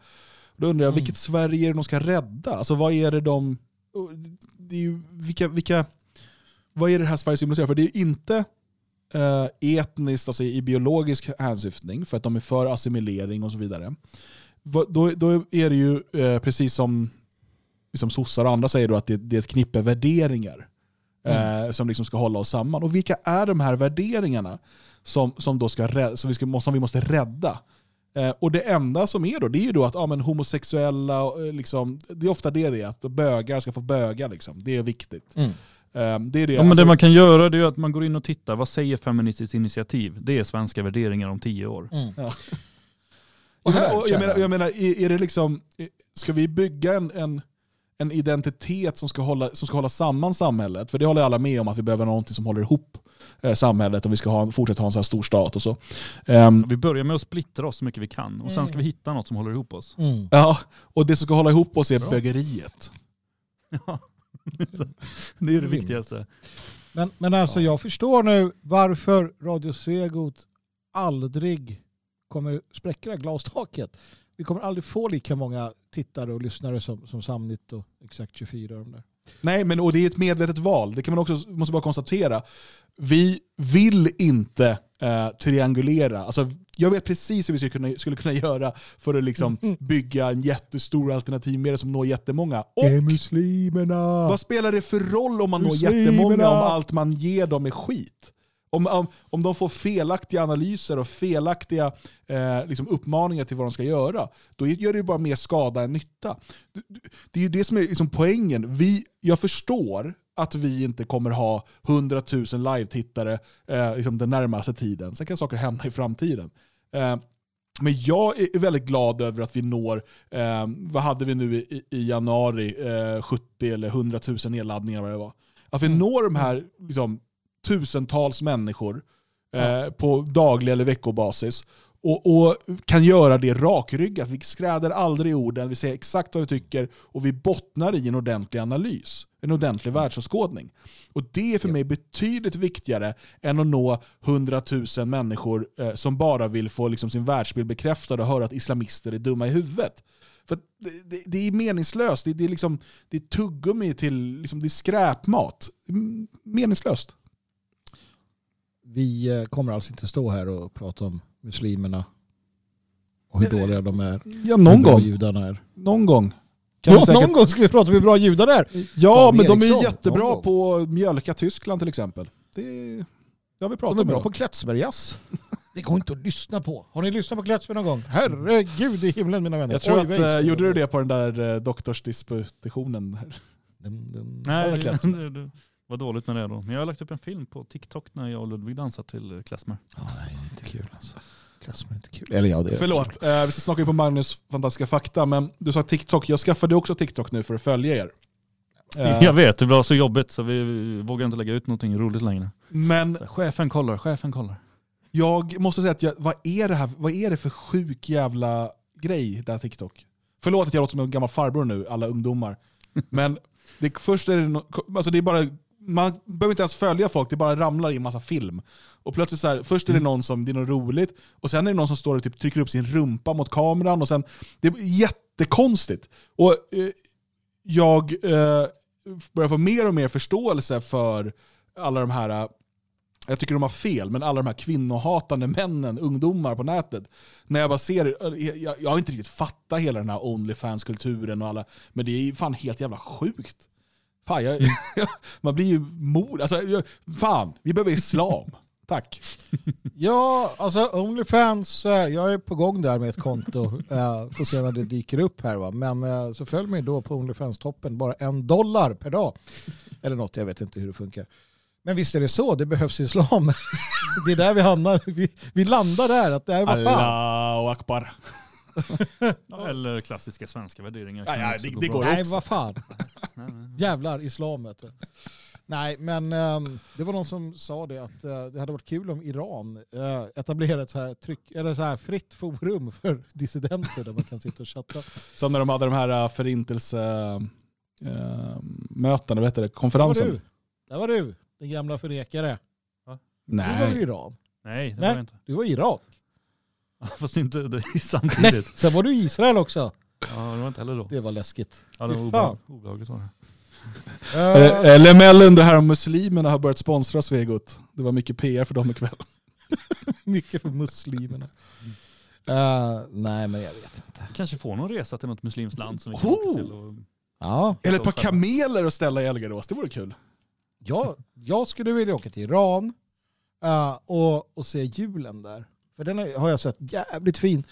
Då undrar jag, Mm. vilket Sverige är det de ska rädda? Alltså vad är det de... Det är ju, vilka, vilka, vad är det här Sverige symboliserar? För det är ju inte eh, etniskt, alltså i biologisk hänsyftning, för att de är för assimilering och så vidare. Då, då är det ju eh, precis som liksom sossar och andra säger då att det, det är ett knippe värderingar eh, som liksom ska hålla oss samman. Och vilka är de här värderingarna som, som, då ska, som, vi, ska, som vi måste rädda? Eh, och det enda som är då, det är ju då att ja, men homosexuella, eh, liksom, det är ofta det det är, att bögar ska få böga. Liksom. Det är viktigt. Mm. Eh, det är det. Ja, men alltså- det man kan göra det är att man går in och tittar, vad säger Feministiskt initiativ? Det är svenska värderingar om tio år. Mm. Ja. Och Och här, och jag, menar, jag menar, är, det liksom, ska vi bygga en, en, en identitet som ska, hålla, som ska hålla samman samhället? För det håller alla med om, att vi behöver någonting som håller ihop eh, samhället om vi ska ha, fortsätta ha en så här stor stat och så. Ehm, Vi börjar med att splittra oss så mycket vi kan och sen ska vi hitta något som håller ihop oss. Mm. ja, och det som ska hålla ihop oss är Bra. bögeriet. Ja. det är det viktigaste. Men, men alltså jag förstår nu varför Radio Svegot aldrig kommer spräcka glastaket. Vi kommer aldrig få lika många tittare och lyssnare som, som Samnit och Exakt 24. och De där. Nej, men och det är ett medvetet val. Det kan man också måste bara konstatera. Vi vill inte eh, triangulera. Alltså, jag vet precis hur vi skulle kunna, skulle kunna göra för att liksom bygga en jättestor alternativmedia som når jättemånga. Och muslimerna! vad spelar det för roll om man når Muslimerna! jättemånga om allt man ger dem är skit? Om, om, om de får felaktiga analyser och felaktiga eh, liksom uppmaningar till vad de ska göra, då gör det ju bara mer skada än nytta. Det, det är ju det som är liksom poängen. Vi, jag förstår att vi inte kommer ha 100 000 live-tittare eh, liksom den närmaste tiden. Sen kan saker hända i framtiden. Eh, men jag är väldigt glad över att vi når, eh, vad hade vi nu i, i januari, eh, 70 eller 100 000 nedladdningar vad det var. Att vi Mm. når de här liksom, tusentals människor eh, på daglig eller veckobasis och, och kan göra det rakryggat. Vi skräder aldrig orden, vi säger exakt vad vi tycker och vi bottnar i en ordentlig analys. En ordentlig världsåskådning. Och det är för mig betydligt viktigare än att nå 100 000 människor eh, som bara vill få liksom, sin världsbild bekräftad och höra att islamister är dumma i huvudet. För det, det, det är meningslöst. Det, det, är liksom, det är tuggummi till liksom, det är skräpmat. Meningslöst. Vi eh, kommer alltså inte stå här och prata om muslimerna och hur Nej, dåliga de är. Ja, någon gång. judarna är. Någon gång. Kan Nå- säkert... Någon gång ska vi prata om hur bra judar är. Ja, Dan men de är Eriksson, jättebra på att mjölka Tyskland till exempel. Det, det har vi pratat De är om. bra idag. på Kletsbergas. Det går inte att lyssna på. Har ni lyssnat på Kletsberg någon gång? Herregud i himlen mina vänner. Jag tror Oj, att, eh, jag- gjorde du det på den där eh, doktorsdisputationen? Dum, dum. Nej, Klezmer? det var dåligt med det då. Men jag har lagt upp en film på TikTok när jag och Ludvig dansar till eh, Klezmer. Ja, nej, det är inte kul alltså. Kletsberg är inte kul. Eller ja, det är Förlåt, eh, vi ska snacka in på Magnus fantastiska fakta, men du sa TikTok. Jag skaffade också TikTok nu för att följa er. Eh, Jag vet, det var så jobbigt så vi, vågar inte lägga ut någonting roligt längre. Men Så, chefen kollar, chefen kollar. jag måste säga att jag, vad, är det här, vad är det för sjuk jävla grej, det här TikTok? Förlåt att jag låter som en gammal farbror nu, alla ungdomar. Men det, först är det, no, alltså det är bara, man behöver inte ens följa folk, det bara ramlar in massa film. Och plötsligt så här, först är det någon som, det är något roligt, och sen är det någon som står och typ trycker upp sin rumpa mot kameran, och sen, det är jättekonstigt. Och eh, jag eh, börjar få mer och mer förståelse för alla de här, eh, jag tycker de har fel, men alla de här kvinnohatande männen, ungdomar på nätet. När jag bara ser, eh, jag, jag har inte riktigt fattat hela den här Onlyfans-kulturen och alla, men det är ju fan helt jävla sjukt. Fan, jag, man blir ju mod, alltså, jag, fan, vi behöver islam. Tack. Ja, alltså Onlyfans, eh, jag är på gång där med ett konto. Eh, Får se när det dyker upp här va. Men eh, så följ mig då på Onlyfans-toppen, bara en dollar per dag. Eller något, jag vet inte hur det funkar. Men visst är det så, det behövs islam. Det är där vi hamnar, vi, vi landar där. Att det är vad fan. Allahu akbar. Eller klassiska svenska värderingar. Ja, ja, det- det bra. går Nej, också. vad fan. Nej, nej. Jävlar, islam vet du. Nej, men ehm, det var någon som sa det att eh, det hade varit kul om Iran uh, etablerade ett så här, tryck, eller så här fritt forum för dissidenter där man kan sitta och chatta. Som när de hade de här äh, förintelsemötena, vad heter det, Där var konferensen. du, där var du den gamla förnekare. Du var i Nej. Iran. Nej, det Nej. var det inte. Du var i Irak. Fast inte det är Nej, samtidigt. sen var du i Israel också. Ja, det var inte heller då. Det var läskigt. Ja, det var obehag- obehagligt var det. Eh, Eller Mellen, det här om muslimerna har börjat sponsra Svegot. Det var mycket PR för dem ikväll. mycket för muslimerna. Eh, nej, men jag vet inte. Kanske får någon resa till något muslimskt land som vi kan Oh! till. Och... Ja, Eller ett par kameler att ställa i Elgarås, det vore kul. jag, jag skulle vilja åka till Iran eh, och, och se julen där. För den har jag sett jävligt fin.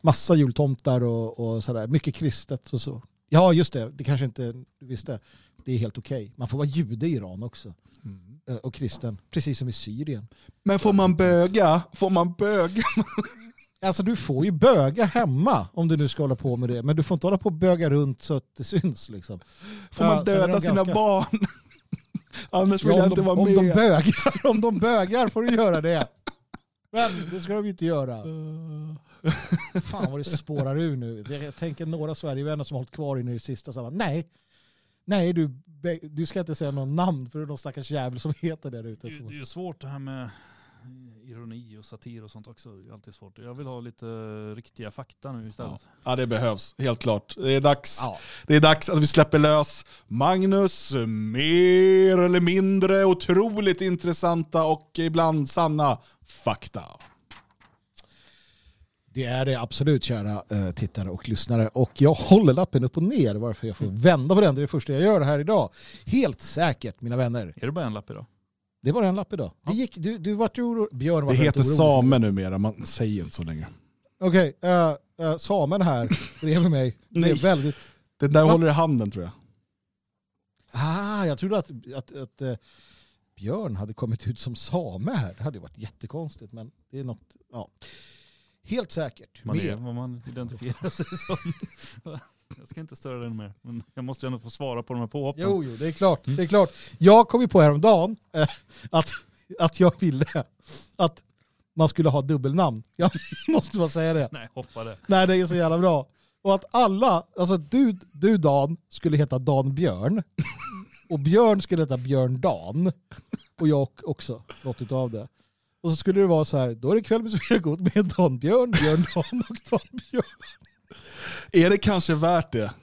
Massa jultomtar och, och sådär. Mycket kristet och så. Ja, just det. Det kanske inte du visste. Det är helt okej. Man får vara jude i Iran också. Eh, Och kristen. Precis som i Syrien. Men får man böga? Får man böga? Alltså du får ju böga hemma om du nu ska hålla på med det. Men du får inte hålla på och böga runt så att det syns liksom. Får man döda sina ganska- barn? Annars vill Ja, jag inte de, vara om med. de bögar, om de bögar får du göra det. Men det ska de ju inte göra. Fan vad det spårar ur nu. Jag tänker några Sverigevänner som har hållit kvar in i det sista. Så här, nej, nej du, du ska inte säga någon namn för det är någon stackars jävel som heter det där ute. Det, är- det är ju svårt det här med ironi och satir och sånt också. Det är alltid svårt. Jag vill ha lite riktiga fakta nu istället. Ja det behövs, helt klart. Det är dags, Ja. det är dags att vi släpper lös Magnus mer eller mindre otroligt intressanta och ibland sanna fakta. Det är det absolut kära eh, tittare och lyssnare. Och jag håller lappen upp och ner varför jag får vända på den. Det är det första jag gör här idag. Helt säkert mina vänner. Är det bara en lapp idag? Det är bara en lapp idag. Det gick, du, du vart ju oro... Björn var Det heter same numera, man säger inte så längre. Okej, eh, eh, samen här bredvid mig. Det är Nej. väldigt... Det där Va? håller i handen tror jag. Ah, jag trodde att, att, att eh, Björn hade kommit ut som same här. Det hade varit jättekonstigt, men det är något... Ja. Helt säkert. Man är Mer. vad man identifierar sig som. Jag ska inte störa den mer. Men jag måste ju ändå få svara på de här påhoppen. Jo, jo, det är klart. Det är klart. Jag kom ju på häromdagen eh, att, att jag ville att man skulle ha dubbelnamn. Jag måste bara säga det. Nej, hoppa det. Nej, det är så jävla bra. Och att alla, alltså du, du Dan skulle heta Dan Björn. Och Björn skulle heta Björn Dan. Och jag också, något av det. Och så skulle det vara så här, då är det kväll med Svegot med Dan Björn, Björn Dan och Dan Björn. Är det kanske värt det?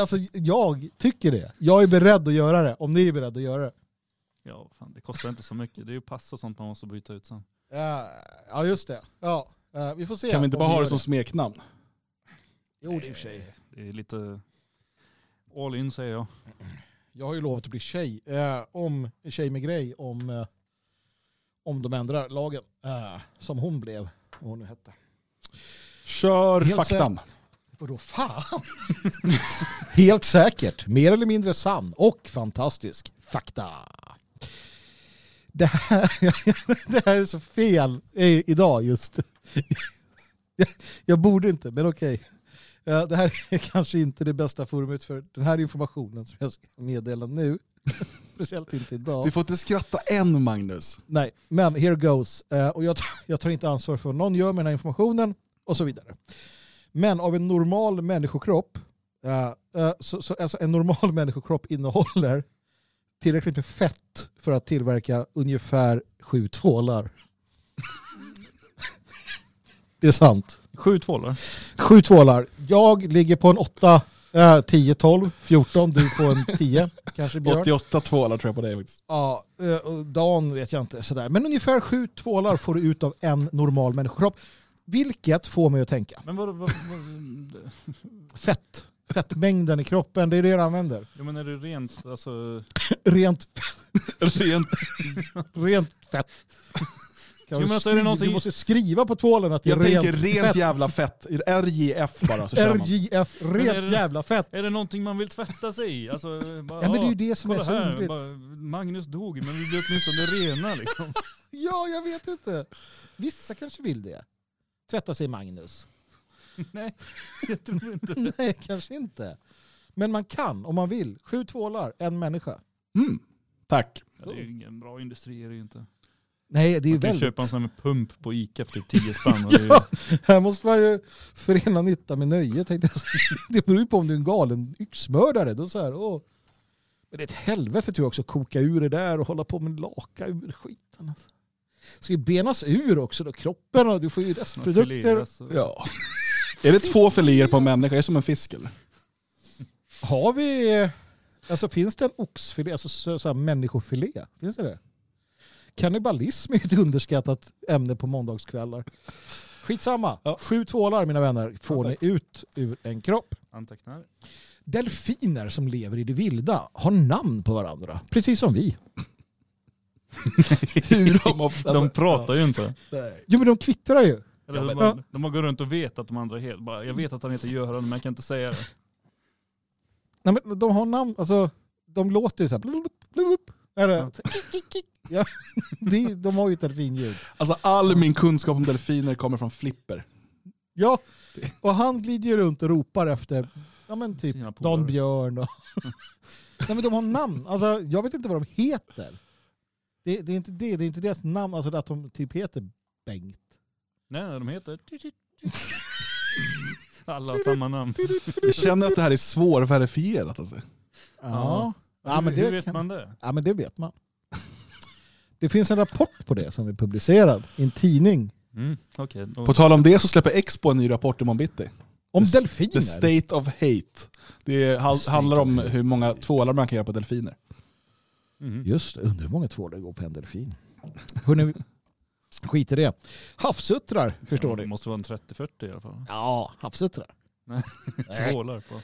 Alltså jag tycker det. Jag är beredd att göra det, om ni är beredda att göra det. Ja, fan, det kostar inte så mycket. Det är ju pass och sånt man måste byta ut sen. Ja, ja just det. Ja, eh, vi får se. Kan vi inte bara ha det som smeknamn? Jo, det är i och för sig. Det är lite all in säger jag. Jag har ju lovat att bli tjej. Eh, om tjej med grej om, eh, om de ändrar lagen. Eh, som hon blev. Vad hon nu hette. Kör Helt faktan. Vadå fan? Helt säkert. Mer eller mindre sann och fantastisk fakta. Det här, det här är så fel idag just. Jag, jag borde inte, men okej. Eh, Det här är kanske inte det bästa forumet för den här informationen som jag ska meddela nu. Speciellt inte idag. Du får inte skratta än Magnus. Nej, men here goes. Eh, och jag, tar- jag tar inte ansvar för vad någon gör med den här informationen och så vidare. Men av en normal människokropp, eh, eh, så, så, alltså en normal människokropp innehåller tillräckligt med fett för att tillverka ungefär sju tvålar. Det är sant. Sju tvålar. Sju tvålar. Jag ligger på en 8, eh, 10, 12, 14. Du på en 10 kanske Björn. 88 tvålar tror jag på dig faktiskt. Ja, eh, och Dan vet jag inte sådär. Men ungefär sju tvålar får du ut av en normal människokropp. Vilket får mig att tänka. Men vad, vad, vad, Fett. Fettmängden i kroppen, det är det du använder. jag menar är det rent, alltså, Rent, Rent, Rent fett. Kan Jo, men alltså, är det någonting- du måste skriva på tvålen att det är jag rent tänker rent fett. jävla fett. RJF bara så kör man. RJF, rent är det- jävla fett. Är det någonting man vill tvätta sig i? Alltså, bara, Ja men det är ju det som är så här, bara, Magnus dog, men vi blir åtminstone rena liksom. Ja, jag vet inte. Vissa kanske vill det. Tvätta sig Magnus. Nej, jag tror inte. Nej, kanske inte. Men man kan om man vill. Sju tvålar, en människa. Mm. Tack. Ja, det är ju ingen bra industri är det ju inte. Nej, det är ju Man kan väldigt... köpa en sån här pump på Ica för typ 10 spänn. ju- Ja, här måste man ju förena nytta med nöje tänkte jag säga. Det beror ju på om du är en galen yxmördare. Då så här, åh. Men det är ett helvete tror jag också att koka ur det där och hålla på med laka ur skiten. Alltså. Ska ju benas ur också då, kroppen och du får ju restprodukter. och- Ja. Är det två filéer på en människa? Är det som en fisk eller? Har vi, alltså finns det en oxfilé, alltså så, så här människofilé? Finns det det? Kannibalism är ett underskattat ämne på måndagskvällar. Skitsamma, Ja. sju tvålar mina vänner får Ja, ni ut ur en kropp. Antecknar. Delfiner som lever i det vilda har namn på varandra, precis som vi. Hur de, alltså, De pratar ju inte. nej. Jo men de kvittrar ju. Eller Ja, de, men- de bara går runt och vet att de andra är helt... Bara, jag vet att han heter Göran men jag kan inte säga det. Nej, men de har namn, alltså de låter ju så här. Blub, blub, eller, Ja. ja, det, är- de har ju ett delfinljud. Alltså all min kunskap om delfiner kommer från Flipper. Ja, och han glider ju runt och ropar efter ja, men typ. Dan Björn. Och Nej, men de har namn. Alltså, jag vet inte vad de heter. Det, det, är inte det. det är inte deras namn, alltså att de typ heter Bengt. Nej, nej, de heter... Alla har samma namn. Jag känner att det här är svårverifierat. Alltså. Ja, ja men, hur det vet kan, man det? ja men det vet man. Det finns en rapport på det som är publicerad i en tidning. Mm, då- På tal om det så släpper Expo en ny rapport imorgon bitti. Om The- delfiner. The State of Hate. Det handlar om hur många tvålar man kan göra på delfiner. Mhm. Just det, undrar hur många tvålar det går på en delfin. Hörrni, skit i det. Havsuttrar, förstår Ja, Det ni. måste vara en 30-40 i alla fall. Ja, havsuttrar. Nej. Tvålar på.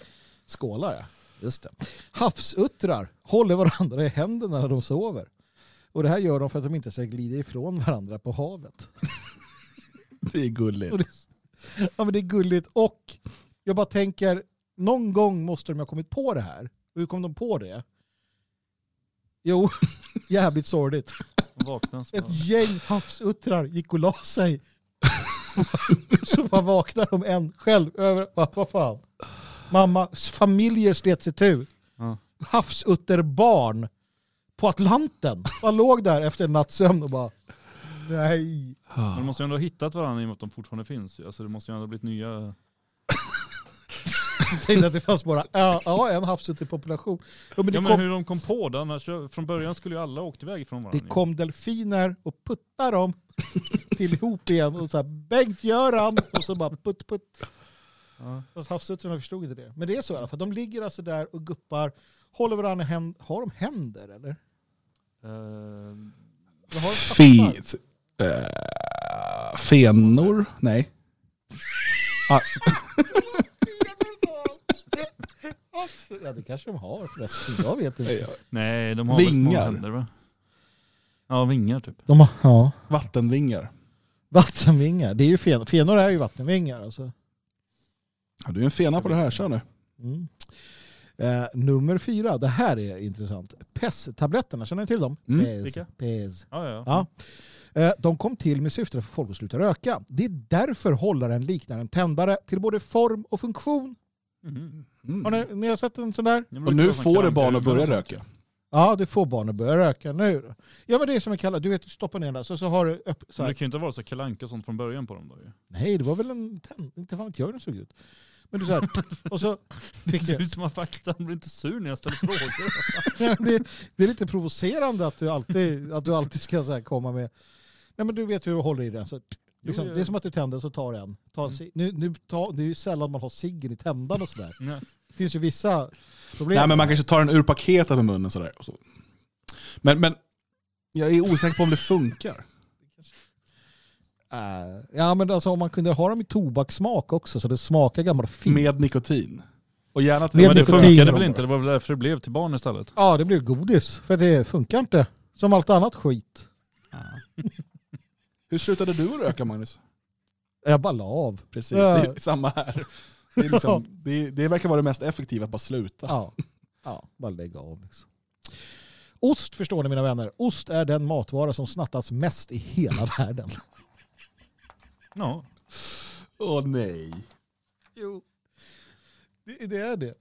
Skålar ja. Just det. Havsuttrar håller varandra i händerna när de sover. Och det här gör de för att de inte ska glida ifrån varandra på havet. Det är gulligt. Ja, men det är gulligt och jag bara tänker, någon gång måste de ha kommit på det här. Och hur kom de på det? Jo, jävligt sorgligt. Ett gäng havsuttrar gick och la sig. Så bara vaknar de en själv över, vad, vad fan. Mamma, familjer slet sig tur. Ja. Havsutterbarn på Atlanten. Man låg där efter en natts sömn och bara nej. Men de måste ju ändå ha hittat varandra i och med att de fortfarande finns. Alltså det måste ju ändå ha blivit nya... Jag tänkte att det fanns bara ja, ja, en havsutterpopulation. Ja, men Ja men kom, hur de kom på det, annars, från början skulle ju alla åkt iväg från varandra. det kom delfiner och puttade dem till ihop igen och så här Bengt-Göran och så bara putt putt. Ja. Fast havsuttrarna förstod inte det. Men det är så i alla fall. De ligger alltså där och guppar, håller varandra i händer. Har de händer eller? Eh, Vad har de Fe, tassar? eh, fenor? Nej. Ah, Ja det kanske de har förresten. Jag vet inte. nej, de har väl små Vingar. händer va? Ja, vingar typ. De har, ja. vattenvingar. Vattenvingar. Det är ju fen, fenor är ju vattenvingar. Alltså. Ja, du är en fena på det här, kör nu. Mm. Eh, nummer fyra, det här är intressant. PES-tabletterna, känner ni till dem? Mm. PES. Vilka? PES. Ja, ja. Ja. Eh, De kom till med syfte att få folk att sluta röka. Det är därför hållaren liknar en tändare till både form och funktion. Mhm. Mm. Har ni, ni har sett en sån där? Och nu får det barn att börja röka. Ja, det får barn att börja röka nu. Ja, men det är som en kallar, du vet, du stoppar ner den där så, så har du upp, så Men här. det kan ju inte vara så kalanka och sånt från början på dem då ju. Nej, det var väl en tänd, inte fan vet jag hur den såg ut. Men du så här, och så fick Du jag, som har fakta, blir inte sur när jag ställer frågor. Det, det är lite provocerande att du alltid, att du alltid ska så här komma med, nej men du vet hur du håller i den. Så, liksom, Jo, jo. Det är som att du tänder så tar en. En Mm. nu, nu tar, det är ju sällan man har ciggen i tändaren och sådär. Det finns ju vissa problem. Nej, men man kanske tar den ur paketet med munnen sådär. Och så. Men, men jag är osäker på om det funkar. Äh, ja men alltså om man kunde ha dem i tobakssmak också så det smakar gammal filt. Med nikotin. Och gärna till Med Men det nikotin. funkade väl inte? Det var väl därför det blev till barn istället? Ja, det blev godis. För det funkar inte. Som allt annat skit. Hur slutade du att röka Magnus? Jag bara la av. Precis, Ja. det är samma här. Det, är liksom, det, det verkar vara det mest effektiva, att bara sluta. Ja, ja bara lägga av. Liksom. Ost förstår ni mina vänner. Ost är den matvara som snattas mest i hela världen. Ja. Åh nej. Jo, det, det är det.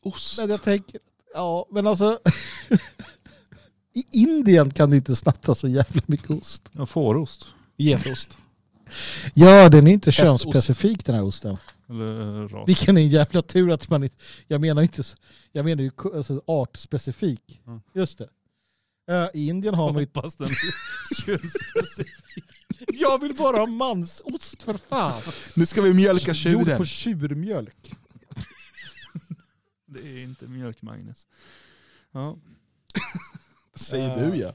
Ost. Men jag tänker, ja men alltså. I Indien kan du inte snatta så jävla mycket ost. ja fårost. Getost. Ja, den är inte Hästost. könsspecifik, den här osten. Eller eh. Vilken är en jävla tur att man inte... Jag menar inte... Jag menar ju alltså, artspecifik. Mm. Just det. Eh, I Indien har man ju... Hoppas den könsspecifik. Jag vill bara ha mansost för fan. Nu ska vi mjölka Gjord tjuren. på tjurmjölk. Det är inte mjölk Magnus. Ja. Säger du ja.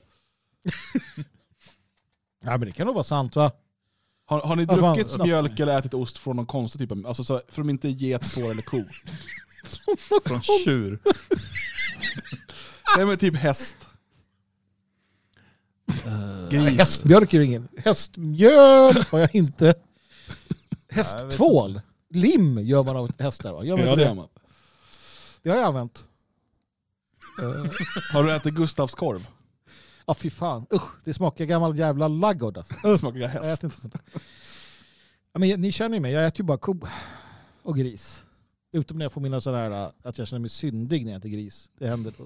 Ja men det kan nog vara sant va? Har, har ni Ja, druckit snabbt. mjölk eller ätit ost från någon konstig typ av... Alltså så, för de inte är get, får eller ko. Från tjur. Nej men typ häst. Nej, Gris. Hästmjölk är ju ingen... Hästmjöl har jag inte. Hästtvål. Lim gör man av hästar va? Gör man Ja, det gör man. det har jag använt. Har du ätit Gustavs korv? Ja fy fan. Usch, det smakar gammal jävla laggård alltså. Det smakar Jag häst. äter inte sånt där. Ja, men ni känner ju mig, jag äter ju bara ko och gris. Utom när jag får mina sådär att jag känner mig syndig när jag äter gris. Det händer då.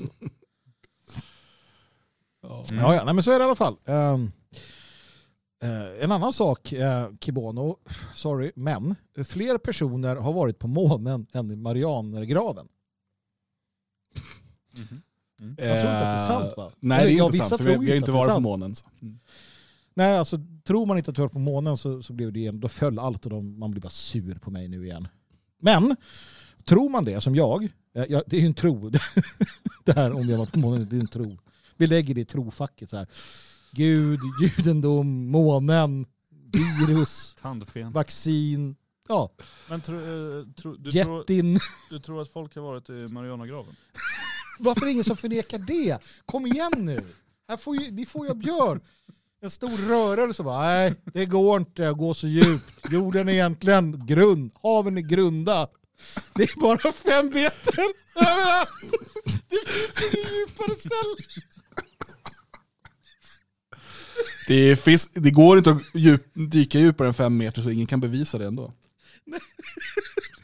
Mm. Ja, ja, nej, men så är det i alla fall. Ehm, eh, en annan sak, uh, Kibono, sorry, men fler personer har varit på månen än i Marianergraven. Mhm. Jag tror inte att det är sant va? Eh, Nej det är inte sant, för vi, vi har inte varit på månen. Så. Nej, alltså tror man inte att du var på månen så, så blev det igen, då föll allt och de, man blir bara sur på mig nu igen. Men tror man det som jag, eh, ja, det är ju en tro. det här om jag var på månen, det är en tro. Vi lägger det i trofacket så här. Gud, judendom, månen, virus, Tandfen. vaccin, ja, Men tro, eh, tro, du, tror, jättin. du tror att folk har varit i Marianagraven? Varför är det ingen som förnekar det? Kom igen nu. Här får ju, ni får ju Björn. En stor rörelse bara, nej det går inte att gå så djupt. Jorden är egentligen grund, haven är grunda. Det är bara fem meter överallt. Det finns inget djupare ställe. Det, finns, det går inte att djup, dyka djupare än fem meter så ingen kan bevisa det ändå.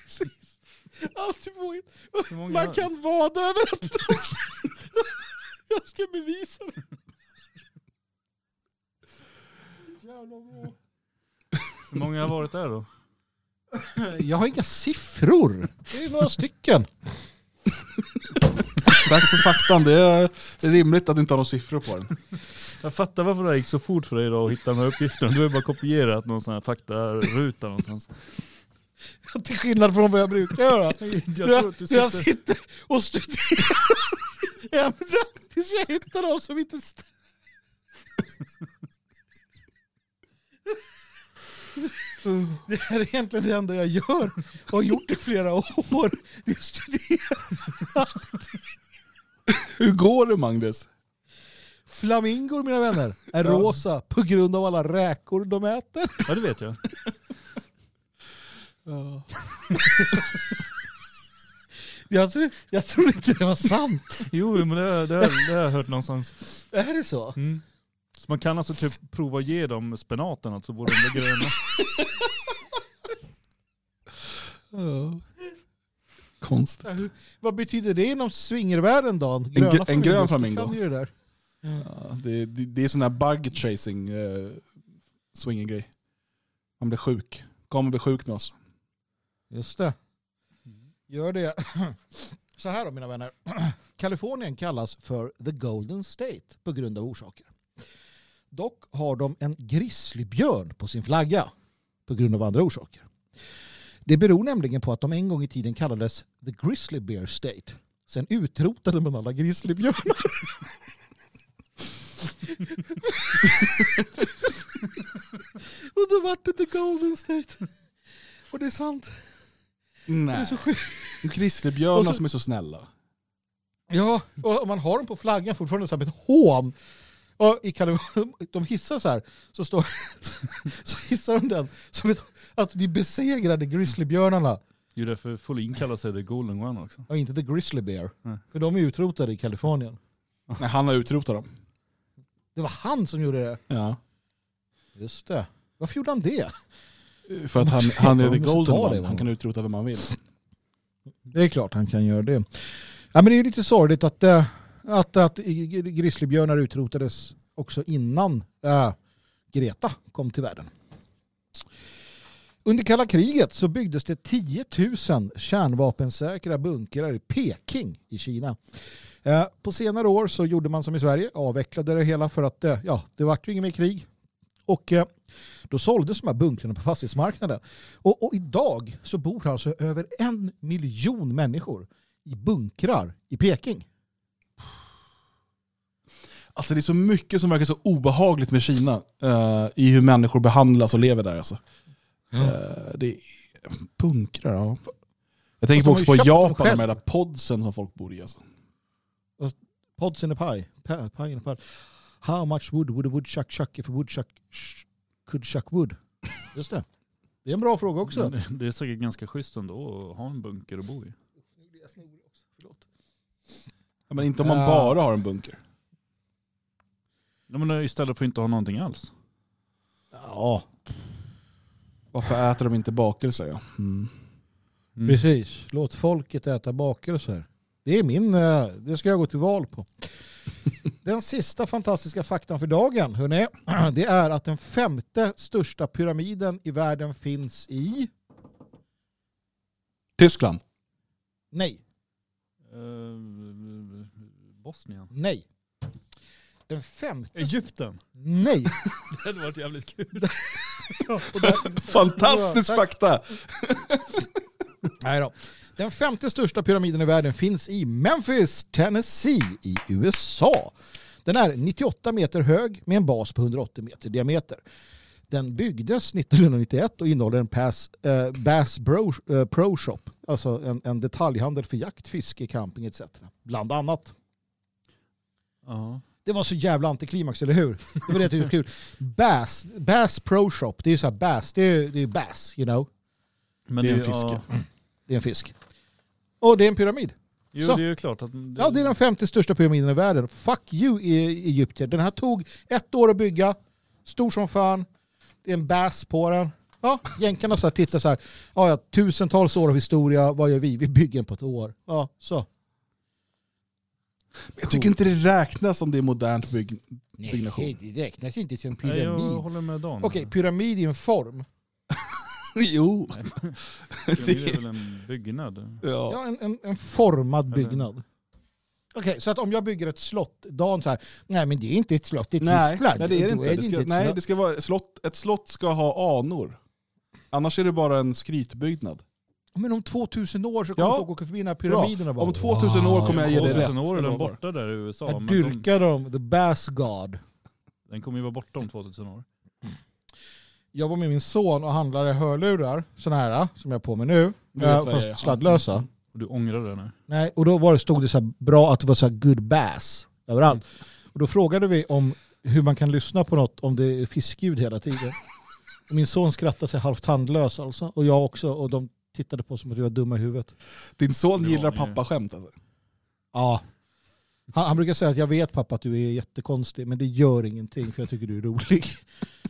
Precis. Alltid Man kan vada överallt. Jag ska bevisa det. Jävla bra. Hur många har varit där då? Jag har inga siffror. Det är några stycken. Tack för faktan, det är det är rimligt att du inte har några siffror på den. Jag fattar varför det gick så fort för dig idag att hitta de här uppgifterna. Du har ju bara kopierat någon sån här faktaruta någonstans. Till skillnad från vad jag brukar göra. Jag Jag, tror att du jag sitter... sitter och studerar ämnen tills jag hittar de som inte Det här är egentligen det enda jag gör och har gjort i flera år. Det är studera. Hur går det Magnus? Flamingor mina vänner är rosa på grund av alla räkor de äter. Ja det vet jag. Jag tror, jag tror inte det var sant. Jo men det, har- det, det har jag hört någonstans. Är det så? Mm. Så man kan alltså typ prova att ge dem spenaten, alltså borde de gröna. Konstigt. Ja, hur- Vad betyder det inom swingervärlden då? En gr- en grön flamingo. Kan ju det där. Ja, det, det, det är sån här bug chasing uh, swinging-grej. Man blir sjuk. Kom och bli sjuk med oss. Just det. Gör det. Så här då mina vänner. Kalifornien kallas för the golden state på grund av orsaker. Dock har de en grizzlybjörn på sin flagga på grund av andra orsaker. Det beror nämligen på att de en gång i tiden kallades the grizzly bear state. Sen utrotade man alla grizzlybjörnar. Och då vart det the golden state. Och det är sant. Det är Nej. så. Grizzlybjörnar som är så snälla. Ja, och man har dem på flaggan fortfarande som ett hån. Och i Kalifornien, de hissar så här, så, står, så hissar de den som ett, att vi besegrade grizzlybjörnarna. Det är därför Folin kallar sig The Golden One också. Och inte the grizzly bear. Nej. För de är utrotade i Kalifornien. Nej, han har utrotat dem. Det var han som gjorde det. Ja. Just det. Varför gjorde han det? För att han, han är the golden one. Han kan utrota vem han vill. Det är klart han kan göra det. Ja, men det är ju lite sorgligt att, eh, att, att grizzlybjörnar utrotades också innan äh, Greta kom till världen. Under kalla kriget så byggdes det 10 000 kärnvapensäkra bunkrar i Peking i Kina. Eh, På senare år så gjorde man som i Sverige, avvecklade det hela för att eh, ja, det vart ju inget mer krig. Och eh, då såldes de här bunkrarna på fastighetsmarknaden. Och, och idag så bor alltså över en miljon människor i bunkrar i Peking. Alltså det är så mycket som verkar så obehagligt med Kina. eh, I hur människor behandlas och lever där. Alltså. Eh, det är bunkrar, ja. Jag tänker de också på Japan, de själv. här där podsen som folk bor i. Alltså. Pods in a pie. Pie in a pie. How much wood would a woodchuck chuck if a woodchuck sh- could chuck wood? Just det. Det är en bra fråga också. Men det- Det är säkert ganska schysst ändå att ha en bunker att bo i. Ja, men inte om man bara har en bunker. Ja, men istället för att inte ha någonting alls. Ja, Varför äter de inte bakelser? Ja? Mm. Mm. precis. Låt folket äta bakelser. Det är min, eh, det ska jag gå till val på. Den sista fantastiska faktan för dagen, hörni, det är att den femte största pyramiden i världen finns i... Tyskland. Nej, Eh, Bosnien. nej. Den femte... Egypten. Nej. Det hade varit jävligt kul. Där- Fantastisk fakta! Nej då. Den femte största pyramiden i världen finns i Memphis, Tennessee i USA. Den är 98 meter hög med en bas på 180 meter diameter. Den byggdes 1991 och innehåller en pass, eh, Bass Bro, eh, Pro Shop, alltså en, en detaljhandel för jakt, fiske, camping etc. Bland annat. Ja. Det var så jävla antiklimax, eller hur? Det var det jag tyckte var kul. Bass, Bass Pro Shop, det är ju så här Bass, det är, är Bass, you know. Men Det är en ju- fiske. Ja, Det är en fisk. Och det är en pyramid. jo, Så. det är ju klart att... Det, Ja, det är den femte största pyramiden i världen. Fuck you i Egypten. Den här tog ett år att bygga. Stor som fan. Det är en bass på den. Ja, jänkarna så här, tittar så här. Ja, ja, tusentals år av historia. Vad gör vi? Vi bygger den på ett år. Ja, så. Jag tycker inte det räknas som det är modernt bygg, byggnation. det räknas inte som Nej, jag pyramid. håller med Dan. Okej, pyramid i en form. jo. Pyramid är väl en byggnad? Ja. Ja, en, en, en formad byggnad. Okej, så att om jag bygger ett slott, Dan så här, nej men det är inte ett slott, det är Nej, Tyskland. nej, det är det inte. Det ska, ett nej, slott. det ska vara, slott, ett slott ska ha anor. Annars är det bara en skrytbyggnad. Men om 2000 år så kommer Ja. folk åka förbi den här pyramiden och bara, Om 2000 år kommer jag ge dig rätt. 2000 år är den borta där i USA. Här men de, dyrkar de the bass god. den kommer ju vara borta om 2000 år. Jag var med min son och handlade hörlurar, sådana här som jag har på mig nu, är. fast sladdlösa. Och du ångrar det nu? Nej, och då var det, stod det så här bra att det var så här good bass överallt. Och då frågade vi om hur man kan lyssna på något om det är fiskljud hela tiden. Min son skrattade sig halvt tandlös alltså, och jag också, och de tittade på som att vi var dumma i huvudet. Din son Det gillar pappaskämt alltså. Ja. Han, han brukar säga att jag vet pappa att du är jättekonstig, men det gör ingenting för jag tycker du är rolig.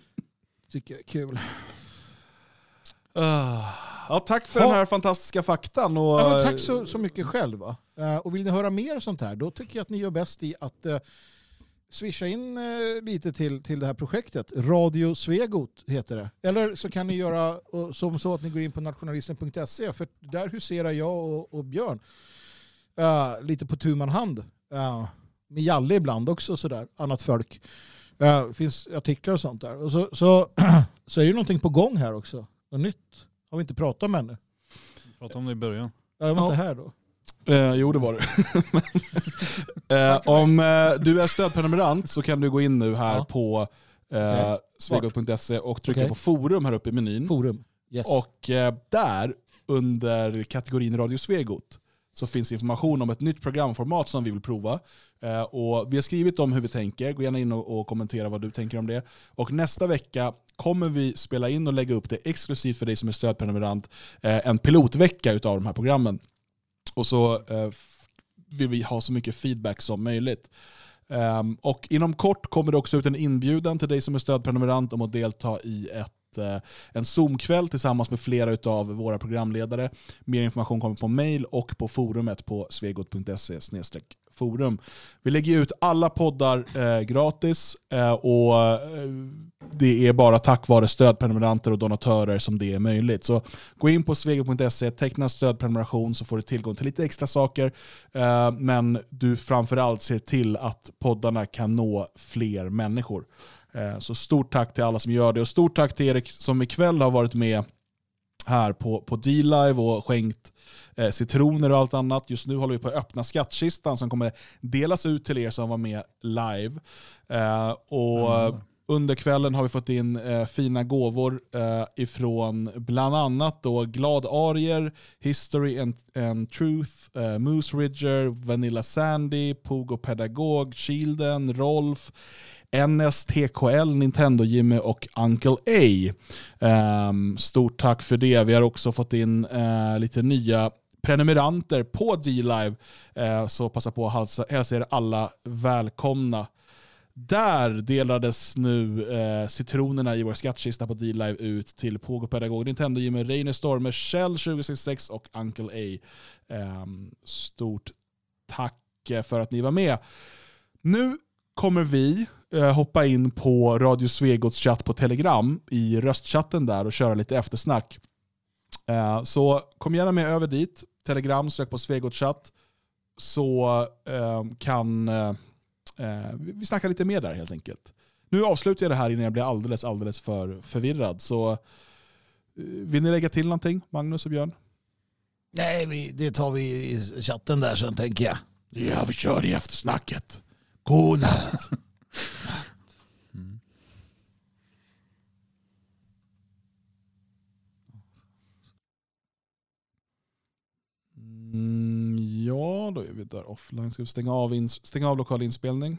tycker jag är kul. Ah. Ja, tack för Ha. den här fantastiska faktan. Och, Ja, tack så, så mycket själva. Eh, och vill ni höra mer sånt här, då tycker jag att ni gör bäst i att uh, swisha in eh, lite till, till det här projektet. Radio Svegot heter det. Eller så kan ni göra som så att ni går in på nationalisten.se för där huserar jag och, och Björn eh, lite på tu hand. Uh, med Jalle ibland också sådär, annat folk. Det finns artiklar och sånt där. Och så, så, så är det någonting på gång här också. Något nytt har vi inte pratat om ännu. Prata om det i början. Ja, Jag var Ja. inte här då. Eh, jo, det var det. eh, om eh, du är stödprenumerant så kan du gå in nu här Ja. på eh, svegot.se och trycka Okej. på forum här uppe i menyn. Forum. Yes. Och eh, där, under kategorin Radio Svegot så finns information om ett nytt programformat som vi vill prova. Eh, och vi har skrivit om hur vi tänker, gå gärna in och, och, kommentera vad du tänker om det. Och nästa vecka kommer vi spela in och lägga upp det exklusivt för dig som är stödprenumerant, eh, en pilotvecka av de här programmen. Och så eh, vill vi ha så mycket feedback som möjligt. Um, och inom kort kommer det också ut en inbjudan till dig som är stödprenumerant om att delta i ett, uh, en Zoom-kväll tillsammans med flera av våra programledare. Mer information kommer på mail och på forumet på svegot.se forum. Vi lägger ut alla poddar eh, gratis eh, och eh, det är bara tack vare stödprenumeranter och donatörer som det är möjligt. Så gå in på svego.se, teckna stödprenumeration så får du tillgång till lite extra saker. Eh, men du framförallt ser till att poddarna kan nå fler människor. Eh, så stort tack till alla som gör det och stort tack till Erik som ikväll har varit med här på, på D-Live och skänkt eh, citroner och allt annat. Just nu håller vi på att öppna skattkistan som kommer delas ut till er som var med live. Eh, och mm. Under kvällen har vi fått in eh, fina gåvor eh, ifrån bland annat då Glad Arier, History and, and Truth, eh, Moose Ridger, Vanilla Sandy, Pogo Pedagog, Shielden, Rolf, NSTKL, Nintendo Jimmy och Uncle A. Um, stort tack för det. Vi har också fått in uh, lite nya prenumeranter på D-Live. Uh, eh, så passa på att hälsa er alla välkomna. Där delades nu eh, citronerna i vår skattkista på D-Live ut till Pågopedagog, Nintendo Jimmy, Reine Stormer, Shell 2066 och Uncle A. Eh, stort tack för att ni var med. Nu kommer vi hoppa in på Radio Svegots chatt på Telegram i röstchatten där och köra lite eftersnack. Eh, så kom gärna med över dit. Telegram, sök på Svegots chatt. Så eh, kan eh, eh, vi snacka lite mer där helt enkelt. Nu avslutar jag det här innan jag blir alldeles, alldeles för förvirrad. Så eh, vill ni lägga till någonting, Magnus och Björn? Nej, det tar vi i chatten där sen tänker jag. Ja, vi kör i eftersnacket. God natt. Mm, ja, då är vi där offline. Ska vi stänga av, stänga av lokal inspelning?